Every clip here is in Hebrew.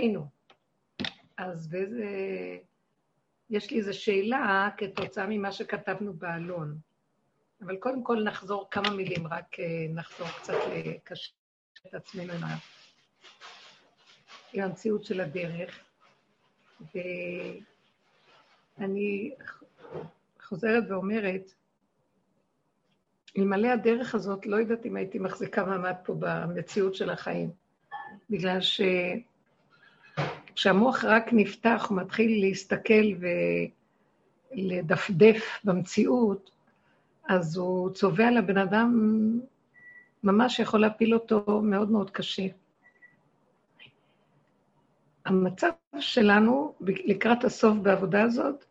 ראינו. אז באיזה... יש לי איזו שאלה כתוצאה ממה שכתבנו בעלון. אבל קודם כל נחזור כמה מילים, רק אה, נחזור קצת לקשר את עצמנו עם, המציאות של הדרך. ואני חוזרת ואומרת, אלמלא הדרך הזאת, לא יודעת אם הייתי מחזיקה מעמד פה במציאות של החיים. בגלל שכשהמוח רק נפתח, הוא מתחיל להסתכל ולדפדף במציאות, אז הוא צובע לבן אדם, ממש יכול להפיל אותו מאוד מאוד קשה. המצב שלנו לקראת הסוף בעבודה הזאת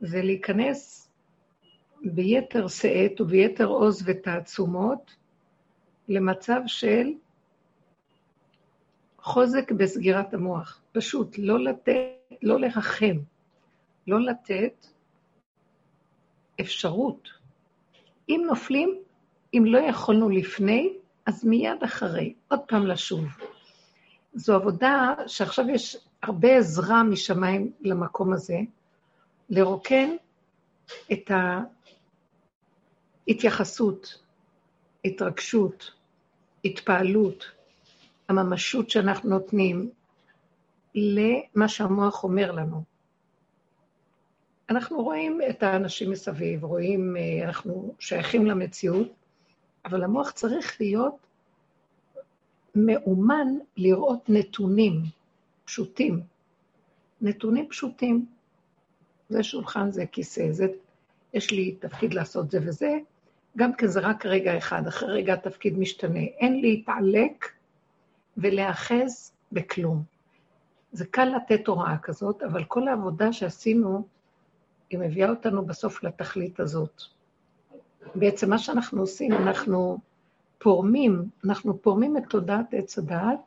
זה להיכנס ביתר שאת וביתר עוז ותעצומות למצב של חוזק בסגירת המוח. פשוט לא לתת, לא לרחם, לא לתת אפשרות. אם נופלים, אם לא יכולנו לפני, אז מיד אחרי, עוד פעם לשוב. זו עבודה שעכשיו יש הרבה עזרה משמיים למקום הזה, לרוקן את ההתייחסות, התרגשות, התפעלות, הממשות שאנחנו נותנים למה שהמוח אומר לנו. אנחנו רואים את האנשים מסביב, רואים, אה, אנחנו שייכים למציאות, אבל המוח צריך להיות מאומן לראות נתונים פשוטים. נתונים פשוטים. זה שולחן, זה כיסא, זה, יש לי תפקיד לעשות זה וזה, גם כי זה רק רגע אחד, אחרי רגע התפקיד משתנה. אין להתעלק ולהאחז בכלום. זה קל לתת הוראה כזאת, אבל כל העבודה שעשינו, היא מביאה אותנו בסוף לתכלית הזאת. בעצם מה שאנחנו עושים, אנחנו פורמים, אנחנו פורמים את תודעת עץ הדעת,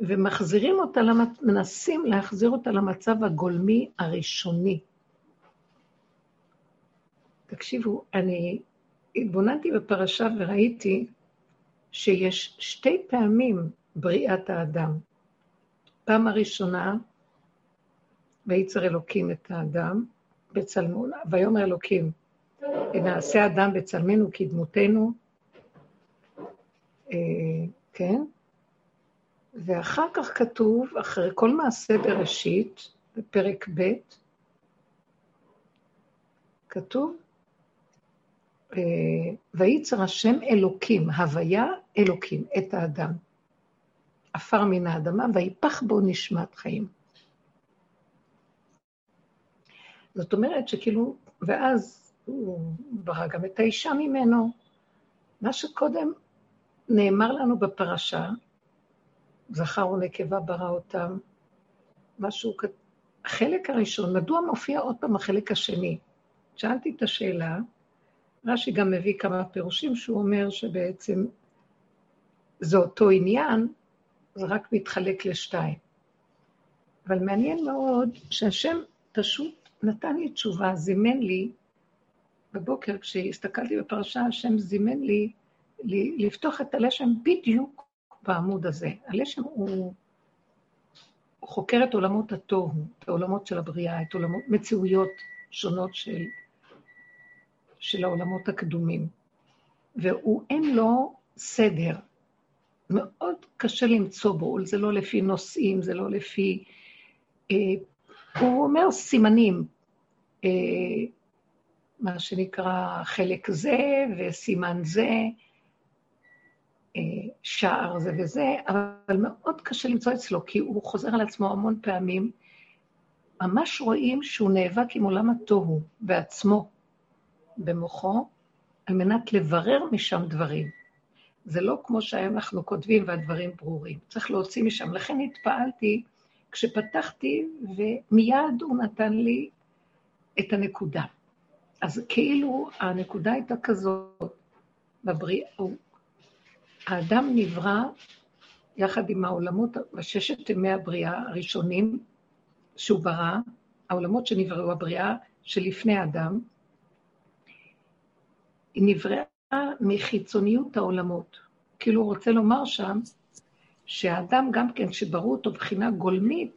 ומחזירים אותה, מנסים להחזיר אותה למצב הגולמי הראשוני. תקשיבו, אני התבוננתי בפרשה וראיתי שיש שתי פעמים בריאת האדם. פעם הראשונה, וייצר אלוקים את האדם בצלמו, ויאמר אלוקים, נעשה אדם בצלמנו כדמותנו, אה, כן? ואחר כך כתוב, אחרי כל מעשה בראשית, בפרק ב', כתוב, אה, וייצר השם אלוקים, הוויה אלוקים, את האדם. עפר מן האדמה, ויפח בו נשמת חיים. זאת אומרת שכאילו, ואז הוא ברא גם את האישה ממנו. מה שקודם נאמר לנו בפרשה, זכר ונקבה ברא אותם, משהו, החלק הראשון, מדוע מופיע עוד פעם החלק השני? שאלתי את השאלה, רש"י גם מביא כמה פירושים שהוא אומר שבעצם זה אותו עניין, זה רק מתחלק לשתיים. אבל מעניין מאוד שהשם פשוט נתן לי תשובה, זימן לי, בבוקר כשהסתכלתי בפרשה, השם זימן לי, לי לפתוח את הלשם בדיוק בעמוד הזה. הלשם הוא, הוא חוקר את עולמות התוהו, את העולמות של הבריאה, את עולמות, מציאויות שונות של, של העולמות הקדומים. והוא, אין לו סדר. מאוד קשה למצוא בו, זה לא לפי נושאים, זה לא לפי... אה, הוא אומר סימנים, אה, מה שנקרא חלק זה וסימן זה, אה, שער זה וזה, אבל מאוד קשה למצוא אצלו, כי הוא חוזר על עצמו המון פעמים. ממש רואים שהוא נאבק עם עולם התוהו בעצמו, במוחו, על מנת לברר משם דברים. זה לא כמו שהיום אנחנו כותבים והדברים ברורים. צריך להוציא משם. לכן התפעלתי כשפתחתי, ומיד הוא נתן לי את הנקודה. אז כאילו הנקודה הייתה כזאת, בבריאה, האדם נברא יחד עם העולמות, בששת ימי הבריאה הראשונים שהוא ברא, העולמות שנבראו, הבריאה שלפני האדם, היא נבראה מחיצוניות העולמות. כאילו הוא רוצה לומר שם שהאדם גם כן, שבראו אותו בחינה גולמית,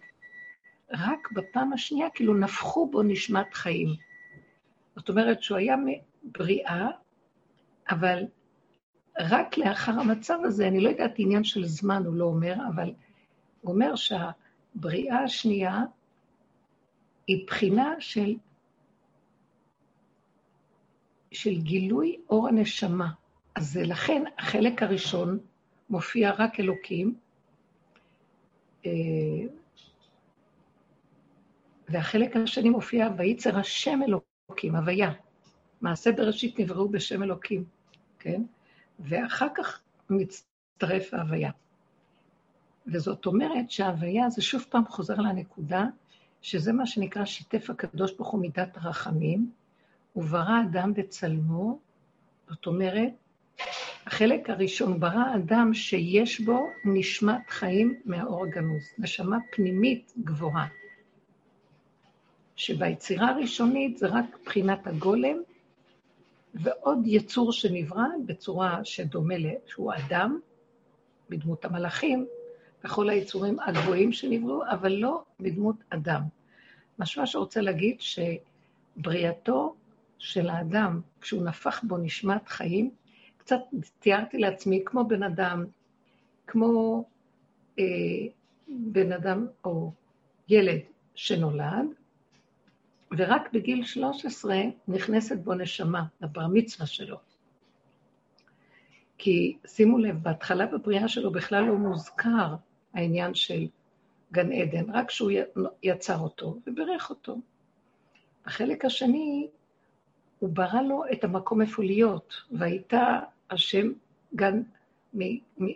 רק בפעם השנייה כאילו נפחו בו נשמת חיים. זאת אומרת שהוא היה בריאה, אבל רק לאחר המצב הזה, אני לא יודעת עניין של זמן, הוא לא אומר, אבל הוא אומר שהבריאה השנייה היא בחינה של, של גילוי אור הנשמה. אז לכן החלק הראשון מופיע רק אלוקים, אה, והחלק השני מופיע וייצר השם אלוקים, הוויה. מעשה בראשית נבראו בשם אלוקים, כן? ואחר כך מצטרף ההוויה. וזאת אומרת שההוויה זה שוב פעם חוזר לנקודה, שזה מה שנקרא שיתף הקדוש ברוך הוא מידת הרחמים, וברא אדם בצלמו, זאת אומרת, החלק הראשון, ברא אדם שיש בו נשמת חיים מהאור הגנוז, נשמה פנימית גבוהה. שביצירה הראשונית זה רק בחינת הגולם, ועוד יצור שנברא בצורה שדומה שהוא אדם, בדמות המלאכים, וכל היצורים הגבוהים שנבראו, אבל לא בדמות אדם. משמע שרוצה להגיד שבריאתו של האדם, כשהוא נפח בו נשמת חיים, קצת תיארתי לעצמי כמו בן אדם, כמו אה, בן אדם או ילד שנולד, ורק בגיל 13 נכנסת בו נשמה, לבר מצווה שלו. כי שימו לב, בהתחלה בבריאה שלו בכלל לא מוזכר העניין של גן עדן, רק שהוא יצר אותו וברך אותו. בחלק השני, הוא ברא לו את המקום איפה להיות, והייתה השם גן, מ, מ,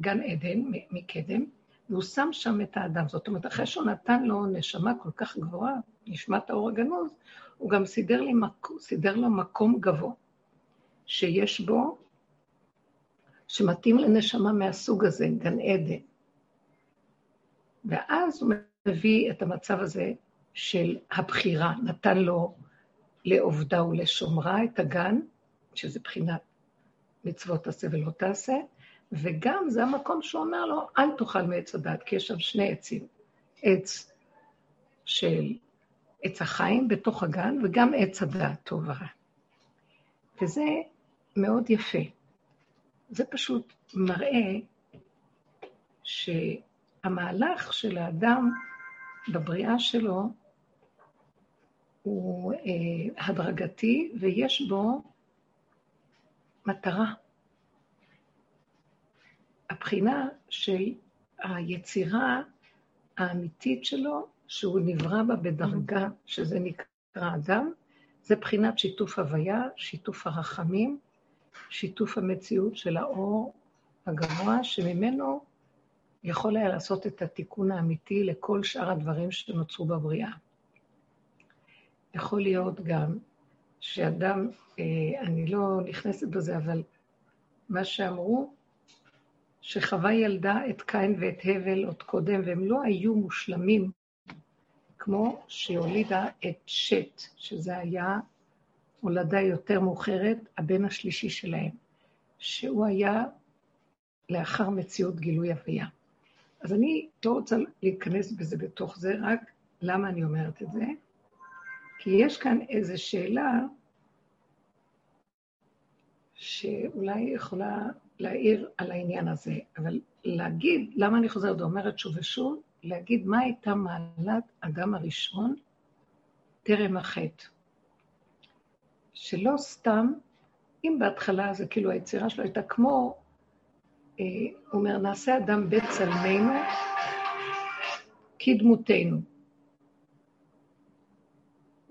גן עדן, מקדם, והוא שם שם את האדם. זאת אומרת, אחרי שהוא נתן לו נשמה כל כך גבוהה, נשמת האור הגנוז, הוא גם סידר, לי. סידר לו מקום גבוה, שיש בו, שמתאים לנשמה מהסוג הזה, גן עדן. ואז הוא מביא את המצב הזה של הבחירה, נתן לו לעובדה ולשומרה את הגן, שזה בחינת מצוות תעשה ולא תעשה, וגם זה המקום שהוא אומר לו, אל תאכל מעץ הדת, כי יש שם שני עצים. עץ של עץ החיים בתוך הגן, וגם עץ הדעת טוב ורע. וזה מאוד יפה. זה פשוט מראה שהמהלך של האדם בבריאה שלו הוא אה, הדרגתי ויש בו מטרה. הבחינה של היצירה האמיתית שלו, שהוא נברא בה בדרגה, שזה נקרא אדם, זה בחינת שיתוף הוויה, שיתוף הרחמים, שיתוף המציאות של האור הגבוה, שממנו יכול היה לעשות את התיקון האמיתי לכל שאר הדברים שנוצרו בבריאה. יכול להיות גם שאדם, אה, אני לא נכנסת בזה, אבל מה שאמרו, שחווה ילדה את קין ואת הבל עוד קודם, והם לא היו מושלמים כמו שהיא הולידה את שת, שזה היה הולדה יותר מאוחרת, הבן השלישי שלהם, שהוא היה לאחר מציאות גילוי הוויה. אז אני לא רוצה להיכנס בזה בתוך זה, רק למה אני אומרת את זה? כי יש כאן איזו שאלה שאולי יכולה להעיר על העניין הזה, אבל להגיד, למה אני חוזרת ואומרת שוב ושוב? להגיד מה הייתה מעלת אדם הראשון טרם החטא. שלא סתם, אם בהתחלה זה כאילו היצירה שלו הייתה כמו, אה, הוא אומר, נעשה אדם בצלמנו כדמותנו.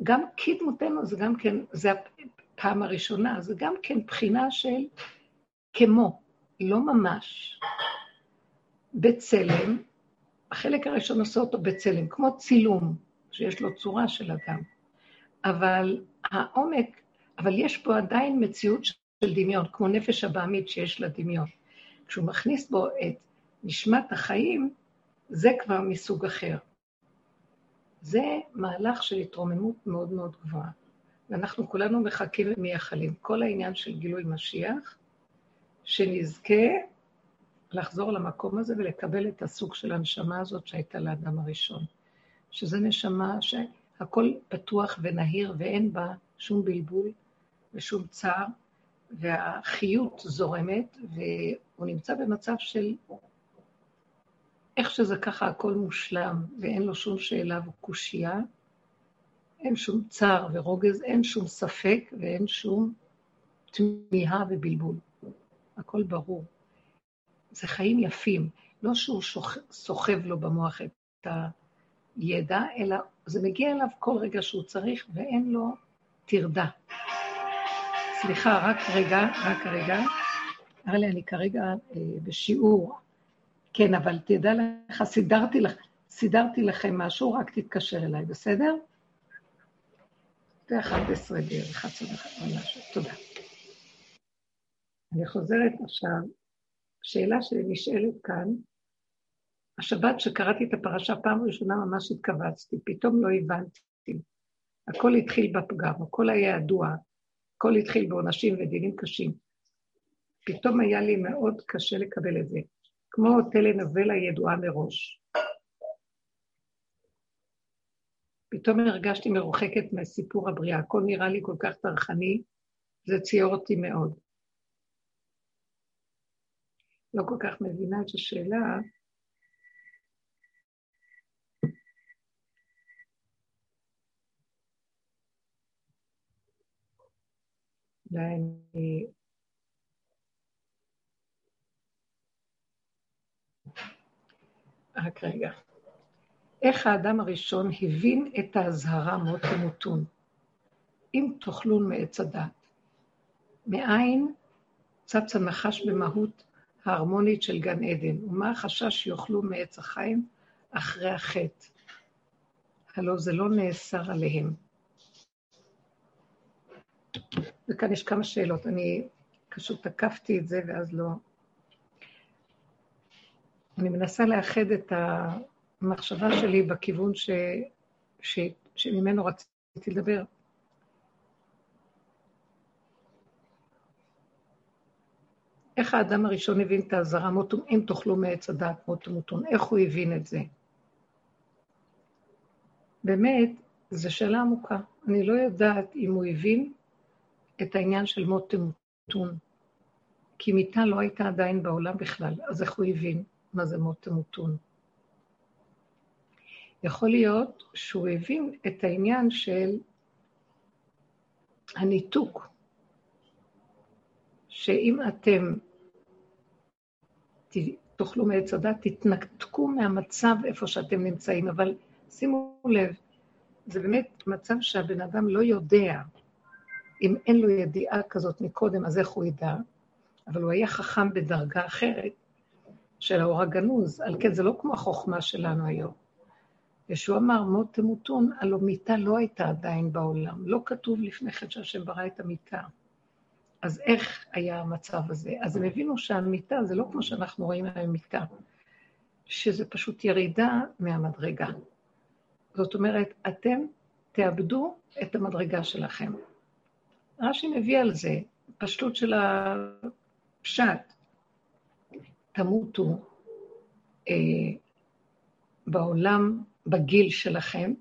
גם כדמותנו זה גם כן, זה הפעם הראשונה, זה גם כן בחינה של כמו, לא ממש. בצלם, החלק הראשון עושה אותו בצלם, כמו צילום, שיש לו צורה של אדם. אבל העומק, אבל יש פה עדיין מציאות של דמיון, כמו נפש הבעמית שיש לה דמיון. כשהוא מכניס בו את נשמת החיים, זה כבר מסוג אחר. זה מהלך של התרוממות מאוד מאוד גבוהה. ואנחנו כולנו מחכים ומייחלים. כל העניין של גילוי משיח, שנזכה לחזור למקום הזה ולקבל את הסוג של הנשמה הזאת שהייתה לאדם הראשון. שזה נשמה שהכל פתוח ונהיר ואין בה שום בלבול ושום צער, והחיות זורמת, והוא נמצא במצב של איך שזה ככה הכל מושלם, ואין לו שום שאלה וקושייה, אין שום צער ורוגז, אין שום ספק ואין שום תמיהה ובלבול. הכל ברור. זה חיים יפים, לא שהוא סוחב לו במוח את הידע, אלא זה מגיע אליו כל רגע שהוא צריך ואין לו טרדה. סליחה, רק רגע, רק רגע. ארלי, אני כרגע אה, בשיעור. כן, אבל תדע לך, סידרתי, לך, סידרתי לכם משהו, רק תתקשר אליי, בסדר? זה 11 בערך, 11 או משהו. תודה. אני חוזרת עכשיו, שאלה שנשאלת כאן, השבת שקראתי את הפרשה פעם ראשונה ממש התכווצתי, פתאום לא הבנתי. הכל התחיל בפגם, הכל היה ידוע, הכל התחיל בעונשים ודינים קשים. פתאום היה לי מאוד קשה לקבל את זה, כמו טלנבלה ידועה מראש. פתאום הרגשתי מרוחקת מסיפור הבריאה, הכל נראה לי כל כך טרחני, זה ציור אותי מאוד. לא כל כך מבינה את השאלה, אולי אני... רק רגע. איך האדם הראשון הבין את האזהרה מות תמותון? אם תאכלון מעץ הדת. מאין צץ הנחש במהות ההרמונית של גן עדן, ומה החשש שיאכלו מעץ החיים אחרי החטא? הלא זה לא נאסר עליהם. וכאן יש כמה שאלות, אני פשוט תקפתי את זה ואז לא... אני מנסה לאחד את המחשבה שלי בכיוון ש... ש... שממנו רציתי לדבר. איך האדם הראשון הבין את האזהרה, אם תאכלו מעץ הדעת מות תמותון, איך הוא הבין את זה? באמת, זו שאלה עמוקה. אני לא יודעת אם הוא הבין את העניין של מות תמותון, כי מיתה לא הייתה עדיין בעולם בכלל, אז איך הוא הבין מה זה מות תמותון? יכול להיות שהוא הבין את העניין של הניתוק, שאם אתם תאכלו מעץ הדת, תתנתקו מהמצב איפה שאתם נמצאים, אבל שימו לב, זה באמת מצב שהבן אדם לא יודע. אם אין לו ידיעה כזאת מקודם, אז איך הוא ידע? אבל הוא היה חכם בדרגה אחרת של האור הגנוז, על כן זה לא כמו החוכמה שלנו היום. ישוע אמר, מות תמותון, הלא מיתה לא הייתה עדיין בעולם. לא כתוב לפני כן שהשם ברא את המיתה. אז איך היה המצב הזה? אז הם הבינו שהמיתה זה לא כמו שאנחנו רואים היום מיתה, שזה פשוט ירידה מהמדרגה. זאת אומרת, אתם תאבדו את המדרגה שלכם. רש"י מביא על זה, פשטות של הפשט. תמותו אה, בעולם, בגיל שלכם,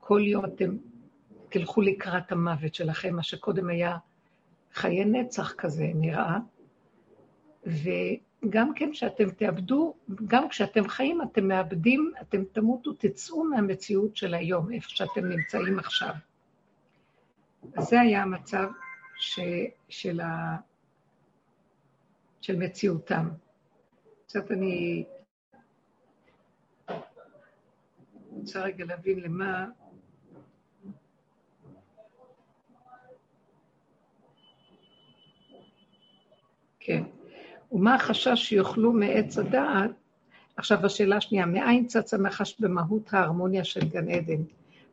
כל יום אתם תלכו לקראת המוות שלכם, מה שקודם היה חיי נצח כזה נראה, וגם כן שאתם תאבדו, גם כשאתם חיים אתם מאבדים, אתם תמותו, תצאו מהמציאות של היום, איפה שאתם נמצאים עכשיו. זה היה המצב ש, של, ה, של מציאותם. קצת אני רוצה רגע להבין למה... כן. ומה החשש שיאכלו מעץ הדעת? עכשיו, השאלה השנייה, מאין צץ הנחש במהות ההרמוניה של גן עדן?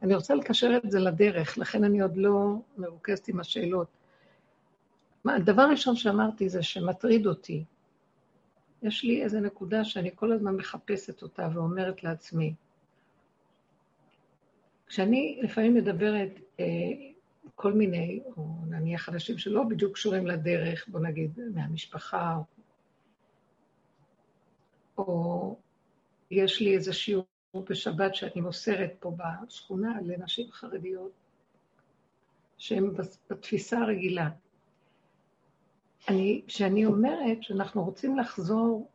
אני רוצה לקשר את זה לדרך, לכן אני עוד לא מרוכזת עם השאלות. הדבר הראשון שאמרתי זה שמטריד אותי. יש לי איזו נקודה שאני כל הזמן מחפשת אותה ואומרת לעצמי, כשאני לפעמים מדברת אה, כל מיני, או נניח אנשים שלא בדיוק קשורים לדרך, בוא נגיד, מהמשפחה, או יש לי איזה שיעור בשבת שאני מוסרת פה בשכונה לנשים חרדיות, שהן בתפיסה הרגילה. אני, כשאני אומרת שאנחנו רוצים לחזור,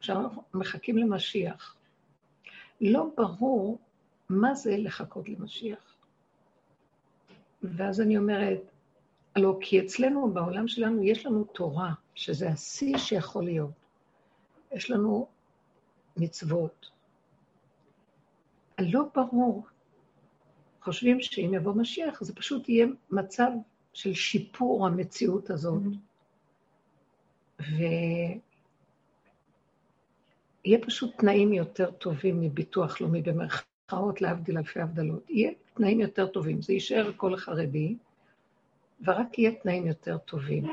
שאנחנו מחכים למשיח, לא ברור מה זה לחכות למשיח. ואז אני אומרת, הלוא כי אצלנו, בעולם שלנו, יש לנו תורה, שזה השיא שיכול להיות. יש לנו מצוות. לא ברור. חושבים שאם יבוא משיח, זה פשוט יהיה מצב של שיפור המציאות הזאת. Mm-hmm. ויהיה פשוט תנאים יותר טובים מביטוח לאומי, במרכאות להבדיל אלפי הבדלות. יהיה תנאים יותר טובים. זה יישאר כל החרדי, ורק יהיה תנאים יותר טובים.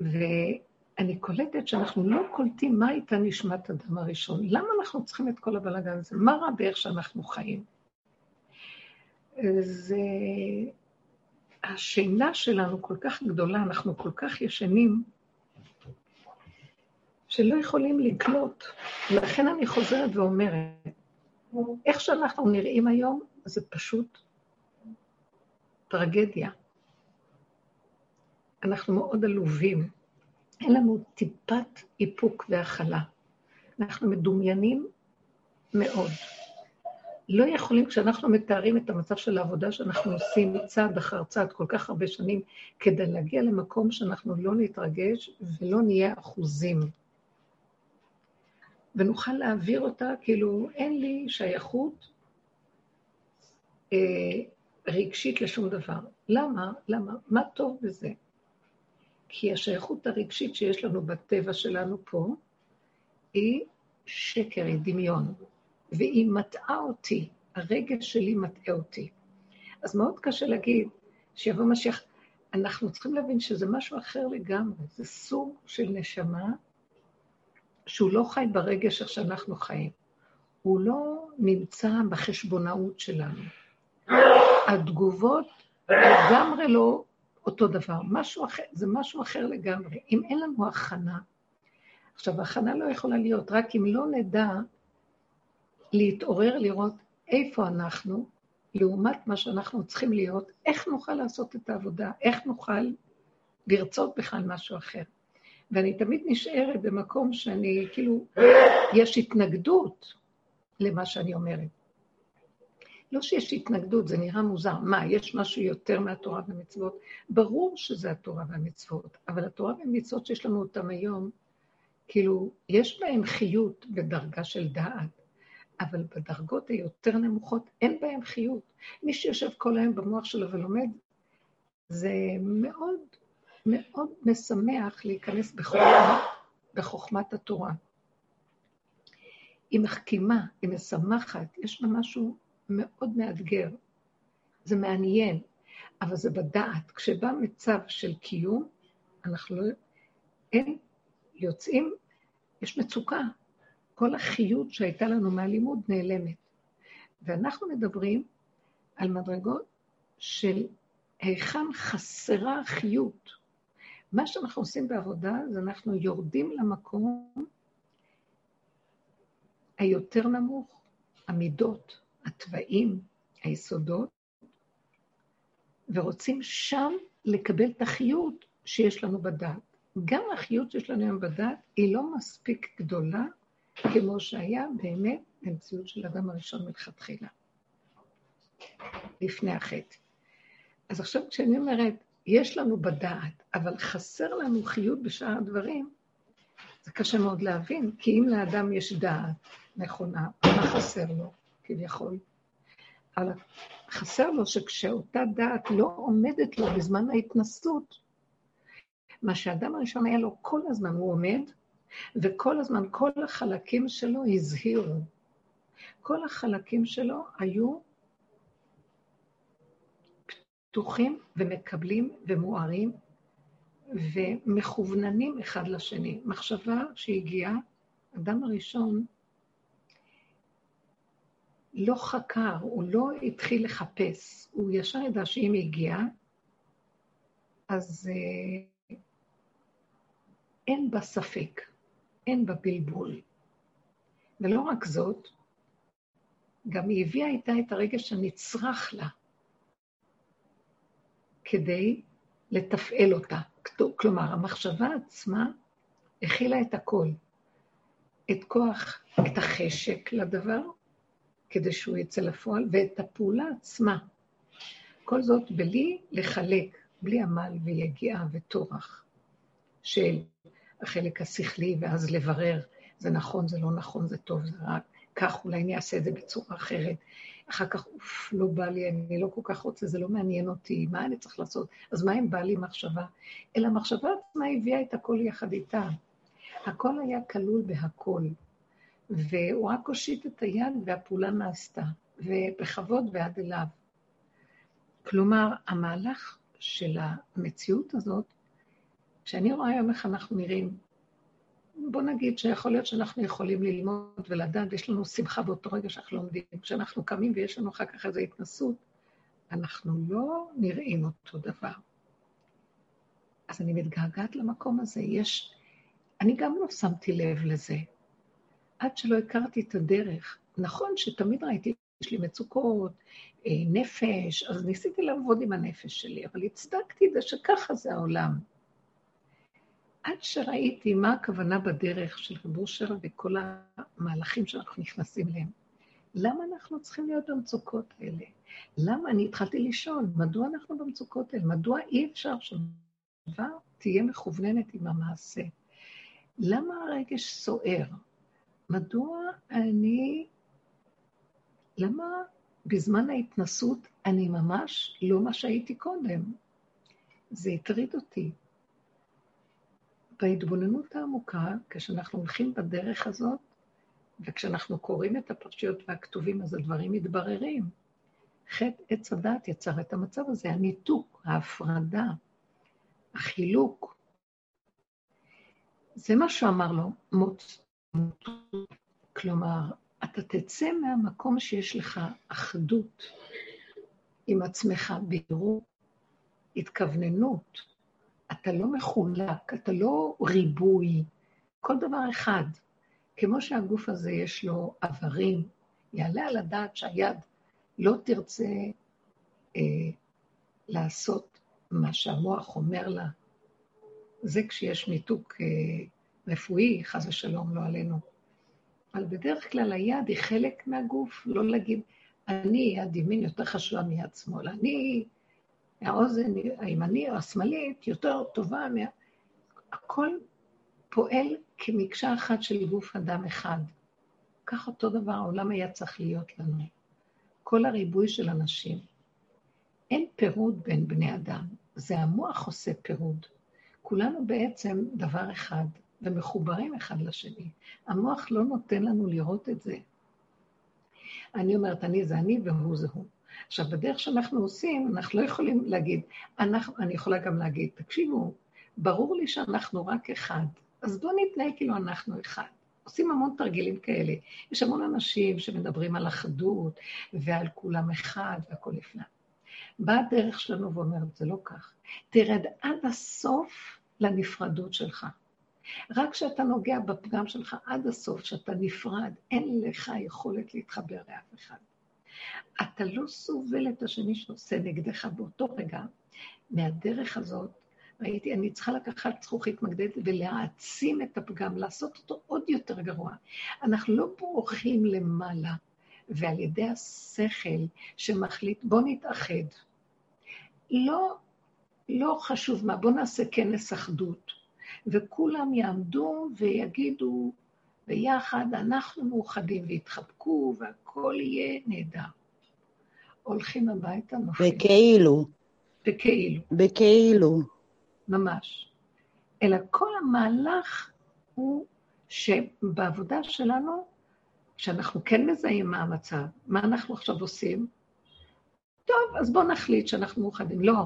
ואני קולטת שאנחנו לא קולטים מה הייתה נשמת אדם הראשון. למה אנחנו צריכים את כל הבלאגן הזה? מה רע באיך שאנחנו חיים? זה... השינה שלנו כל כך גדולה, אנחנו כל כך ישנים, שלא יכולים לקלוט. לכן אני חוזרת ואומרת, איך שאנחנו נראים היום, זה פשוט טרגדיה. אנחנו מאוד עלובים. אין לנו טיפת איפוק והכלה. אנחנו מדומיינים מאוד. לא יכולים, כשאנחנו מתארים את המצב של העבודה שאנחנו עושים צעד אחר צעד כל כך הרבה שנים, כדי להגיע למקום שאנחנו לא נתרגש ולא נהיה אחוזים. ונוכל להעביר אותה, כאילו אין לי שייכות אה, רגשית לשום דבר. למה? למה? מה טוב בזה? כי השייכות הרגשית שיש לנו בטבע שלנו פה, היא שקר, היא דמיון, והיא מטעה אותי, הרגש שלי מטעה אותי. אז מאוד קשה להגיד שיבוא משיח. אנחנו צריכים להבין שזה משהו אחר לגמרי, זה סוג של נשמה שהוא לא חי ברגש איך שאנחנו חיים. הוא לא נמצא בחשבונאות שלנו. התגובות לגמרי לא אותו דבר, משהו אחר, זה משהו אחר לגמרי. אם אין לנו הכנה, עכשיו, הכנה לא יכולה להיות, רק אם לא נדע להתעורר, לראות איפה אנחנו, לעומת מה שאנחנו צריכים להיות, איך נוכל לעשות את העבודה, איך נוכל לרצות בכלל משהו אחר. ואני תמיד נשארת במקום שאני, כאילו, יש התנגדות למה שאני אומרת. לא שיש התנגדות, זה נראה מוזר. מה, יש משהו יותר מהתורה והמצוות? ברור שזה התורה והמצוות, אבל התורה והמצוות שיש לנו אותם היום, כאילו, יש בהם חיות בדרגה של דעת, אבל בדרגות היותר נמוכות אין בהם חיות. מי שיושב כל היום במוח שלו ולומד, זה מאוד מאוד משמח להיכנס בחוכמה, בחוכמת התורה. היא מחכימה, היא משמחת, יש בה משהו מאוד מאתגר. זה מעניין, אבל זה בדעת. כשבא מצב של קיום, אנחנו לא... אין, יוצאים, יש מצוקה. כל החיות שהייתה לנו מהלימוד נעלמת. ואנחנו מדברים על מדרגות של היכן חסרה חיות. מה שאנחנו עושים בעבודה זה אנחנו יורדים למקום היותר נמוך, המידות, התוואים, היסודות, ורוצים שם לקבל את החיות שיש לנו בדת. גם החיות שיש לנו היום בדת היא לא מספיק גדולה כמו שהיה באמת במציאות של אדם הראשון מלכתחילה, לפני החטא. אז עכשיו כשאני אומרת, יש לנו בדעת, אבל חסר לנו חיות בשאר הדברים, זה קשה מאוד להבין, כי אם לאדם יש דעת נכונה, מה חסר לו, כביכול? אבל חסר לו שכשאותה דעת לא עומדת לו בזמן ההתנסות, מה שהאדם הראשון היה לו כל הזמן, הוא עומד, וכל הזמן כל החלקים שלו הזהירו. כל החלקים שלו היו פתוחים ומקבלים ומוארים ומכווננים אחד לשני. מחשבה שהגיעה, אדם הראשון לא חקר, הוא לא התחיל לחפש, הוא ישר ידע שאם היא הגיעה, אז אה, אין בה ספק. אין בה בלבול. ולא רק זאת, גם היא הביאה איתה את הרגש הנצרך לה, כדי לתפעל אותה. כלומר, המחשבה עצמה הכילה את הכל. את כוח, את החשק לדבר, כדי שהוא יצא לפועל, ואת הפעולה עצמה. כל זאת בלי לחלק, בלי עמל ויגיעה וטורח של החלק השכלי, ואז לברר, זה נכון, זה לא נכון, זה טוב, זה רק כך, אולי אני אעשה את זה בצורה אחרת. אחר כך, אוף, לא בא לי, אני לא כל כך רוצה, זה לא מעניין אותי, מה אני צריך לעשות? אז מה אם בא לי מחשבה? אלא המחשבה עצמה הביאה את הכל יחד איתה. הכל היה כלול בהכל. והוא רק הושיט את היד והפעולה נעשתה, ובכבוד ועד אליו. כלומר, המהלך של המציאות הזאת, כשאני רואה היום איך אנחנו נראים, בוא נגיד שיכול להיות שאנחנו יכולים ללמוד ולדעת, ויש לנו שמחה באותו רגע שאנחנו לומדים. כשאנחנו קמים ויש לנו אחר כך איזו התנסות, אנחנו לא נראים אותו דבר. אז אני מתגעגעת למקום הזה. יש, אני גם לא שמתי לב לזה. עד שלא הכרתי את הדרך. נכון שתמיד ראיתי, יש לי מצוקות, אה, נפש, אז ניסיתי לעבוד עם הנפש שלי, אבל הצדקתי את זה שככה זה העולם. עד שראיתי מה הכוונה בדרך של רב אושר וכל המהלכים שאנחנו נכנסים אליהם. למה אנחנו צריכים להיות במצוקות האלה? למה? אני התחלתי לשאול, מדוע אנחנו במצוקות האלה? מדוע אי אפשר שדבר תהיה מכווננת עם המעשה? למה הרגש סוער? מדוע אני... למה בזמן ההתנסות אני ממש לא מה שהייתי קודם? זה הטריד אותי. בהתבוננות העמוקה, כשאנחנו הולכים בדרך הזאת, וכשאנחנו קוראים את הפרשיות והכתובים, אז הדברים מתבררים. חטא עץ הדת יצר את המצב הזה, הניתוק, ההפרדה, החילוק. זה מה שאמר לו, מוץ, כלומר, אתה תצא מהמקום שיש לך אחדות עם עצמך, בהירות, התכווננות. אתה לא מחולק, אתה לא ריבוי, כל דבר אחד. כמו שהגוף הזה יש לו איברים, יעלה על הדעת שהיד לא תרצה אה, לעשות מה שהמוח אומר לה. זה כשיש ניתוק אה, רפואי, חס ושלום, לא עלינו. אבל בדרך כלל היד היא חלק מהגוף, לא להגיד, אני יד ימין יותר חשובה מיד שמאל, אני, האוזן הימני או השמאלית יותר טובה מה... הכל פועל כמקשה אחת של גוף אדם אחד. כך אותו דבר העולם היה צריך להיות לנו. כל הריבוי של אנשים. אין פירוד בין בני אדם, זה המוח עושה פירוד. כולנו בעצם דבר אחד, ומחוברים אחד לשני. המוח לא נותן לנו לראות את זה. אני אומרת, אני זה אני והוא זה הוא. עכשיו, בדרך שאנחנו עושים, אנחנו לא יכולים להגיד, אנחנו, אני יכולה גם להגיד, תקשיבו, ברור לי שאנחנו רק אחד, אז בואו נתנהג כאילו אנחנו אחד. עושים המון תרגילים כאלה. יש המון אנשים שמדברים על אחדות ועל כולם אחד והכול נפלא. באה הדרך שלנו ואומרת, זה לא כך. תרד עד הסוף לנפרדות שלך. רק כשאתה נוגע בפגם שלך עד הסוף, כשאתה נפרד, אין לך יכולת להתחבר לאף אחד. אתה לא סובל את השני שעושה נגדך באותו רגע. מהדרך הזאת, ראיתי, אני צריכה לקחת זכוכית מגדלת ולהעצים את הפגם, לעשות אותו עוד יותר גרוע. אנחנו לא בורחים למעלה, ועל ידי השכל שמחליט, בוא נתאחד. לא, לא חשוב מה, בוא נעשה כנס אחדות. וכולם יעמדו ויגידו ביחד, אנחנו מאוחדים ויתחבקו והכל יהיה נהדר. הולכים הביתה, נופלים. בכאילו. בכאילו. בכאילו. ממש. אלא כל המהלך הוא שבעבודה שלנו, כשאנחנו כן מזהים מה המצב, מה אנחנו עכשיו עושים? טוב, אז בואו נחליט שאנחנו מאוחדים. לא,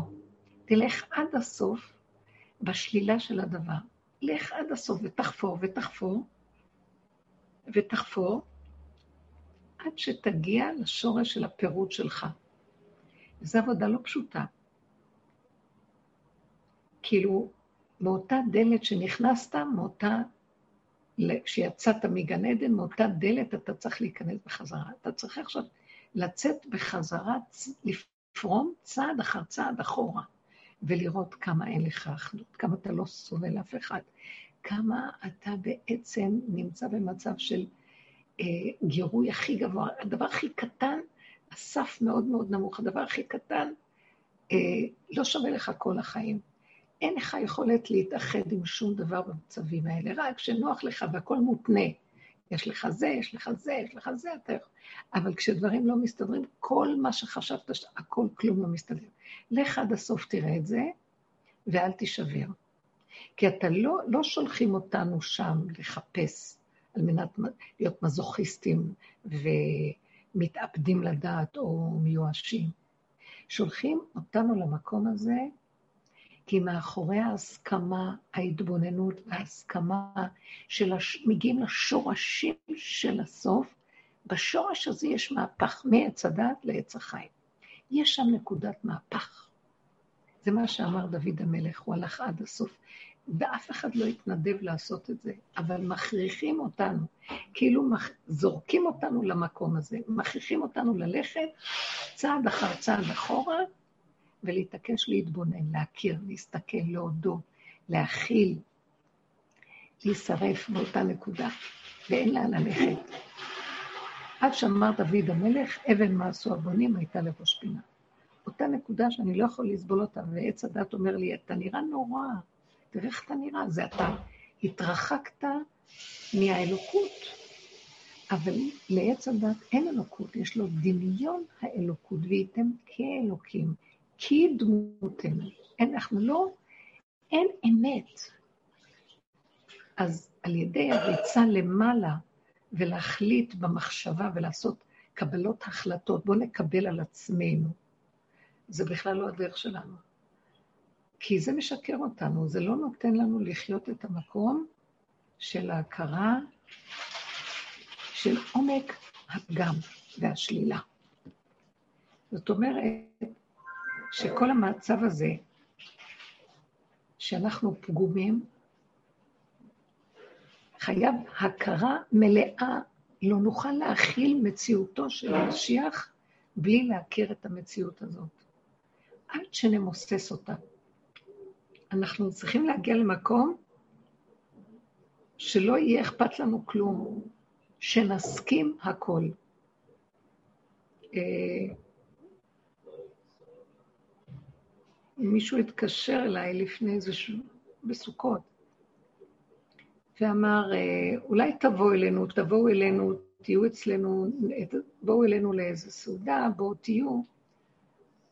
תלך עד הסוף בשלילה של הדבר. לך עד הסוף ותחפור ותחפור ותחפור עד שתגיע לשורש של הפירוט שלך. וזו עבודה לא פשוטה. כאילו, מאותה דלת שנכנסת, מאותה כשיצאת מגן עדן, מאותה דלת אתה צריך להיכנס בחזרה. אתה צריך עכשיו לצאת בחזרה, לפרום צעד אחר צעד אחורה, ולראות כמה אין לך אחדות, כמה אתה לא סובל אף אחד, כמה אתה בעצם נמצא במצב של אה, גירוי הכי גבוה. הדבר הכי קטן, הסף מאוד מאוד נמוך, הדבר הכי קטן, אה, לא שווה לך כל החיים. אין לך יכולת להתאחד עם שום דבר במצבים האלה, רק כשנוח לך והכל מותנה. יש לך זה, יש לך זה, יש לך זה, אתה יכול. אבל כשדברים לא מסתדרים, כל מה שחשבת, הכל כלום לא מסתדר. לך עד הסוף תראה את זה, ואל תישבר. כי אתה לא, לא שולחים אותנו שם לחפש על מנת להיות מזוכיסטים ומתאבדים לדעת או מיואשים. שולחים אותנו למקום הזה כי מאחורי ההסכמה, ההתבוננות וההסכמה של הש... מגיעים לשורשים של הסוף, בשורש הזה יש מהפך מעץ הדת לעץ החיים. יש שם נקודת מהפך. זה מה שאמר דוד המלך, הוא הלך עד הסוף, ואף אחד לא התנדב לעשות את זה, אבל מכריחים אותנו, כאילו מח... זורקים אותנו למקום הזה, מכריחים אותנו ללכת צעד אחר צעד אחורה, ולהתעקש להתבונן, להכיר, להסתכל, להודות, להכיל, להישרף באותה נקודה, ואין לאן ללכת. עד שאמר דוד המלך, אבן מה עשו הבונים הייתה לראש פינה. אותה נקודה שאני לא יכול לסבול אותה, ועץ הדת אומר לי, אתה נראה נורא, תראה איך אתה נראה, זה אתה התרחקת מהאלוקות. אבל לעץ הדת אין אלוקות, יש לו דמיון האלוקות, וייתם כאלוקים. אין, אנחנו לא, אין אמת. אז על ידי הריצה למעלה ולהחליט במחשבה ולעשות קבלות החלטות, בואו נקבל על עצמנו. זה בכלל לא הדרך שלנו. כי זה משקר אותנו, זה לא נותן לנו לחיות את המקום של ההכרה של עומק הפגם והשלילה. זאת אומרת, שכל המצב הזה, שאנחנו פגומים, חייב הכרה מלאה, לא נוכל להכיל מציאותו של המשיח בלי להכיר את המציאות הזאת. עד שנמוסס אותה. אנחנו צריכים להגיע למקום שלא יהיה אכפת לנו כלום, שנסכים הכל. אה, מישהו התקשר אליי לפני איזשהו, בסוכות, ואמר, אה, אולי תבואו אלינו, תבואו אלינו, תהיו אצלנו, בואו אלינו לאיזו סעודה, בואו תהיו,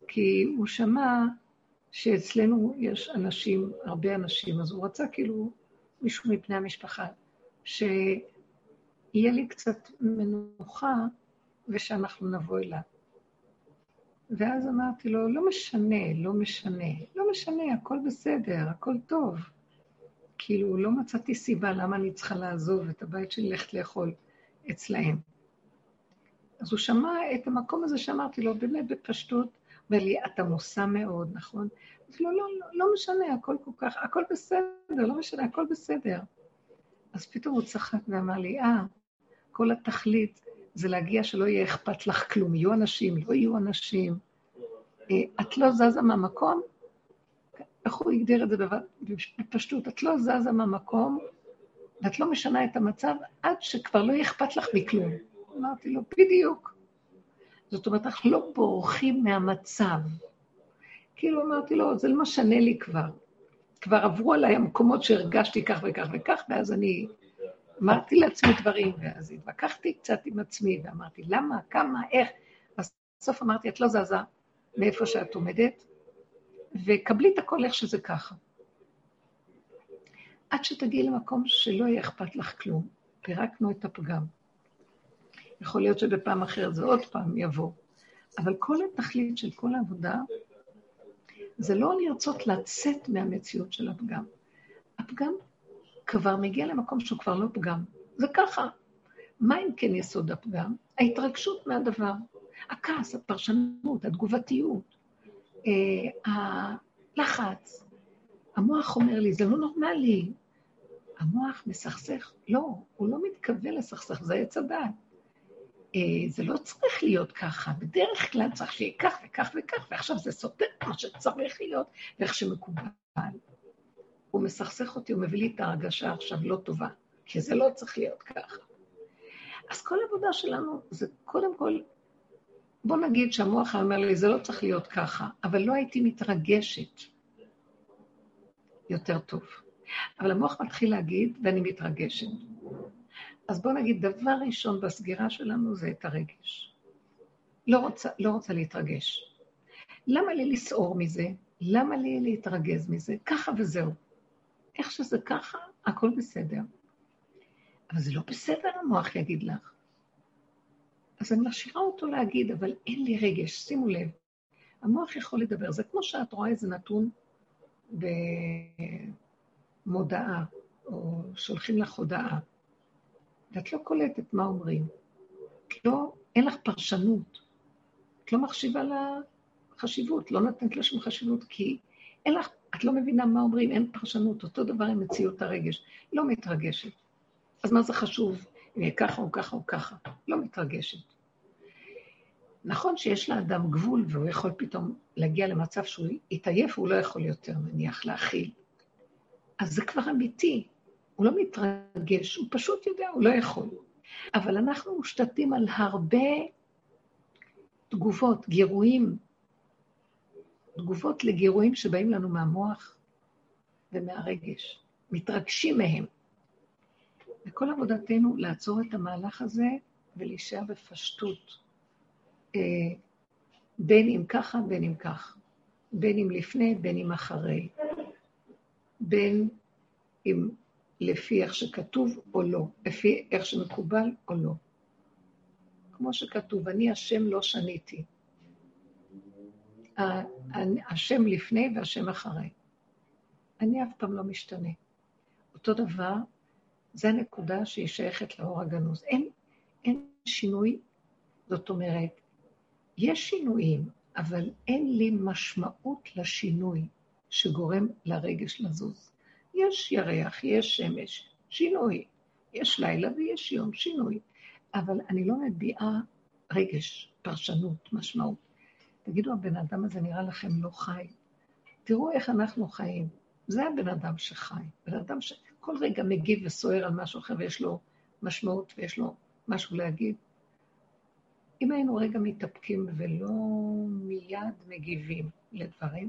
כי הוא שמע שאצלנו יש אנשים, הרבה אנשים, אז הוא רצה כאילו מישהו מבני המשפחה, שיהיה לי קצת מנוחה ושאנחנו נבוא אליו. ואז אמרתי לו, לא משנה, לא משנה, לא משנה, הכל בסדר, הכל טוב. כאילו, לא מצאתי סיבה למה אני צריכה לעזוב את הבית שלי ללכת לאכול אצלהם. אז הוא שמע את המקום הזה שאמרתי לו, באמת בפשטות, אומר לי, אתה מוסע מאוד, נכון? אמרתי לו, לא, לא, לא משנה, הכל כל כך, הכל בסדר, לא משנה, הכל בסדר. אז פתאום הוא צחק ואמר לי, אה, כל התכלית זה להגיע שלא יהיה אכפת לך כלום. יהיו אנשים, לא יהיו אנשים. אה, את לא זזה מהמקום, איך הוא הגדיר את זה בפשטות? את לא זזה מהמקום, ואת לא משנה את המצב עד שכבר לא יהיה אכפת לך מכלום. אמרתי לו, בדיוק. זאת אומרת, אנחנו לא בורחים מהמצב. כאילו אמרתי לו, זה לא משנה לי כבר. כבר עברו עליי המקומות שהרגשתי כך וכך וכך, ואז אני אמרתי לעצמי דברים, ואז התווכחתי קצת עם עצמי, ואמרתי, למה, כמה, איך? בסוף אמרתי, את לא זזה מאיפה שאת עומדת, וקבלי את הכל איך שזה ככה. עד שתגיעי למקום שלא יהיה אכפת לך כלום. פירקנו את הפגם. יכול להיות שבפעם אחרת זה עוד פעם יבוא. אבל כל התכלית של כל העבודה זה לא לרצות לצאת מהמציאות של הפגם. הפגם כבר מגיע למקום שהוא כבר לא פגם. זה ככה. מה אם כן יסוד הפגם? ההתרגשות מהדבר, הכעס, הפרשנות, התגובתיות, אה, הלחץ. המוח אומר לי, זה לא נורמלי. המוח מסכסך, לא, הוא לא מתכוון לסכסך, זה עץ הדעת. אה, זה לא צריך להיות ככה, בדרך כלל צריך שיהיה כך וכך וכך, ועכשיו זה סותר כמו שצריך להיות, ואיך שמקובל. הוא מסכסך אותי, הוא מביא לי את ההרגשה עכשיו לא טובה, כי זה לא צריך להיות ככה. אז כל העבודה שלנו זה קודם כל, בוא נגיד שהמוח היה אומר לי, זה לא צריך להיות ככה, אבל לא הייתי מתרגשת. יותר טוב. אבל המוח מתחיל להגיד, ואני מתרגשת. אז בואו נגיד, דבר ראשון בסגירה שלנו זה את הרגש. לא רוצה, לא רוצה להתרגש. למה לי לסעור מזה? למה לי להתרגז מזה? ככה וזהו. איך שזה ככה, הכל בסדר. אבל זה לא בסדר, המוח יגיד לך. אז אני משאירה אותו להגיד, אבל אין לי רגש, שימו לב. המוח יכול לדבר, זה כמו שאת רואה איזה נתון במודעה, או שולחים לך הודעה, ואת לא קולטת מה אומרים. את לא, אין לך פרשנות. את לא מחשיבה לחשיבות, לא נותנת לה שום חשיבות, כי אין לך, את לא מבינה מה אומרים, אין פרשנות. אותו דבר עם מציאות הרגש. לא מתרגשת. אז מה זה חשוב ככה או ככה או ככה? לא מתרגשת. נכון שיש לאדם גבול והוא יכול פתאום להגיע למצב שהוא יתעייף והוא לא יכול יותר, נניח, להכיל. אז זה כבר אמיתי, הוא לא מתרגש, הוא פשוט יודע, הוא לא יכול. אבל אנחנו מושתתים על הרבה תגובות, גירויים, תגובות לגירויים שבאים לנו מהמוח ומהרגש. מתרגשים מהם. וכל עבודתנו לעצור את המהלך הזה ולהישאר בפשטות. אה, בין אם ככה, בין אם כך. בין אם לפני, בין אם אחרי. בין אם לפי איך שכתוב או לא, לפי איך שמקובל או לא. כמו שכתוב, אני השם לא שניתי. השם לפני והשם אחרי. אני אף פעם לא משתנה. אותו דבר, זו הנקודה שהיא שייכת לאור הגנוז. אין, אין שינוי, זאת אומרת, יש שינויים, אבל אין לי משמעות לשינוי שגורם לרגש לזוז. יש ירח, יש שמש, שינוי. יש לילה ויש יום, שינוי. אבל אני לא מביעה רגש, פרשנות, משמעות. תגידו, הבן אדם הזה נראה לכם לא חי? תראו איך אנחנו חיים. זה הבן אדם שחי. בן אדם שכל רגע מגיב וסוער על משהו אחר ויש לו משמעות ויש לו משהו להגיד. אם היינו רגע מתאפקים ולא מיד מגיבים לדברים,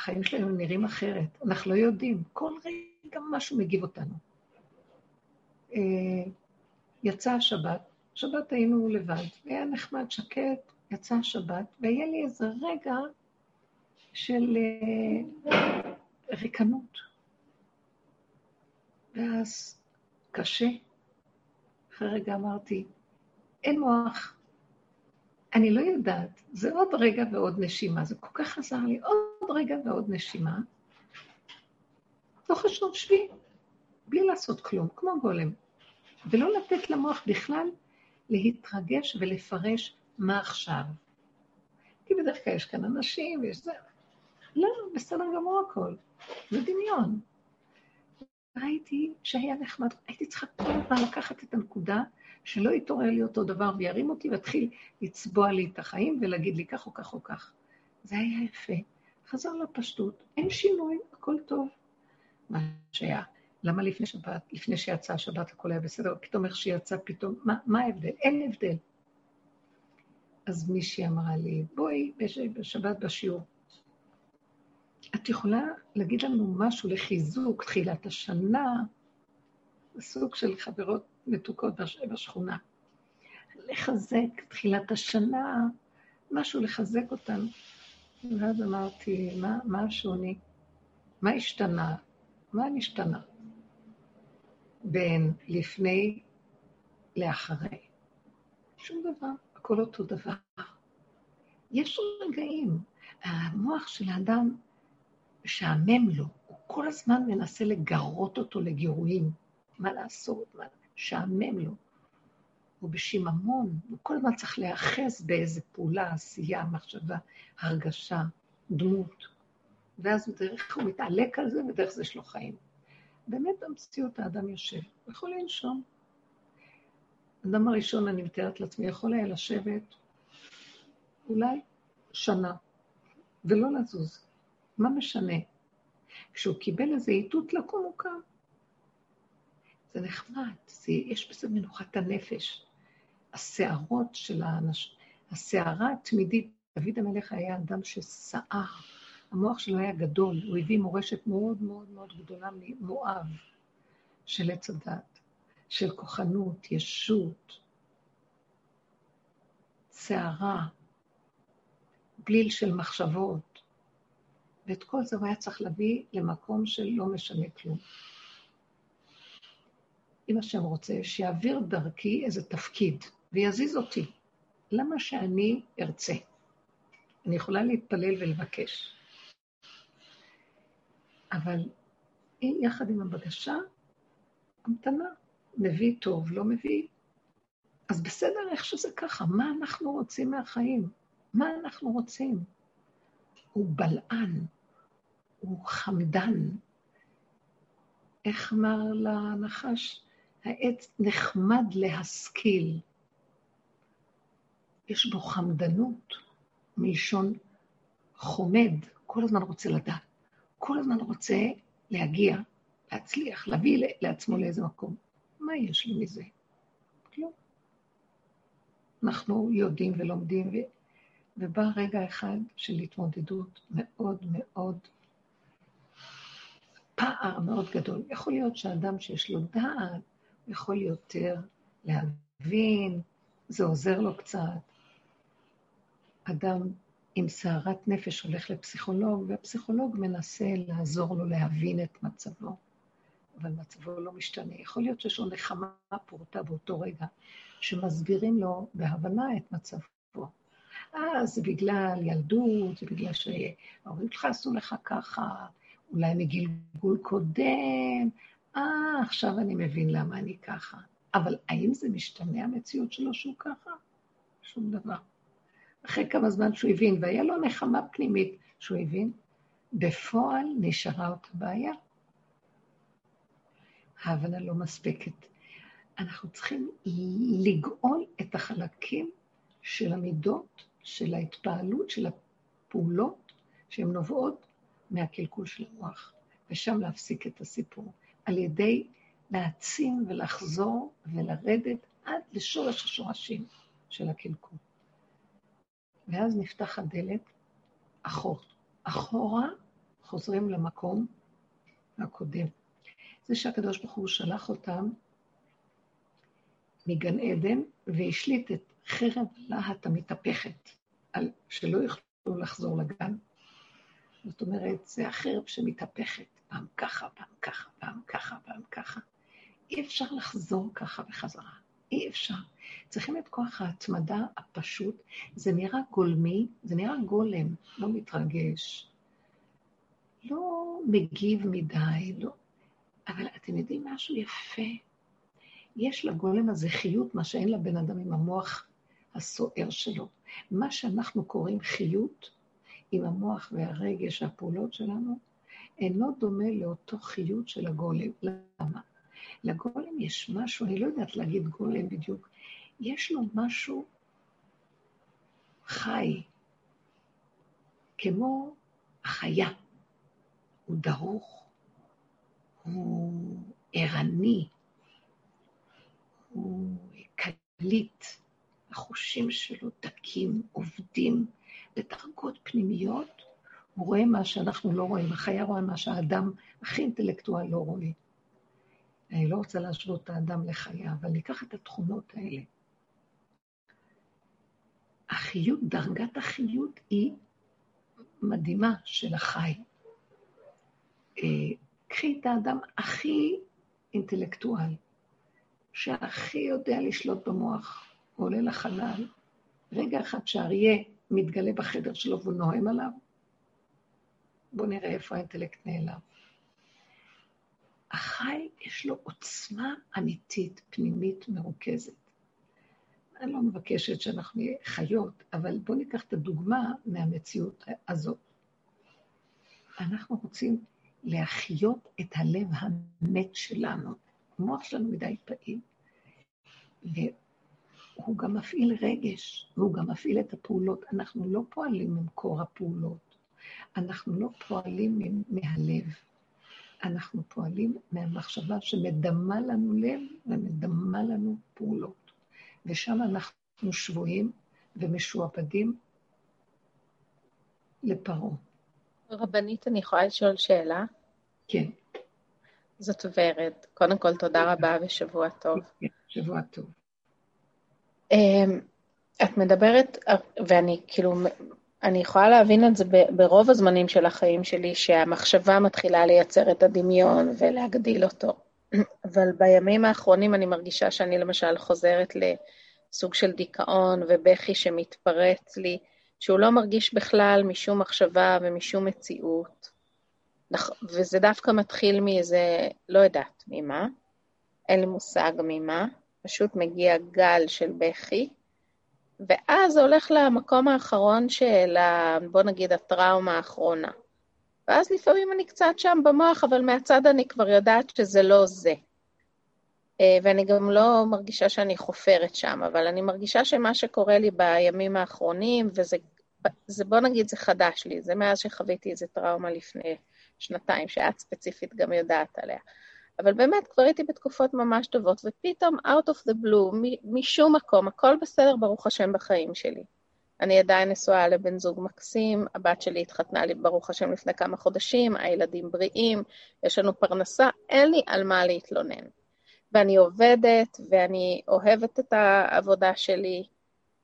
החיים שלנו נראים אחרת. אנחנו לא יודעים. כל רגע משהו מגיב אותנו. אה, יצאה השבת, שבת היינו לבד, היה נחמד, שקט, יצאה השבת, והיה לי איזה רגע של אה, ריקנות. ואז קשה. אחרי רגע אמרתי, אין מוח. אני לא יודעת, זה עוד רגע ועוד נשימה, זה כל כך עזר לי, עוד רגע ועוד נשימה. לא חשוב, שבי, בלי לעשות כלום, כמו גולם. ולא לתת למוח בכלל להתרגש ולפרש מה עכשיו. כי בדרך כלל יש כאן אנשים ויש זה. לא, בסדר גמור הכל, זה דמיון. ראיתי שהיה נחמד, הייתי צריכה כל הזמן לקחת את הנקודה שלא יתעורר לי אותו דבר וירים אותי ויתחיל לצבוע לי את החיים ולהגיד לי כך או כך או כך. זה היה יפה. חזר לפשטות, אין שינוי, הכל טוב. מה שהיה. למה לפני שבת, לפני שיצאה השבת הכל היה בסדר, פתאום איך שיצא פתאום, מה, מה ההבדל? אין הבדל. אז מישהי אמרה לי, בואי, בשבת בשיעור, את יכולה להגיד לנו משהו לחיזוק תחילת השנה, סוג של חברות מתוקות בשכונה. לחזק תחילת השנה, משהו לחזק אותנו. ואז אמרתי, מה, מה השוני? מה השתנה? מה נשתנה? בין לפני לאחרי. שום דבר, הכל אותו דבר. יש רגעים, המוח של האדם משעמם לו, הוא כל הזמן מנסה לגרות אותו לגירויים. מה לעשות, מה, שעמם לו. הוא בשיממון, הוא כל הזמן צריך להיאחז באיזה פעולה, עשייה, מחשבה, הרגשה, דמות. ואז דרך הוא מתעלק על זה, ודרך זה יש לו חיים. באמת במציאות האדם יושב, הוא יכול לנשום. האדם הראשון, אני מתארת לעצמי, יכול היה לשבת אולי שנה, ולא לזוז. מה משנה? כשהוא קיבל איזה איתות לקום, הוא קם. זה נחמד, זה, יש בזה מנוחת הנפש. הסערות של האנשים, הסערה התמידית, דוד המלך היה אדם שסער. המוח שלו היה גדול, הוא הביא מורשת מאוד מאוד מאוד גדולה ממואב של עץ הדת, של כוחנות, ישות, סערה, בליל של מחשבות, ואת כל זה הוא היה צריך להביא למקום של לא משנה כלום. אם השם רוצה, שיעביר דרכי איזה תפקיד ויזיז אותי. למה שאני ארצה? אני יכולה להתפלל ולבקש. אבל יחד עם הבקשה, המתנה, מביא טוב, לא מביא. אז בסדר, איך שזה ככה, מה אנחנו רוצים מהחיים? מה אנחנו רוצים? הוא בלען, הוא חמדן. איך אמר לנחש? העץ נחמד להשכיל. יש בו חמדנות, מלשון חומד, כל הזמן רוצה לדעת, כל הזמן רוצה להגיע, להצליח, להביא לעצמו לאיזה מקום. מה יש לי מזה? כלום. אנחנו יודעים ולומדים, ו... ובא רגע אחד של התמודדות מאוד מאוד, פער מאוד גדול. יכול להיות שאדם שיש לו דעת, יכול יותר להבין, זה עוזר לו קצת. אדם עם סערת נפש הולך לפסיכולוג, והפסיכולוג מנסה לעזור לו להבין את מצבו, אבל מצבו לא משתנה. יכול להיות שיש לו נחמה פורטה באותו רגע, שמסבירים לו בהבנה את מצבו. אה, זה בגלל ילדות, זה בגלל שההורים שלך עשו לך ככה, אולי מגלגול קודם, אה, עכשיו אני מבין למה אני ככה. אבל האם זה משתנה המציאות שלו שהוא ככה? שום דבר. אחרי כמה זמן שהוא הבין, והיה לו נחמה פנימית שהוא הבין, בפועל נשארה אותה בעיה. ההבנה לא מספקת. אנחנו צריכים לגאול את החלקים של המידות, של ההתפעלות, של הפעולות, שהן נובעות מהקלקול של המוח, ושם להפסיק את הסיפור. על ידי להעצים ולחזור ולרדת עד לשורש השורשים של הקלקול. ואז נפתח הדלת אחור. אחורה חוזרים למקום הקודם. זה שהקדוש ברוך הוא שלח אותם מגן עדן והשליט את חרב להט המתהפכת, שלא יוכלו לחזור לגן. זאת אומרת, זה החרב שמתהפכת, פעם ככה, פעם ככה, פעם ככה, פעם ככה. אי אפשר לחזור ככה בחזרה. אי אפשר. צריכים את כוח ההתמדה הפשוט. זה נראה גולמי, זה נראה גולם, לא מתרגש, לא מגיב מדי, לא... אבל אתם יודעים משהו יפה? יש לגולם הזה חיות, מה שאין לבן אדם עם המוח הסוער שלו. מה שאנחנו קוראים חיות, עם המוח והרגש, הפעולות שלנו, אינו דומה לאותו חיות של הגולם. למה? לגולם יש משהו, אני לא יודעת להגיד גולם בדיוק, יש לו משהו חי, כמו החיה. הוא דרוך, הוא ערני, הוא קליט, החושים שלו דקים, עובדים בדרגות פנימיות, הוא רואה מה שאנחנו לא רואים, החיה רואה מה שהאדם הכי אינטלקטואל לא רואה. אני לא רוצה להשוות את האדם לחיה, אבל ניקח את התכונות האלה. החיות, דרגת החיות היא מדהימה של החי. אה, קחי את האדם הכי אינטלקטואל, שהכי יודע לשלוט במוח, עולה לחלל, רגע אחד שאריה מתגלה בחדר שלו והוא נוהם עליו, בואו נראה איפה האינטלקט נעלם. החי יש לו עוצמה אמיתית, פנימית, מרוכזת. אני לא מבקשת שאנחנו נהיה חיות, אבל בואו ניקח את הדוגמה מהמציאות הזאת. אנחנו רוצים להחיות את הלב המת שלנו. המוח שלנו מדי פעיל, והוא גם מפעיל רגש, והוא גם מפעיל את הפעולות. אנחנו לא פועלים ממקור הפעולות, אנחנו לא פועלים מהלב, אנחנו פועלים מהמחשבה שמדמה לנו לב ומדמה לנו פעולות. ושם אנחנו שבויים ומשועבדים לפרעה. רבנית, אני יכולה לשאול שאלה? כן. זאת ורד. קודם כל, תודה רבה ושבוע טוב. כן, שבוע טוב. אמ, את מדברת, ואני כאילו, אני יכולה להבין את זה ברוב הזמנים של החיים שלי, שהמחשבה מתחילה לייצר את הדמיון ולהגדיל אותו. אבל בימים האחרונים אני מרגישה שאני למשל חוזרת לסוג של דיכאון ובכי שמתפרץ לי, שהוא לא מרגיש בכלל משום מחשבה ומשום מציאות. וזה דווקא מתחיל מאיזה, לא יודעת ממה, אין לי מושג ממה, פשוט מגיע גל של בכי, ואז זה הולך למקום האחרון של, בוא נגיד, הטראומה האחרונה. ואז לפעמים אני קצת שם במוח, אבל מהצד אני כבר יודעת שזה לא זה. אה, ואני גם לא מרגישה שאני חופרת שם, אבל אני מרגישה שמה שקורה לי בימים האחרונים, וזה, זה, בוא נגיד, זה חדש לי, זה מאז שחוויתי איזה טראומה לפני שנתיים, שאת ספציפית גם יודעת עליה. אבל באמת, כבר הייתי בתקופות ממש טובות, ופתאום, out of the blue, משום מקום, הכל בסדר, ברוך השם, בחיים שלי. אני עדיין נשואה לבן זוג מקסים, הבת שלי התחתנה לי, ברוך השם, לפני כמה חודשים, הילדים בריאים, יש לנו פרנסה, אין לי על מה להתלונן. ואני עובדת, ואני אוהבת את העבודה שלי,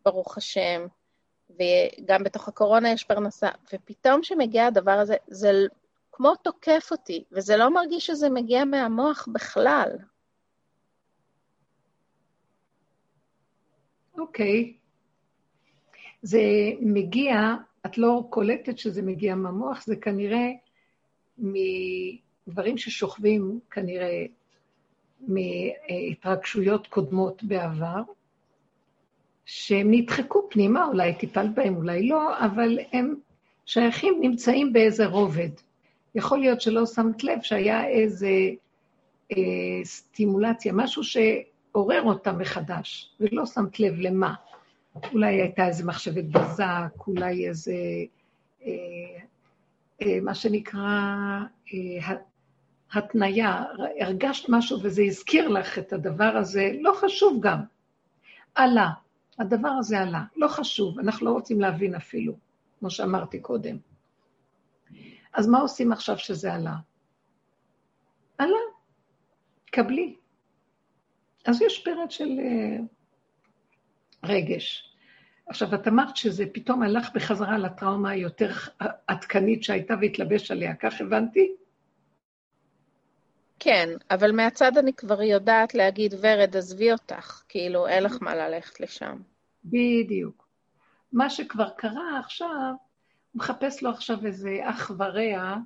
ברוך השם, וגם בתוך הקורונה יש פרנסה, ופתאום כשמגיע הדבר הזה, זה כמו תוקף אותי, וזה לא מרגיש שזה מגיע מהמוח בכלל. אוקיי. Okay. זה מגיע, את לא קולטת שזה מגיע מהמוח, זה כנראה מדברים ששוכבים, כנראה מהתרגשויות קודמות בעבר, שהם נדחקו פנימה, אולי טיפלת בהם, אולי לא, אבל הם שייכים, נמצאים באיזה רובד. יכול להיות שלא שמת לב שהיה איזה אה, סטימולציה, משהו שעורר אותה מחדש, ולא שמת לב למה. אולי הייתה איזה מחשבת בזק, אולי איזה, אה, אה, מה שנקרא, אה, התניה, הרגשת משהו וזה הזכיר לך את הדבר הזה, לא חשוב גם. עלה, הדבר הזה עלה, לא חשוב, אנחנו לא רוצים להבין אפילו, כמו שאמרתי קודם. אז מה עושים עכשיו שזה עלה? עלה, קבלי. אז יש פרק של uh, רגש. עכשיו, את אמרת שזה פתאום הלך בחזרה לטראומה היותר עדכנית שהייתה והתלבש עליה, כך הבנתי? כן, אבל מהצד אני כבר יודעת להגיד, ורד, עזבי אותך, כאילו, אין לך מה ללכת לשם. בדיוק. מה שכבר קרה עכשיו, מחפש לו עכשיו איזה אח ורע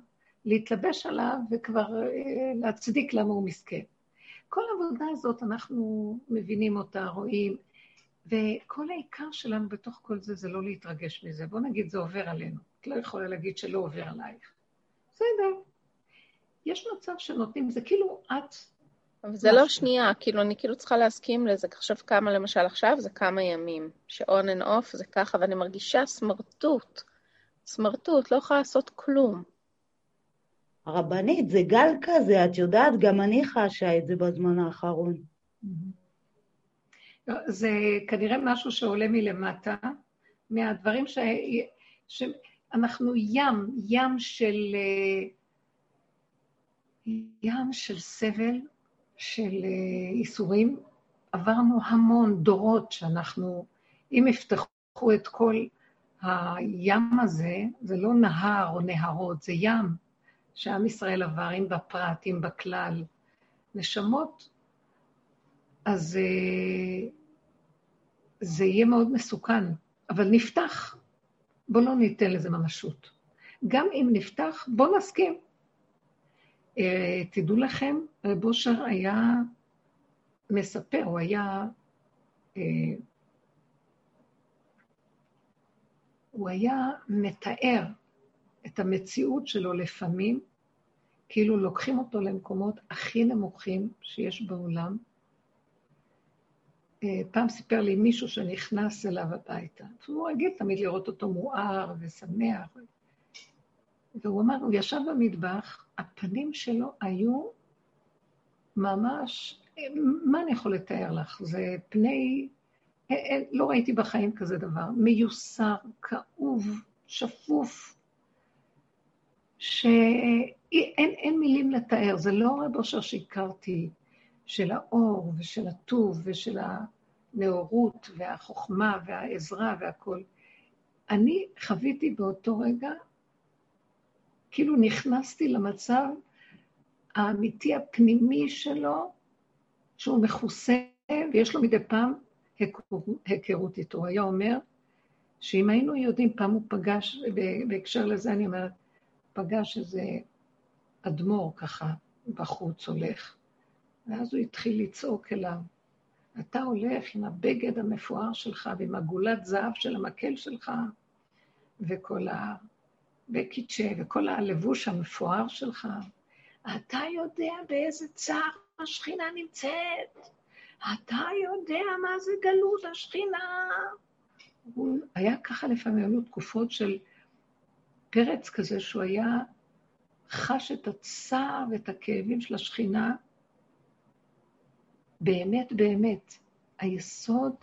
להתלבש עליו וכבר אה, להצדיק למה הוא מסכן. כל העבודה הזאת, אנחנו מבינים אותה, רואים, וכל העיקר שלנו בתוך כל זה, זה לא להתרגש מזה. בוא נגיד, זה עובר עלינו. את לא יכולה להגיד שלא עובר עלייך. בסדר. יש מצב שנותנים, זה כאילו את... אבל זה לא שנייה, כאילו, אני כאילו צריכה להסכים לזה. עכשיו כמה, למשל עכשיו, זה כמה ימים. ש-on and off זה ככה, ואני מרגישה סמרטוט. סמרטוט, לא יכולה לעשות כלום. הרבנית, זה גל כזה, את יודעת, גם אני חשה את זה בזמן האחרון. זה כנראה משהו שעולה מלמטה, מהדברים ש... שאנחנו ים, ים של... ים של סבל, של איסורים. עברנו המון דורות שאנחנו, אם יפתחו את כל הים הזה, זה לא נהר או נהרות, זה ים שעם ישראל עבר, אם בפרט, אם בכלל. נשמות, אז אה, זה יהיה מאוד מסוכן, אבל נפתח. בואו לא ניתן לזה ממשות. גם אם נפתח, בואו נסכים. אה, תדעו לכם, רב אושר היה מספר, הוא היה אה, הוא היה מתאר את המציאות שלו לפעמים, כאילו לוקחים אותו למקומות הכי נמוכים שיש בעולם. אה, פעם סיפר לי מישהו שנכנס אליו הביתה, הוא רגיל תמיד לראות אותו מואר ושמח. והוא אמר, הוא ישב במטבח, הפנים שלו היו ממש, מה אני יכול לתאר לך? זה פני, אה, אה, לא ראיתי בחיים כזה דבר, מיוסר, כאוב, שפוף, שאין מילים לתאר, זה לא רב אושר שהכרתי, של האור ושל הטוב ושל הנאורות והחוכמה והעזרה והכול. אני חוויתי באותו רגע, כאילו נכנסתי למצב האמיתי הפנימי שלו, שהוא מכוסה, ויש לו מדי פעם היכרות איתו. הוא היה אומר שאם היינו יודעים, פעם הוא פגש, בהקשר לזה אני אומרת, פגש איזה אדמו"ר ככה בחוץ הולך, ואז הוא התחיל לצעוק אליו, אתה הולך עם הבגד המפואר שלך ועם עגולת זהב של המקל שלך, וכל ה... וקיצ'ה, וכל הלבוש המפואר שלך, אתה יודע באיזה צער השכינה נמצאת. אתה יודע מה זה גלות השכינה. הוא היה ככה לפעמים, היו תקופות של פרץ כזה שהוא היה חש את הצער ואת הכאבים של השכינה. באמת, באמת, היסוד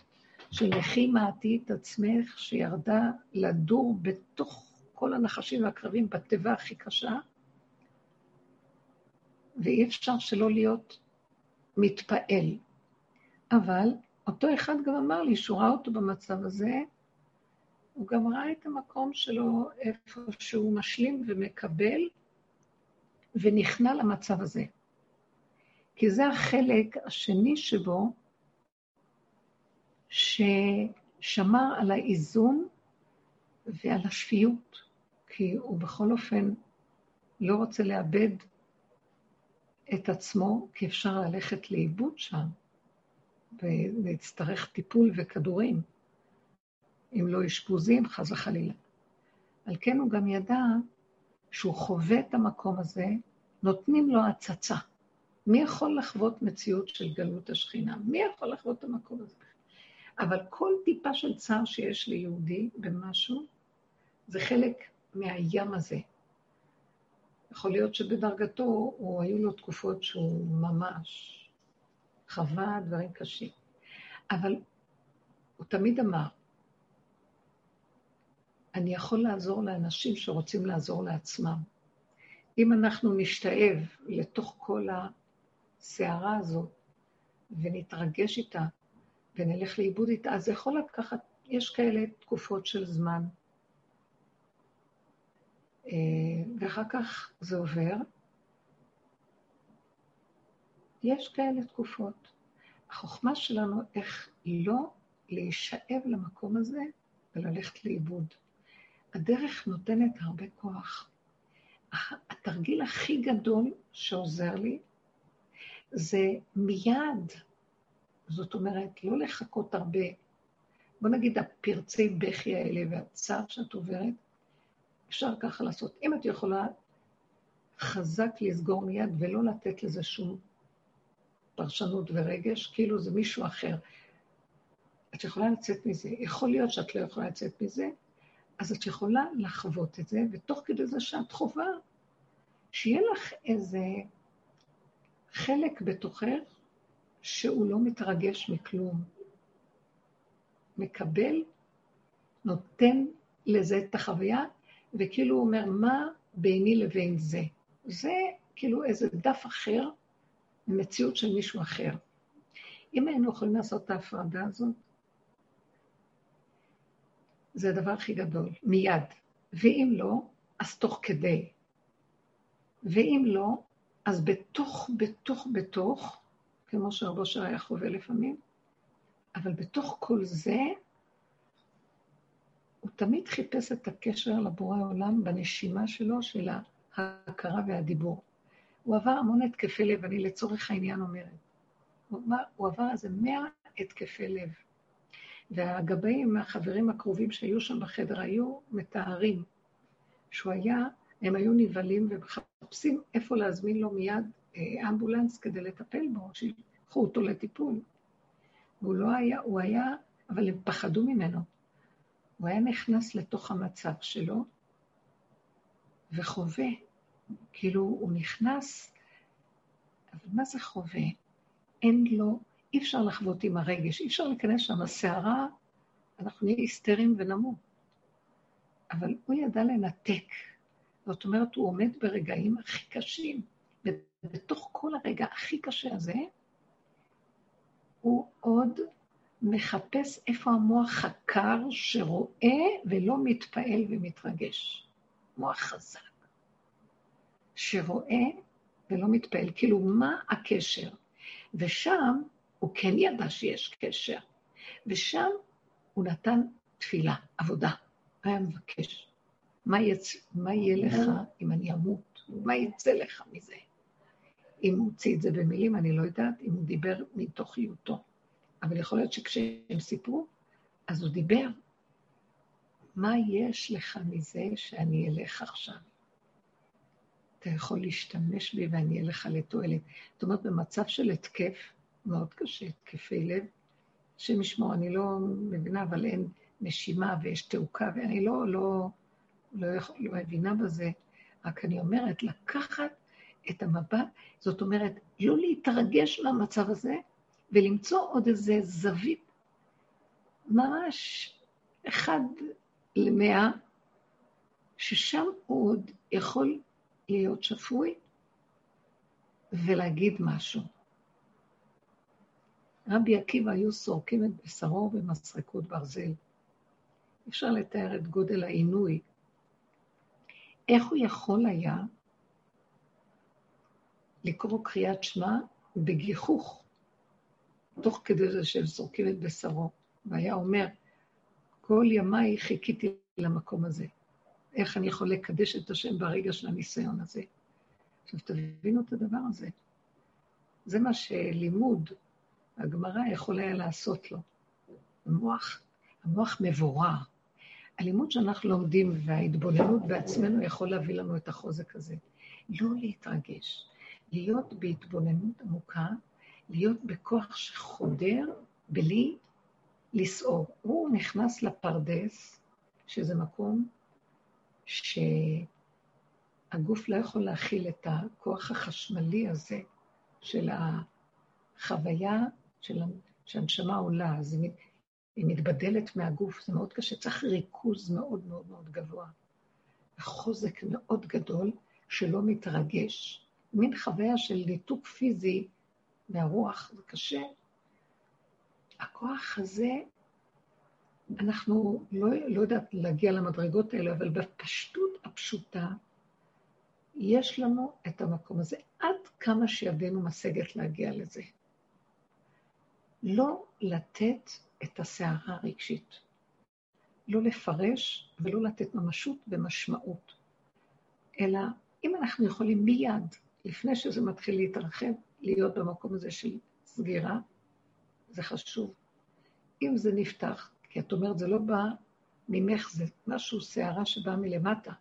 של לכי מעטי את עצמך, שירדה לדור בתוך כל הנחשים והקרבים בתיבה הכי קשה, ואי אפשר שלא להיות מתפעל. אבל אותו אחד גם אמר לי, שהוא ראה אותו במצב הזה, הוא גם ראה את המקום שלו איפה שהוא משלים ומקבל, ונכנע למצב הזה. כי זה החלק השני שבו, ששמר על האיזון ועל השפיות, כי הוא בכל אופן לא רוצה לאבד את עצמו, כי אפשר ללכת לאיבוד שם, ולהצטרך טיפול וכדורים, אם לא אשפוזים, חס וחלילה. על כן הוא גם ידע שהוא חווה את המקום הזה, נותנים לו הצצה. מי יכול לחוות מציאות של גלות השכינה? מי יכול לחוות את המקום הזה? אבל כל טיפה של צער שיש ליהודי במשהו, זה חלק מהים הזה. יכול להיות שבדרגתו, או היו לו תקופות שהוא ממש חווה דברים קשים. אבל הוא תמיד אמר, אני יכול לעזור לאנשים שרוצים לעזור לעצמם. אם אנחנו נשתאב לתוך כל הסערה הזאת ונתרגש איתה ונלך לאיבוד איתה, אז יכול לקחת, יש כאלה תקופות של זמן. אה, ואחר כך זה עובר. יש כאלה תקופות. החוכמה שלנו איך לא להישאב למקום הזה וללכת לאיבוד. הדרך נותנת הרבה כוח. התרגיל הכי גדול שעוזר לי זה מיד, זאת אומרת, לא לחכות הרבה. בוא נגיד, הפרצי בכי האלה והצער שאת עוברת, אפשר ככה לעשות. אם את יכולה חזק לסגור מיד ולא לתת לזה שום פרשנות ורגש, כאילו זה מישהו אחר. את יכולה לצאת מזה. יכול להיות שאת לא יכולה לצאת מזה, אז את יכולה לחוות את זה, ותוך כדי זה שאת חווה, שיהיה לך איזה חלק בתוכך שהוא לא מתרגש מכלום. מקבל, נותן לזה את החוויה, וכאילו הוא אומר, מה ביני לבין זה? זה כאילו איזה דף אחר ממציאות של מישהו אחר. אם היינו יכולים לעשות את ההפרדה הזאת, זה הדבר הכי גדול, מיד. ואם לא, אז תוך כדי. ואם לא, אז בתוך, בתוך, בתוך, כמו שהרבו שר היה חווה לפעמים, אבל בתוך כל זה, הוא תמיד חיפש את הקשר לבורא העולם בנשימה שלו של ההכרה והדיבור. הוא עבר המון התקפי לב, אני לצורך העניין אומרת. הוא, הוא עבר איזה מאה התקפי לב. והגבאים, החברים הקרובים שהיו שם בחדר, היו מתארים שהוא היה הם היו נבהלים ומחפשים איפה להזמין לו מיד אה, אמבולנס כדי לטפל בו, שיקחו אותו לטיפול. והוא לא היה, הוא היה, אבל הם פחדו ממנו. הוא היה נכנס לתוך המצב שלו וחווה, כאילו הוא נכנס, אבל מה זה חווה? אין לו, אי אפשר לחוות עם הרגש, אי אפשר להיכנס שם, הסערה, אנחנו נהיה היסטריים ונמות. אבל הוא ידע לנתק. זאת אומרת, הוא עומד ברגעים הכי קשים, ובתוך כל הרגע הכי קשה הזה, הוא עוד מחפש איפה המוח הקר שרואה ולא מתפעל ומתרגש. מוח חזק, שרואה ולא מתפעל. כאילו, מה הקשר? ושם הוא כן ידע שיש קשר, ושם הוא נתן תפילה, עבודה. היה מבקש, מה, יצ... מה יהיה לך אם אני אמות? מה יצא לך מזה? אם הוא הוציא את זה במילים, אני לא יודעת, אם הוא דיבר מתוך היותו. אבל יכול להיות שכשהם סיפרו, אז הוא דיבר. מה יש לך מזה שאני אלך עכשיו? אתה יכול להשתמש בי ואני אהיה לך לתועלת. זאת אומרת, במצב של התקף, מאוד קשה, התקפי לב, השם ישמור, אני לא מבינה, אבל אין נשימה ויש תעוקה, ואני לא, לא, לא, יכול, לא מבינה בזה, רק אני אומרת, לקחת את המבט, זאת אומרת, לא להתרגש מהמצב הזה, ולמצוא עוד איזה זווית, ממש אחד למאה, ששם הוא עוד יכול להיות שפוי ולהגיד משהו. רבי עקיבא היו סורקים את בשרו במסרקות ברזל. אפשר לתאר את גודל העינוי. איך הוא יכול היה לקרוא קריאת שמע בגיחוך, תוך כדי זה שהם סורקים את בשרו, והיה אומר, כל ימיי חיכיתי למקום הזה. איך אני יכול לקדש את השם ברגע של הניסיון הזה? עכשיו, תבינו את הדבר הזה. זה מה שלימוד הגמרא יכול היה לעשות לו. המוח, המוח מבורר. הלימוד שאנחנו לומדים וההתבוננות בעצמנו יכול להביא לנו את החוזק הזה. לא להתרגש, להיות בהתבוננות עמוקה, להיות בכוח שחודר בלי לסעור. הוא נכנס לפרדס, שזה מקום שהגוף לא יכול להכיל את הכוח החשמלי הזה של החוויה של שהנשמה עולה, אז היא, מתבדלת מהגוף, זה מאוד קשה, צריך ריכוז מאוד מאוד מאוד גבוה. חוזק מאוד גדול שלא מתרגש. מין חוויה של ניתוק פיזי מהרוח, זה קשה. הכוח הזה, אנחנו לא, לא יודעת להגיע למדרגות האלה, אבל בפשטות הפשוטה, יש לנו את המקום הזה, עד כמה שידינו משגת להגיע לזה. לא לתת את הסערה הרגשית. לא לפרש ולא לתת ממשות ומשמעות, אלא אם אנחנו יכולים מיד, לפני שזה מתחיל להתרחב, להיות במקום הזה של סגירה, זה חשוב. אם זה נפתח, כי את אומרת, זה לא בא ממך, זה משהו, סערה שבאה מלמטה.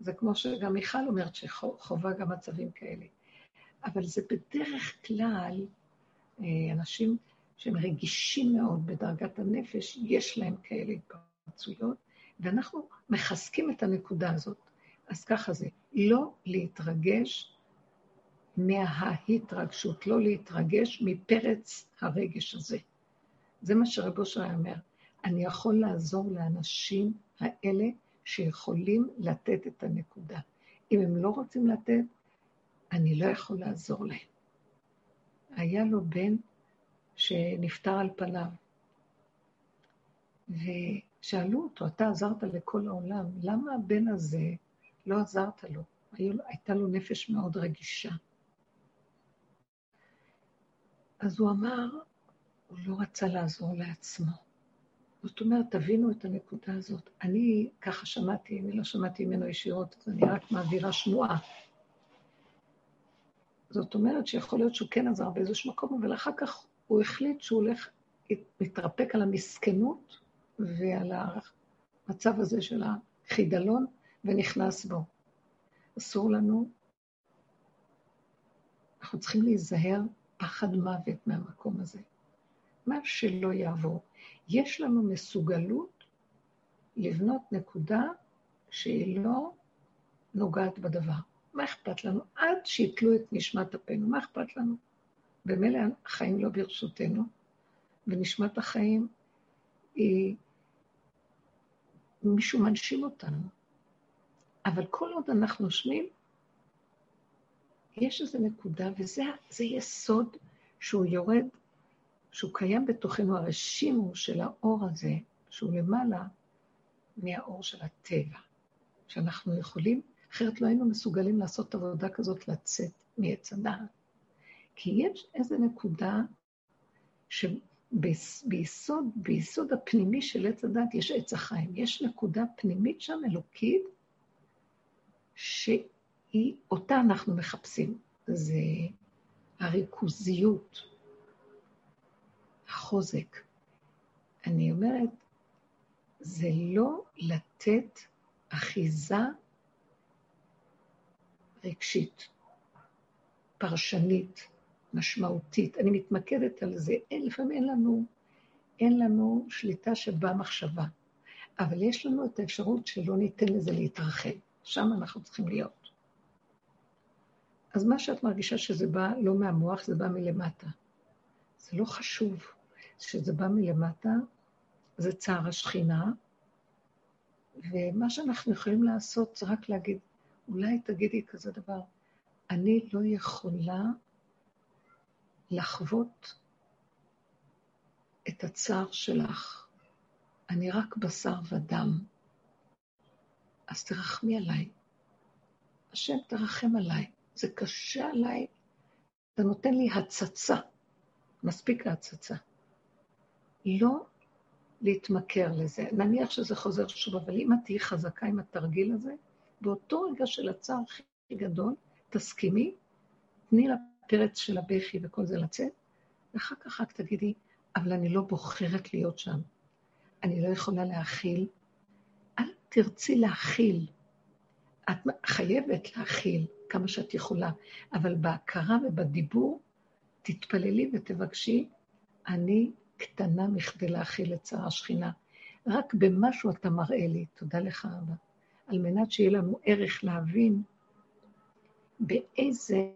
זה כמו שגם מיכל אומרת, שחובה גם מצבים כאלה. אבל זה בדרך כלל אה, אנשים שהם רגישים מאוד בדרגת הנפש, יש להם כאלה התפרצויות, ואנחנו מחזקים את הנקודה הזאת. אז ככה זה, לא להתרגש מההתרגשות, לא להתרגש מפרץ הרגש הזה. זה מה שרב אושר אומר. אני יכול לעזור לאנשים האלה שיכולים לתת את הנקודה. אם הם לא רוצים לתת, אני לא יכול לעזור להם. היה לו בן שנפטר על פניו, ושאלו אותו, אתה עזרת לכל העולם, למה הבן הזה לא עזרת לו? הייתה לו נפש מאוד רגישה. אז הוא אמר, הוא לא רצה לעזור לעצמו. זאת אומרת, תבינו את הנקודה הזאת. אני ככה שמעתי, אני לא שמעתי ממנו ישירות, אז אני רק מעבירה שמועה. זאת אומרת שיכול להיות שהוא כן עזר באיזשהו מקום, אבל אחר כך הוא החליט שהוא הולך להתרפק על המסכנות ועל המצב הזה של החידלון, ונכנס בו. אסור לנו, אנחנו צריכים להיזהר פחד מוות מהמקום הזה. מה שלא יעבור. יש לנו מסוגלות לבנות נקודה שהיא לא נוגעת בדבר. מה אכפת לנו? עד שיתלו את נשמת אפינו, מה אכפת לנו? במילא החיים לא ברשותנו, ונשמת החיים היא... מישהו מנשים אותנו. אבל כל עוד אנחנו נושמים, יש איזו נקודה, וזה יסוד שהוא יורד, שהוא קיים בתוכנו, הרשימו של האור הזה, שהוא למעלה מהאור של הטבע, שאנחנו יכולים, אחרת לא היינו מסוגלים לעשות עבודה כזאת לצאת מעץ הדעת. כי יש איזו נקודה שביסוד, ביסוד הפנימי של עץ הדת יש עץ החיים. יש נקודה פנימית שם, אלוקית, שהיא, אותה אנחנו מחפשים. זה הריכוזיות, החוזק. אני אומרת, זה לא לתת אחיזה רגשית, פרשנית, משמעותית. אני מתמקדת על זה. אין, לפעמים אין לנו, אין לנו שליטה שבמחשבה, אבל יש לנו את האפשרות שלא ניתן לזה להתרחב. שם אנחנו צריכים להיות. אז מה שאת מרגישה שזה בא לא מהמוח, זה בא מלמטה. זה לא חשוב שזה בא מלמטה, זה צער השכינה, ומה שאנחנו יכולים לעשות זה רק להגיד, אולי תגידי כזה דבר, אני לא יכולה לחוות את הצער שלך. אני רק בשר ודם. אז תרחמי עליי. השם, תרחם עליי. זה קשה עליי. אתה נותן לי הצצה. מספיק ההצצה. לא להתמכר לזה. נניח שזה חוזר שוב, אבל אם את תהיי חזקה עם התרגיל הזה, באותו רגע של הצער הכי גדול, תסכימי, תני לפרץ של הבכי וכל זה לצאת, ואחר כך רק תגידי, אבל אני לא בוחרת להיות שם. אני לא יכולה להכיל. אל תרצי להכיל. את חייבת להכיל כמה שאת יכולה, אבל בהכרה ובדיבור, תתפללי ותבקשי, אני קטנה מכדי להכיל את צער השכינה. רק במשהו אתה מראה לי, תודה לך אבא, על מנת שיהיה לנו ערך להבין באיזה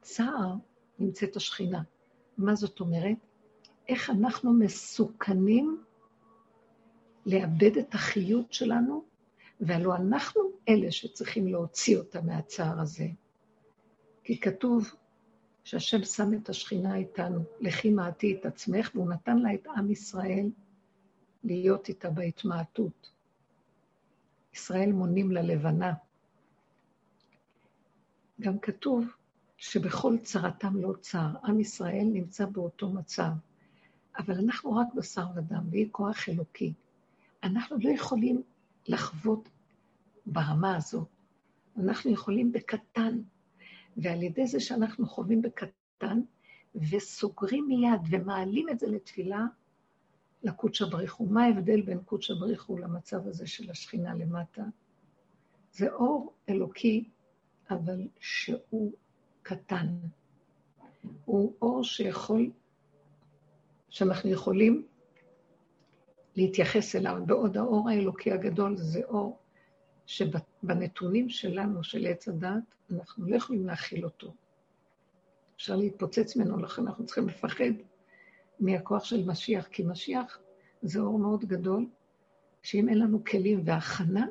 צער נמצאת השכינה. מה זאת אומרת? איך אנחנו מסוכנים לאבד את החיות שלנו, והלוא אנחנו אלה שצריכים להוציא אותה מהצער הזה. כי כתוב שהשם שם את השכינה איתנו, לכי מעטי את עצמך, והוא נתן לה את עם ישראל להיות איתה בהתמעטות. ישראל מונים ללבנה. גם כתוב שבכל צרתם לא צר. עם ישראל נמצא באותו מצב. אבל אנחנו רק בשר ודם, והיא כוח אלוקי. אנחנו לא יכולים לחוות ברמה הזאת. אנחנו יכולים בקטן, ועל ידי זה שאנחנו חווים בקטן, וסוגרים מיד ומעלים את זה לתפילה, לקודש הבריחו. מה ההבדל בין קודש הבריחו למצב הזה של השכינה למטה? זה אור אלוקי, אבל שהוא קטן. הוא אור שיכול, שאנחנו יכולים להתייחס אליו, בעוד האור האלוקי הגדול זה אור שבנתונים שלנו, של עץ הדת, אנחנו לא יכולים להכיל אותו. אפשר להתפוצץ ממנו, לכן אנחנו צריכים לפחד מהכוח של משיח, כי משיח זה אור מאוד גדול, שאם אין לנו כלים והכנה,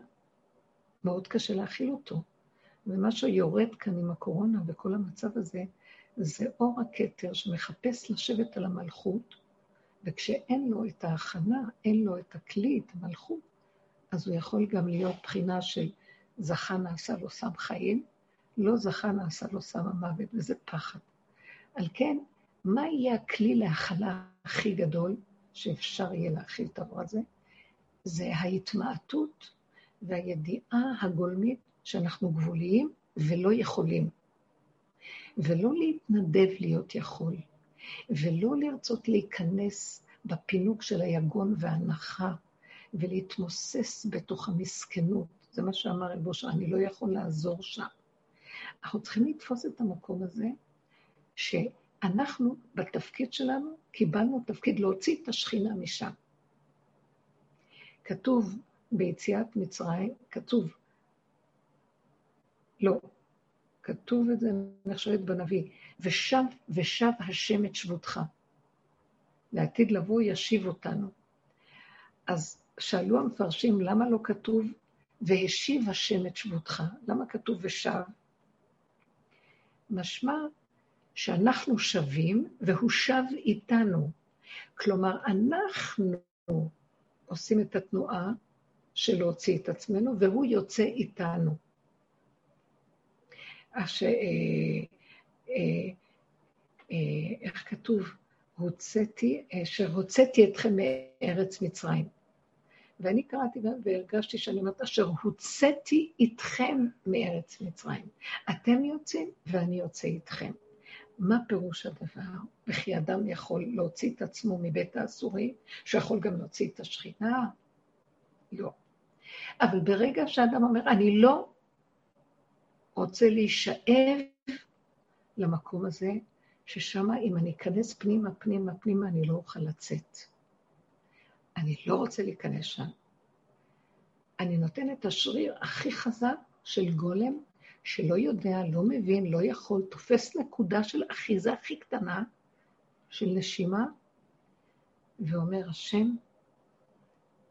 מאוד קשה להכיל אותו. ומה שיורד כאן עם הקורונה וכל המצב הזה, זה אור הכתר שמחפש לשבת על המלכות, וכשאין לו את ההכנה, אין לו את הכלי, את המלכות, אז הוא יכול גם להיות בחינה של זכה נעשה לו סם חיים, לא זכה נעשה לו סם המוות, וזה פחד. על כן, מה יהיה הכלי להכלה הכי גדול שאפשר יהיה להכיל את הרוע הזה? זה ההתמעטות והידיעה הגולמית שאנחנו גבוליים ולא יכולים. ולא להתנדב להיות יכול, ולא לרצות להיכנס בפינוק של היגון והנחה, ולהתמוסס בתוך המסכנות. זה מה שאמר רב אושר, אני לא יכול לעזור שם. אנחנו צריכים לתפוס את המקום הזה, שאנחנו בתפקיד שלנו קיבלנו תפקיד להוציא את השכינה משם. כתוב ביציאת מצרים, כתוב, לא, כתוב את זה, אני חושבת בנביא, ושב ושב השם את שבותך. לעתיד לבוא ישיב אותנו. אז שאלו המפרשים, למה לא כתוב והשיב השם את שבותך? למה כתוב ושב? משמע שאנחנו שווים והוא שב איתנו. כלומר, אנחנו עושים את התנועה של להוציא את עצמנו, והוא יוצא איתנו. אש, אה, אה, אה, איך כתוב? הוצאתי, שהוצאתי אתכם מארץ מצרים. ואני קראתי והרגשתי שאני אומרת, אשר הוצאתי איתכם מארץ מצרים. אתם יוצאים ואני יוצא איתכם. מה פירוש הדבר? וכי אדם יכול להוציא את עצמו מבית האסורי, שיכול גם להוציא את השכינה? לא. אבל ברגע שאדם אומר, אני לא רוצה להישאב למקום הזה, ששם אם אני אכנס פנימה, פנימה, פנימה, אני לא אוכל לצאת. אני לא רוצה להיכנס שם. אני נותן את השריר הכי חזק של גולם, שלא יודע, לא מבין, לא יכול, תופס נקודה של אחיזה הכי קטנה, של נשימה, ואומר, השם,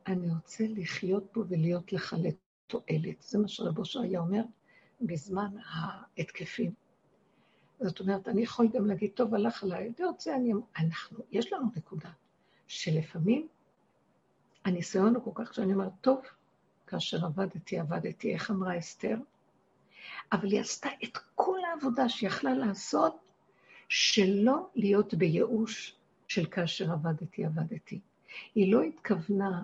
אני רוצה לחיות פה ולהיות לך לתועלת. זה מה שרב אושר היה אומר בזמן ההתקפים. זאת אומרת, אני יכול גם להגיד, טוב, הלך עליי, אני רוצה, אני... אנחנו, יש לנו נקודה שלפעמים הניסיון הוא כל כך שאני אומרת, טוב, כאשר עבדתי, עבדתי, איך אמרה אסתר? אבל היא עשתה את כל העבודה שיכלה לעשות, שלא להיות בייאוש של כאשר עבדתי, עבדתי. היא לא התכוונה